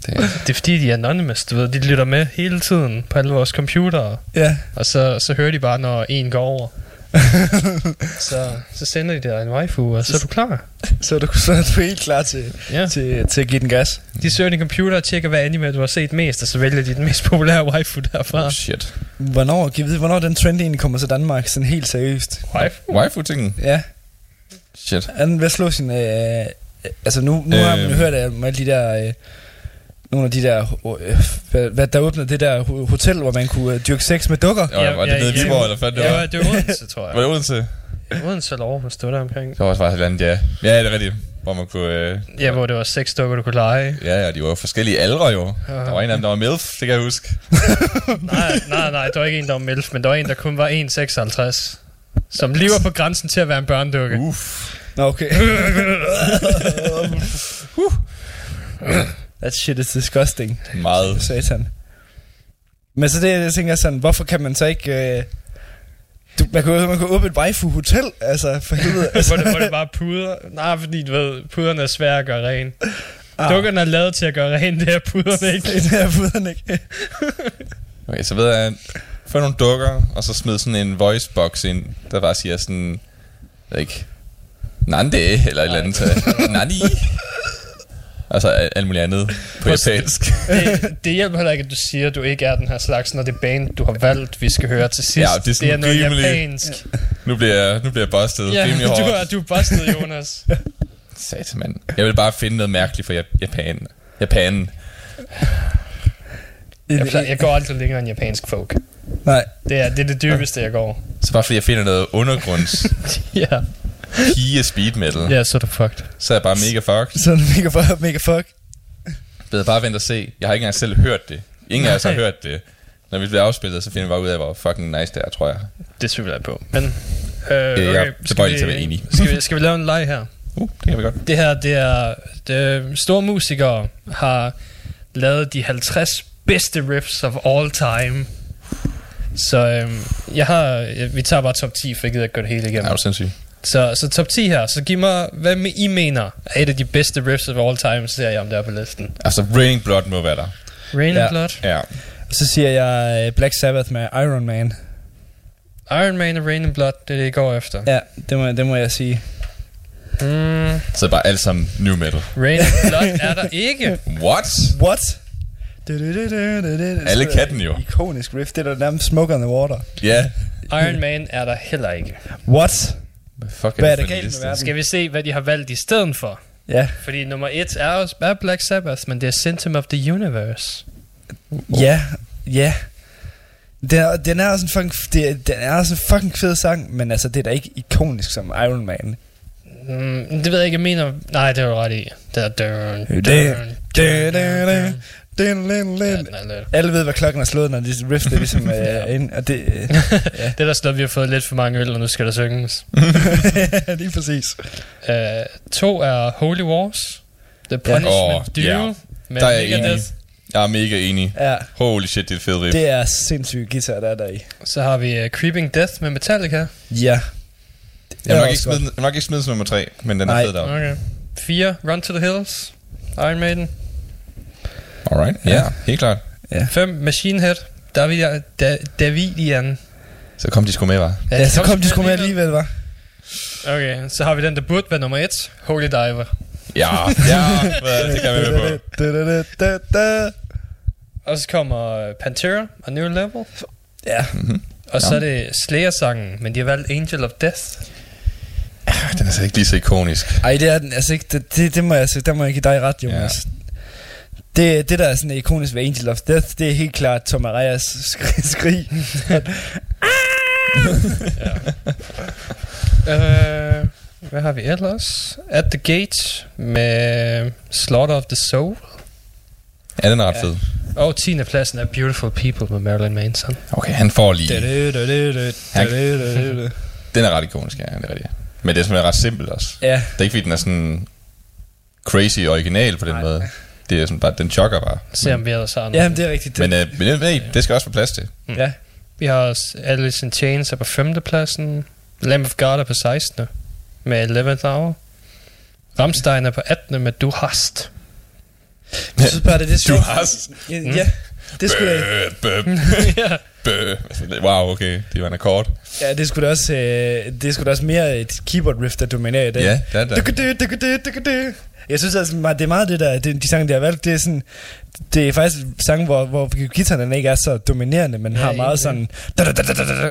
Speaker 6: Det, det er fordi, de er anonymous, du ved. De lytter med hele tiden på alle vores computere.
Speaker 5: Ja.
Speaker 6: Og så, så hører de bare, når en går over. så, så sender de dig en waifu, og så er du klar.
Speaker 5: Så er du, så er du helt klar til,
Speaker 6: Ja.
Speaker 5: til, til at give den gas.
Speaker 6: De søger din computer og tjekker, hvad anime du har set mest, og så vælger de den mest populære waifu derfra.
Speaker 7: Oh, shit.
Speaker 5: Hvornår, kan vi vide, hvornår den trend egentlig kommer til Danmark? Sådan helt seriøst.
Speaker 6: Waifu?
Speaker 7: Waifu-tingen?
Speaker 5: Ja.
Speaker 7: Shit.
Speaker 5: Ved at slå sin... Øh, altså nu, nu øh, har man jo
Speaker 7: Øhm.
Speaker 5: hørt om alle de der... Øh, nogle af de der... Øh, hvad, der åbnede det der ho- hotel, hvor man kunne øh, dyrke sex med dukker.
Speaker 7: Ja, var det nede i Viborg, eller hvad det
Speaker 6: ja,
Speaker 7: var?
Speaker 6: det var Odense, tror jeg.
Speaker 7: Var det Odense?
Speaker 6: Odense eller Aarhus, det var der omkring.
Speaker 7: Det var også faktisk et andet, ja. Ja, det er rigtigt. Hvor man kunne... Øh,
Speaker 6: Ja, hvor det var seks dukker, du kunne lege.
Speaker 7: ja, ja, de var jo forskellige aldre jo. Der var en af dem, der var MILF, det kan jeg huske.
Speaker 6: nej, nej, nej, der var ikke en, der var MILF, men der var en, der kun var 1,56. Som lige var på grænsen til at være en børnedukke.
Speaker 7: Uff.
Speaker 5: Nå, okay. That shit is disgusting.
Speaker 7: Meget.
Speaker 5: Satan. Men så det, jeg tænker sådan, hvorfor kan man så ikke... Øh, du, man kunne man kunne åbne et waifu hotel, altså for helvede. Altså.
Speaker 6: hvor, det, hvor det bare puder. Nej, fordi du ved, puderne er svære at gøre ren.
Speaker 5: Ah.
Speaker 6: Dukkerne er lavet til at gøre rent, det her puderne ikke.
Speaker 5: Det er puderne ikke.
Speaker 7: Okay, så ved jeg, få nogle dukker, og så smid sådan en voicebox ind, der bare siger sådan, jeg ikke, Nande, eller et eller andet. Nani. Altså al- alt muligt andet på japansk.
Speaker 6: det, det hjælper heller ikke, at du siger, at du ikke er den her slags, når det band, du har valgt, vi skal høre til sidst.
Speaker 7: Ja, det er sådan
Speaker 6: det er noget
Speaker 7: rimelig-
Speaker 6: japansk.
Speaker 7: Nu bliver jeg, nu bliver jeg busted.
Speaker 6: Ja,
Speaker 7: rimelig
Speaker 6: du
Speaker 7: hårdt.
Speaker 6: er, du er busted, Jonas.
Speaker 7: Sat, mand. Jeg vil bare finde noget mærkeligt for Jap- Japan. Japan.
Speaker 6: Jeg, plejer, jeg går aldrig længere end japansk folk.
Speaker 5: Nej.
Speaker 6: Det er det, er det dybeste, jeg går.
Speaker 7: Så bare fordi jeg finder noget undergrunds
Speaker 6: Ja,
Speaker 7: pige speed metal,
Speaker 6: ja så er du fucked.
Speaker 7: så er jeg bare mega fucked.
Speaker 5: Så er det mega fuck. Mega fuck.
Speaker 7: Jeg bare vente og se. Jeg har ikke engang selv hørt det. Ingen af os har hørt det. Når vi bliver afspillet, så finder vi bare ud af, hvor fucking nice det er, tror jeg.
Speaker 6: Det tvivler jeg på. Men, øh,
Speaker 7: jeg
Speaker 6: okay,
Speaker 7: er
Speaker 6: skal,
Speaker 7: tilbøjelig til at være enig.
Speaker 6: skal, vi, skal vi lave en leg her?
Speaker 7: Uh, det kan vi godt.
Speaker 6: Det her, det er... Det, store musikere har lavet de 50 bedste riffs of all time. Så øhm, jeg har... jeg- Vi tager bare top 10, for jeg gider ikke gå det hele
Speaker 7: Ja,
Speaker 6: igennem.
Speaker 7: er du sindssyg.
Speaker 6: Så, så top 10 her. Så giv mig, hvad I mener er et af de bedste riffs of all time, så ser jeg, om det er på listen.
Speaker 7: Altså, Raining Blood må være der.
Speaker 6: Rain
Speaker 5: Ja.
Speaker 6: Blood,
Speaker 7: Ja.
Speaker 5: Så siger jeg øh, Black Sabbath med Iron Man.
Speaker 6: Iron Man og Rain and Blood, det er det, I går efter.
Speaker 5: Ja, det må, det må jeg sige.
Speaker 6: Mm,
Speaker 7: Så er bare alt sammen new metal.
Speaker 6: Rain and Blood er der ikke.
Speaker 7: What?
Speaker 5: What? Du, du, du.
Speaker 7: Alle kan den jo.
Speaker 5: Ikonisk riff, det er der nærmest Smoke on the Water.
Speaker 7: Ja.
Speaker 6: Iron Man er der heller ikke.
Speaker 5: What?
Speaker 7: Hvad fuck
Speaker 5: Hvad er
Speaker 7: det
Speaker 5: galt med verden?
Speaker 6: Skal vi se, hvad de har valgt i stedet for?
Speaker 5: Ja,
Speaker 6: Fordi nummer et er, også, er Black Sabbath, men det er Symptom of the Universe.
Speaker 5: ja, ja. Den er, den er også en fucking, det, er- den er også en fucking fed sang, men altså, det er da ikke ikonisk som Iron Man.
Speaker 6: Mm, det ved jeg ikke, jeg mener... Nej, det er du ret i. Det er... Dun, dun,
Speaker 5: Det-
Speaker 6: dun, dun,
Speaker 5: det-
Speaker 6: dun.
Speaker 5: Din, din,
Speaker 6: Ja,
Speaker 5: din.
Speaker 6: den er lidt.
Speaker 5: Alle ved, hvad klokken er slået, når de riff det ligesom er ind, og det, øh,
Speaker 6: Det er der slået, vi har fået lidt for mange øl, og nu skal der synges.
Speaker 5: lige præcis.
Speaker 6: Uh, to er Holy Wars. The Punishment
Speaker 7: Åh,
Speaker 6: Duo.
Speaker 7: ja.
Speaker 6: Med
Speaker 7: Der er jeg enig. Jeg er mega enig.
Speaker 5: Ja,
Speaker 7: Holy shit, det er et fedt riff.
Speaker 5: det er sindssygt guitar, der er der i.
Speaker 6: Så har vi uh, Creeping Death med Metallica.
Speaker 5: Ja.
Speaker 7: Jeg må nok ikke smide, den- jeg må nok ikke smide som nummer tre, men den er
Speaker 5: Nej.
Speaker 7: fed deroppe.
Speaker 6: Okay. Fire, Run to the Hills. Iron Maiden.
Speaker 7: Alright, ja, helt klart.
Speaker 6: Fem, Machine Head. David, da, Davidian.
Speaker 7: Så kom de sgu med, var.
Speaker 5: Ja, så kom de sgu med alligevel, var.
Speaker 6: Okay, så har vi den, der burde være nummer et. Holy Diver.
Speaker 7: Ja, ja, det kan vi med på.
Speaker 5: Da, da, da, da, da.
Speaker 6: Og så kommer øh, Pantera, A New Level.
Speaker 5: Ja,
Speaker 6: Og så er det Slayer-sangen, men de har valgt Angel of Death.
Speaker 7: Den er altså ikke lige så ikonisk.
Speaker 5: ej, det er den, altså ikke, det, det, det må jeg, altså, der må jeg give dig ret, Jonas. Ja det, det der er sådan ikonisk ved Angel of Death, det er helt klart Tom Arias skrig. skrig. ja.
Speaker 6: uh, hvad har vi ellers? At the Gate med Slaughter of the Soul.
Speaker 7: Ja, den er ret ja. fed.
Speaker 6: Og 10. pladsen er Beautiful People med Marilyn Manson.
Speaker 7: Okay, han får lige...
Speaker 5: Han...
Speaker 7: Den er ret ikonisk, ja. Det er rigtigt. Men det er simpelthen ret simpelt også.
Speaker 5: Ja.
Speaker 7: Det er ikke fordi, den er sådan crazy original på den
Speaker 5: Nej.
Speaker 7: måde. Det er sådan bare, den chokker bare.
Speaker 6: Se om vi ellers har
Speaker 5: ja det er rigtigt.
Speaker 7: Men, øh, men det, det skal også få plads til.
Speaker 5: ja.
Speaker 6: Vi har også Alice in Chains er på 5. pladsen. Lamb of God er på 16. med 11th Hour. Rammstein er på 18. med Du Hast.
Speaker 5: Jeg synes bare, det er det
Speaker 7: Du har...
Speaker 5: Ja, ja, det skulle da,
Speaker 7: Bø, bø,
Speaker 6: ja.
Speaker 7: Wow, okay. Det var en akkord.
Speaker 5: ja, det skulle da også, øh, det skulle da også mere et keyboard riff, der dominerer i det.
Speaker 7: Ja, det er det.
Speaker 5: Jeg synes altså, det er meget det der, det, de sange, de har valgt, det er sådan, det er faktisk sange, hvor, hvor guitaren ikke er så dominerende, men
Speaker 6: Ja,
Speaker 5: har meget sådan, da, da, da, da, da, da.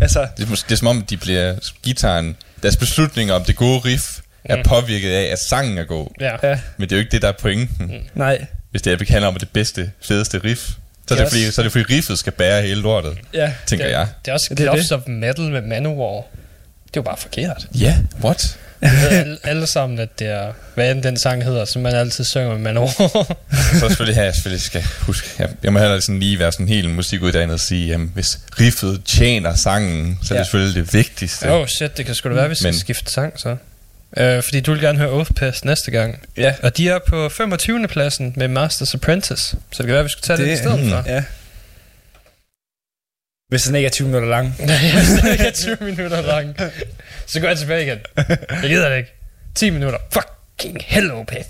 Speaker 5: altså,
Speaker 7: Det er, det er som om, de bliver gitaren... Deres beslutninger om det gode riff er
Speaker 6: Mm.
Speaker 7: påvirket af, at sangen er god.
Speaker 6: ja.
Speaker 5: ja,
Speaker 7: Men det er jo ikke det, der er pointen.
Speaker 5: nej,
Speaker 7: Hvis det er, at handler om det bedste, fedeste riff. Så er det,
Speaker 6: Yes.
Speaker 7: fordi, så er det fordi riffet skal bære hele lortet,
Speaker 5: ja,
Speaker 7: tænker
Speaker 6: det,
Speaker 7: jeg.
Speaker 6: Det er også
Speaker 5: er
Speaker 6: Gloves
Speaker 5: det.
Speaker 6: of Metal med Manowar. Det er jo bare forkert.
Speaker 7: Ja, what?
Speaker 6: Vi ved alle, alle sammen, at det er, hvad end den sang hedder, som man altid synger med Manowar.
Speaker 7: Så selvfølgelig her, jeg selvfølgelig skal huske, jeg, jeg må heller sådan lige være sådan helt musikuddannet og sige, jamen, hvis riffet tjener sangen, så er det
Speaker 5: Ja.
Speaker 7: selvfølgelig det vigtigste.
Speaker 6: oh shit, det kan sgu da være, at vi skal
Speaker 7: Men-
Speaker 6: skifte sang så. Uh, fordi du vil gerne høre Oathpass næste gang.
Speaker 5: ja,
Speaker 6: Og de er på 25. pladsen med Masters Apprentice. Så det kan være, vi skulle tage det,
Speaker 5: Det-
Speaker 6: i stedet
Speaker 7: mm.
Speaker 6: for.
Speaker 5: ja. Hvis den ikke er 20 minutter lang.
Speaker 6: Nej, jeg er ikke 20 minutter lang. Så går jeg tilbage igen. Jeg gider det ikke. 10 minutter. Fucking hello, Peth.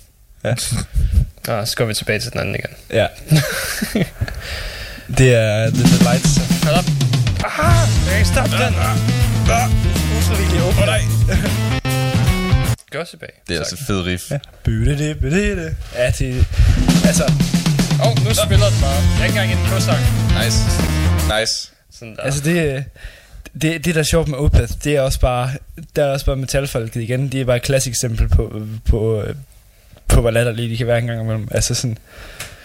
Speaker 6: Nå, så går vi tilbage til den anden igen.
Speaker 5: Ja. det er The, the Lights.
Speaker 6: Hold op. Ah, jeg kan ikke stoppe den.
Speaker 5: Åbner.
Speaker 7: nej.
Speaker 6: Gossip af.
Speaker 7: Det er altså fed riff.
Speaker 5: Ja. Bytte det, bytte det. Ja, det... Altså,
Speaker 6: Åh, oh, nu spiller den bare. Jeg er ikke engang en på-sang.
Speaker 7: Nice. Nice.
Speaker 6: Sådan der.
Speaker 5: altså det... Det, det der er sjovt med Opeth, det er også bare, der er også bare metalfolket igen. Det er bare et klassisk eksempel på, på, på hvor latterlige de kan være en gang imellem. Altså sådan,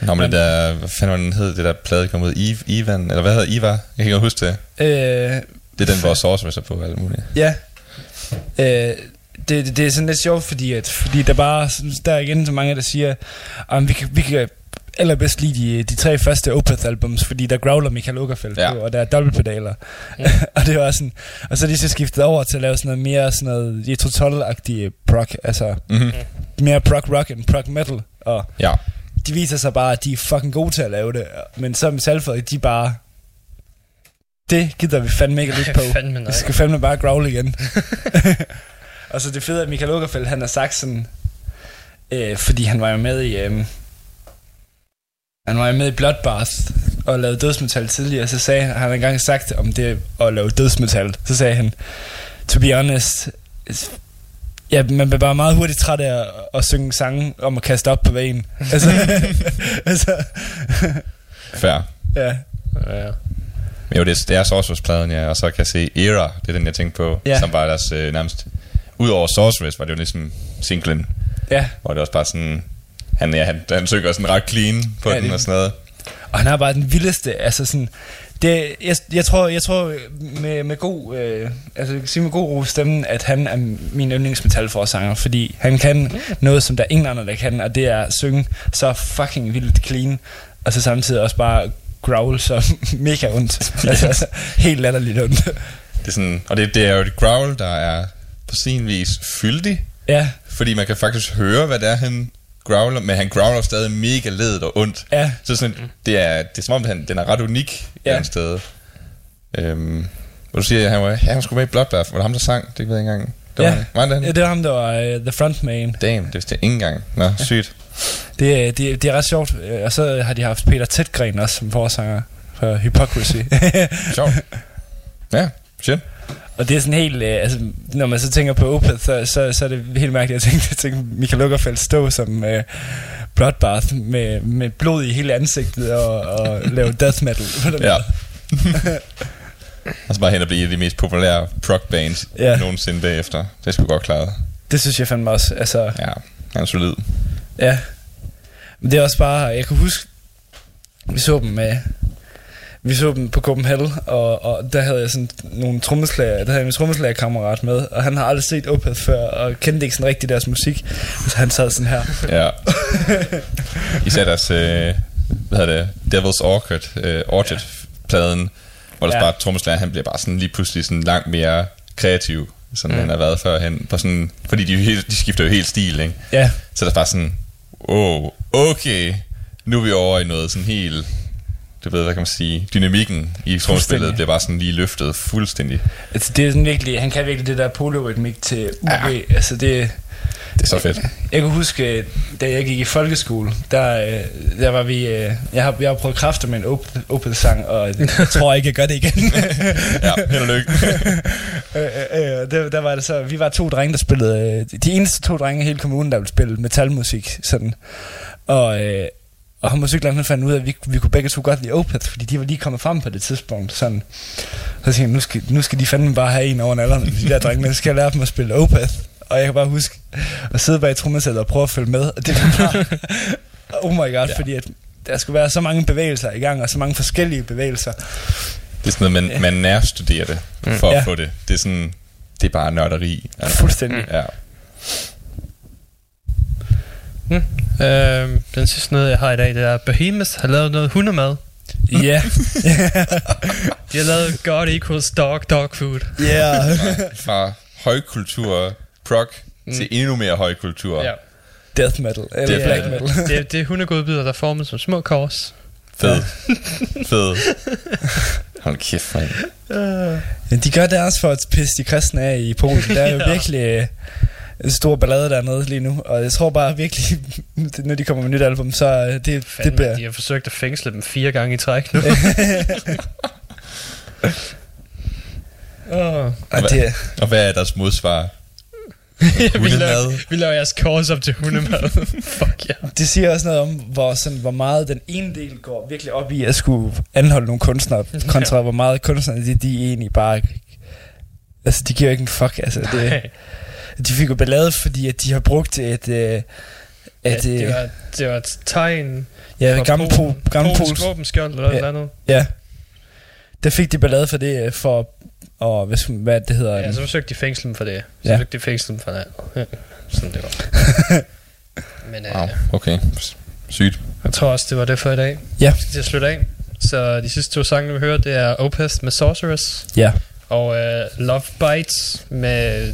Speaker 7: Nå, men det der, hvad fanden var den hed, det der plade kom ud, Eve, Ivan, eller hvad hedder Iva? Jeg kan ikke huske det.
Speaker 5: øh,
Speaker 7: Det er den, hvor Sorceress er på, og alt muligt.
Speaker 5: Ja. Øh, det, det, det er sådan lidt sjovt, fordi, at, fordi der bare, der er igen så mange, der siger, at vi kan, vi kan allerbedst lide de, de tre første Opeth-albums, fordi der growler Michael Ogerfeldt
Speaker 7: Ja.
Speaker 5: ja. på, og der er dobbeltpedaler. og det var sådan, og så er de så skiftet over til at lave sådan noget mere sådan noget Jetro prog, altså
Speaker 7: Mm-hmm.
Speaker 5: mere prog rock end prog metal, og
Speaker 7: Ja.
Speaker 5: de viser sig bare, at de er fucking gode til at lave det, men så med Salford, de bare, det gider vi fandme ikke at lytte på.
Speaker 6: Fandme nej.
Speaker 5: Jeg skal fandme bare growl igen. og så det fede at Michael Ogerfeldt, han har sagt sådan, øh, fordi han var jo med i, øh, han var jo med i Bloodbath og lavede dødsmetal tidligere, så sagde han, han engang sagt om det at lave dødsmetal, så sagde han, to be honest, Ja, man bliver bare meget hurtigt træt af at, at synge sange om at kaste op på vejen. altså, altså,
Speaker 7: Fair.
Speaker 5: ja.
Speaker 6: Ja.
Speaker 7: Men jo, det er, det er Sorceress-pladen, ja, og så kan jeg se Era, det er den, jeg tænkte på,
Speaker 5: Ja.
Speaker 7: som var deres øh, nærmest... Udover Sorceress var det jo ligesom singlen,
Speaker 5: ja.
Speaker 7: hvor det også bare sådan... Han, ja, han, han synger sådan ret clean på
Speaker 5: Ja,
Speaker 7: den
Speaker 5: det-
Speaker 7: og sådan noget.
Speaker 5: Og han har bare den vildeste, altså sådan, det, jeg, jeg tror, jeg tror med, med god, øh, altså jeg kan sige med god ro stemmen, at han er min yndlingsmetalforsanger, fordi han kan noget, som der er ingen andre, der kan, og det er at synge så fucking vildt clean, og så samtidig også bare growl så mega ondt. altså, altså, helt latterligt ondt.
Speaker 7: Det er sådan, og det, det er jo et growl, der er på sin vis fyldig,
Speaker 5: ja,
Speaker 7: fordi man kan faktisk høre, hvad det er, han growler, men han growler stadig mega ledet og ondt.
Speaker 5: ja,
Speaker 7: Så sådan, det, er, det er som om, han, den er ret unik ja.
Speaker 5: Ja.
Speaker 7: et sted. Øhm, hvor du siger, at han var, ja, han skulle med i Bloodbath. Var det ham, der sang? Det ved jeg ikke engang. Det var,
Speaker 5: Ja.
Speaker 7: var det han?
Speaker 5: ja, det var ham, der var uh, the frontman.
Speaker 7: Damn, det vidste jeg ikke engang. Nå, sygt.
Speaker 5: Det, er- det, er- det er ret sjovt, øh, og så har de haft Peter Tætgren også som forsanger for Hypocrisy.
Speaker 7: Sjovt. Ja, shit.
Speaker 5: Og det er sådan helt, øh, altså, når man så tænker på Opeth, så, så, så er det helt mærkeligt at tænke, at tænke Michael Lukkerfeldt stå som øh, Bloodbath med, med blod i hele ansigtet og, og lave death metal.
Speaker 7: Ja. Og så bare hen og blive de mest populære prog bands. Ja. nogensinde bagefter. Det skulle godt klare.
Speaker 5: Det synes jeg fandme også, altså,
Speaker 7: Ja, han er solid.
Speaker 5: ja. Men det er også bare, jeg kan huske, vi så dem med, vi så dem på Copenhagen, og, og der havde jeg sådan nogle trommeslager, der havde jeg min trommeslagerkammerat med, og han har aldrig set Opeth før, og kendte ikke sådan rigtig deres musik, så han sad sådan her.
Speaker 7: Ja. Især deres, øh, hvad hedder det, Devil's Orchid, øh, Orchid-pladen, hvor der ja.
Speaker 5: Ja.
Speaker 7: bare trommeslager, han bliver bare sådan lige pludselig sådan langt mere kreativ, som mm. han har været førhen. På sådan, fordi de, helt, de skifter jo helt stil, ikke?
Speaker 5: Ja,
Speaker 7: Så der er bare sådan, oh, okay, nu er vi over i noget sådan helt, du ved, hvad kan man sige, dynamikken i
Speaker 5: Fuldstændig.
Speaker 7: bliver bare sådan lige løftet fuldstændig.
Speaker 5: Altså, det er sådan virkelig, han kan virkelig det der polorytmik til UV.
Speaker 7: Ja.
Speaker 5: Altså, det,
Speaker 7: Det er så fedt.
Speaker 5: jeg kan huske, da jeg gik i folkeskole, der, øh, der var vi, øh, jeg har, jeg har prøvet kræfter med en Op- Opel-sang, og jeg tror ikke, jeg gør det igen.
Speaker 7: Ja, held og lykke.
Speaker 5: øh, der, der var det så, vi var to drenge, der spillede, de eneste to drenge i hele kommunen, der ville spille metalmusik, sådan. Og, og han musiklærer, han fandt ud af, at vi, vi kunne begge to godt lide Opeth, fordi de var lige kommet frem på det tidspunkt, sådan. Så tænkte jeg, nu skal, nu skal de fandme bare have en over nallerne, de der drenge, så skal jeg lære dem at spille Opeth. Og jeg kan bare huske at sidde bag trommesættet og prøve at følge med, og det var bare, oh my god, ja. fordi at der skulle være så mange bevægelser i gang, og så mange forskellige bevægelser.
Speaker 7: Det er sådan noget, man, man nærstuderer det for at
Speaker 5: Ja.
Speaker 7: få det. Det er sådan, det er bare nørderi. Altså.
Speaker 5: Fuldstændig.
Speaker 7: Ja.
Speaker 6: Øhm, den sidste noget, jeg har i dag, det er, Behemoth har lavet noget hundemad.
Speaker 5: Ja,
Speaker 6: De har lavet God equals dog, dog food.
Speaker 5: ja.
Speaker 7: Fra højkultur prog mm. til endnu mere højkultur.
Speaker 6: Ja.
Speaker 5: Death metal, eller
Speaker 7: Death
Speaker 5: black
Speaker 7: metal.
Speaker 5: metal.
Speaker 6: det, er- det er hundegodbidder, der er formet som små kors.
Speaker 7: Fed. Fed. Hold kæft, mand.
Speaker 5: Men de gør deres for at pisse de kristne af i Polen. Der er jo
Speaker 6: Ja.
Speaker 5: virkelig... en stor ballade dernede lige nu. Og jeg tror bare virkelig, når de kommer med nyt album, så øh, det, det
Speaker 6: Fandme,
Speaker 5: bliver...
Speaker 6: de har forsøgt at fængsle dem fire gange i træk nu. Åh.
Speaker 5: Og det,
Speaker 7: Og hvad er deres modsvar?
Speaker 6: vi, laver, vi laver jeres kors op til hundemad. Fuck ja.
Speaker 5: det siger også noget om, hvor, sådan, hvor meget den ene del går virkelig op i at skulle anholde nogle kunstnere, kontra hvor meget kunstnerne, de, de egentlig bare... Altså, de giver jo ikke en fuck, altså. Det. De fik jo ballade, fordi at de har brugt et... Øh, at,
Speaker 6: Ja, det,
Speaker 5: øh,
Speaker 6: var, det var et tegn
Speaker 5: ja, gammel,
Speaker 6: Polen-
Speaker 5: po, gammel
Speaker 6: polsk
Speaker 5: Pols,
Speaker 6: våbenskjold eller
Speaker 5: Ja.
Speaker 6: ja. andet.
Speaker 5: Ja. Der fik de ballade for det, øh, for... Og hvis, hvad det hedder...
Speaker 6: Ja, så forsøgte de fængsle dem for det. Så
Speaker 5: Ja.
Speaker 6: fik de fængsle dem for det. Ja, Sådan det var. Men øh,
Speaker 7: Wow, okay. Sygt.
Speaker 6: jeg tror også, det var det for i dag.
Speaker 5: Ja.
Speaker 6: Vi skal til at slutte af. Så de sidste to sange, vi hører, det er Opeth med Sorceress.
Speaker 5: Ja.
Speaker 6: Og øh, Love Bites med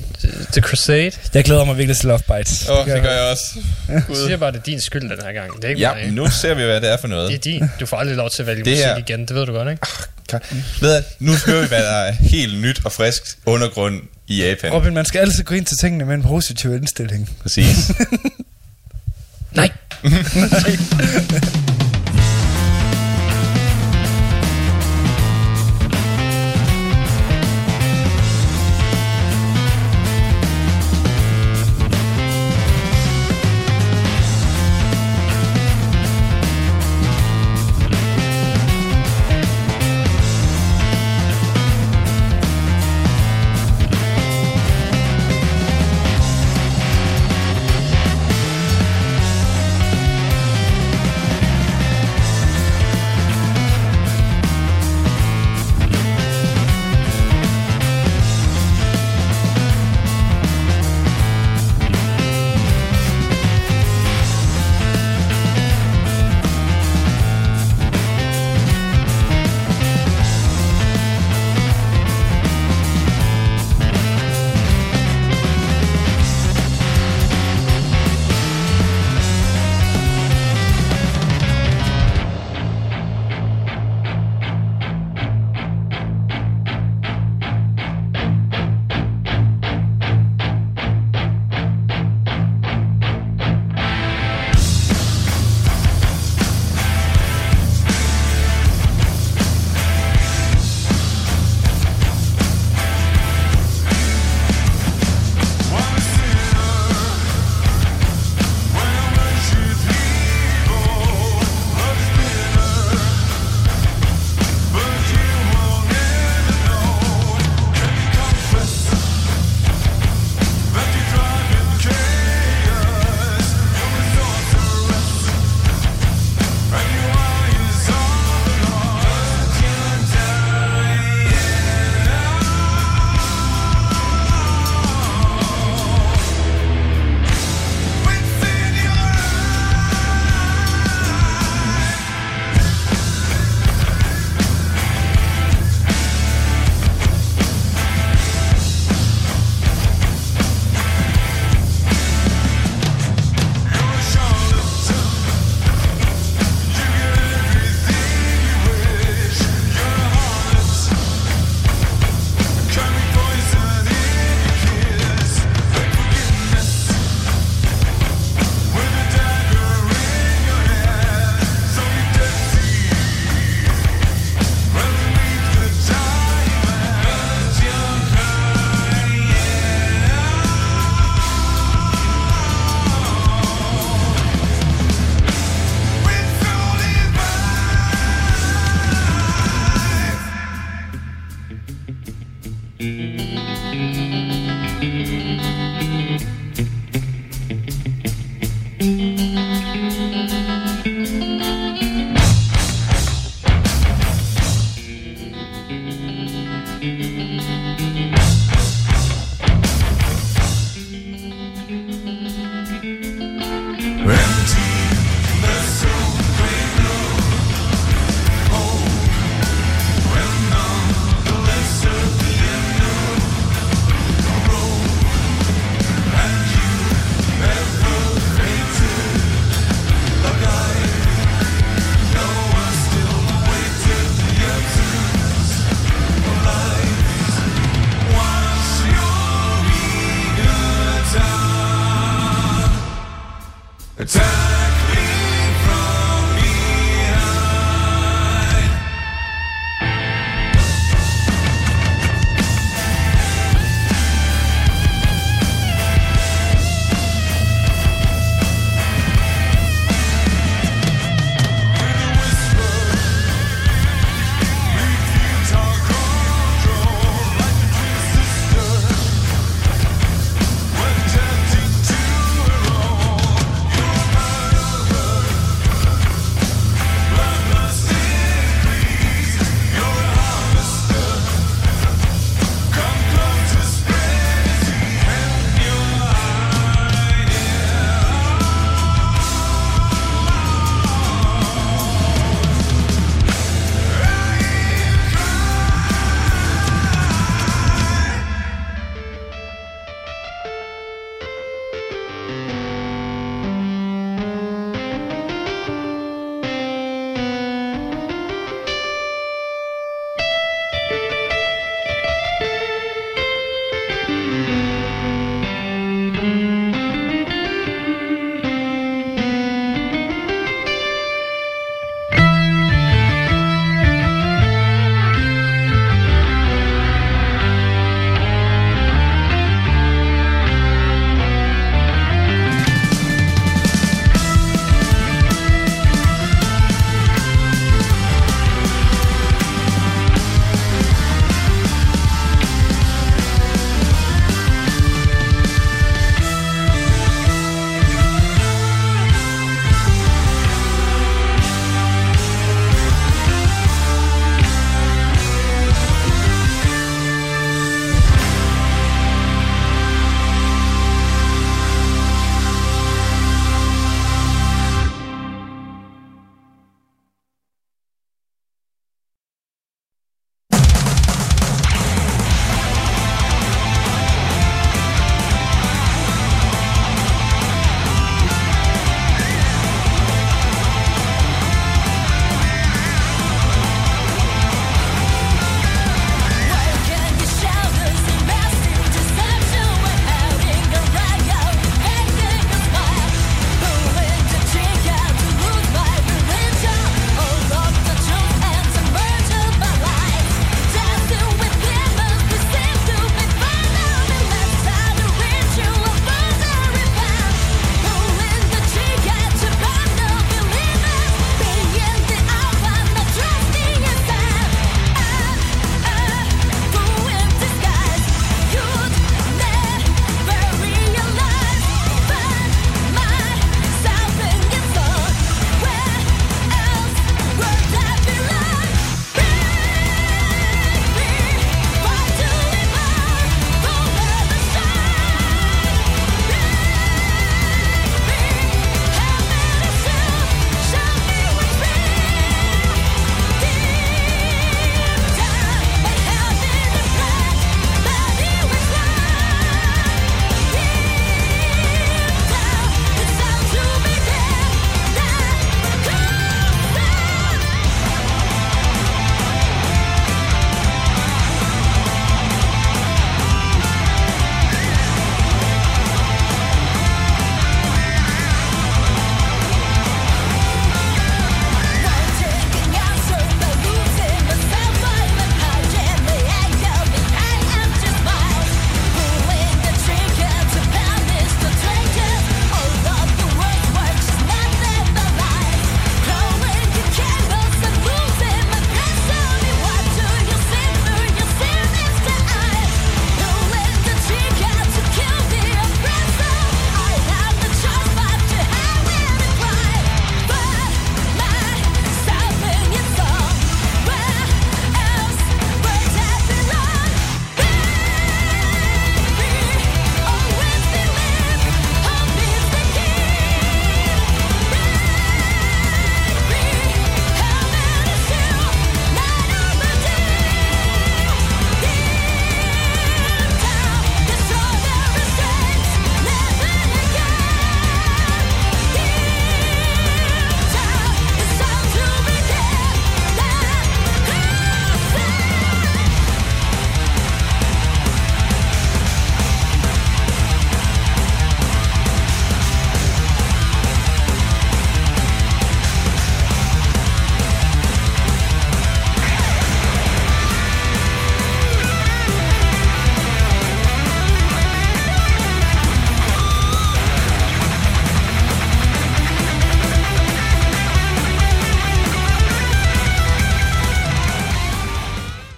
Speaker 6: The Crusade.
Speaker 5: Jeg glæder mig virkelig til Love Bites.
Speaker 7: Åh, oh, det gør jeg også.
Speaker 6: Jeg siger bare, det er din skyld den her gang. Det er ikke
Speaker 7: Ja,
Speaker 6: mig.
Speaker 7: nu ser vi, hvad det er for noget.
Speaker 6: Det er din. Du får aldrig lov til at vælge
Speaker 7: Det
Speaker 6: musik
Speaker 7: her-
Speaker 6: igen. Det ved du godt, ikke?
Speaker 7: Kan- Ved du, nu hører vi, hvad der er helt nyt og frisk undergrund i Japan.
Speaker 5: Robin, man skal altid gå ind til tingene med en positiv indstilling.
Speaker 7: Præcis.
Speaker 6: Nej.
Speaker 9: Empty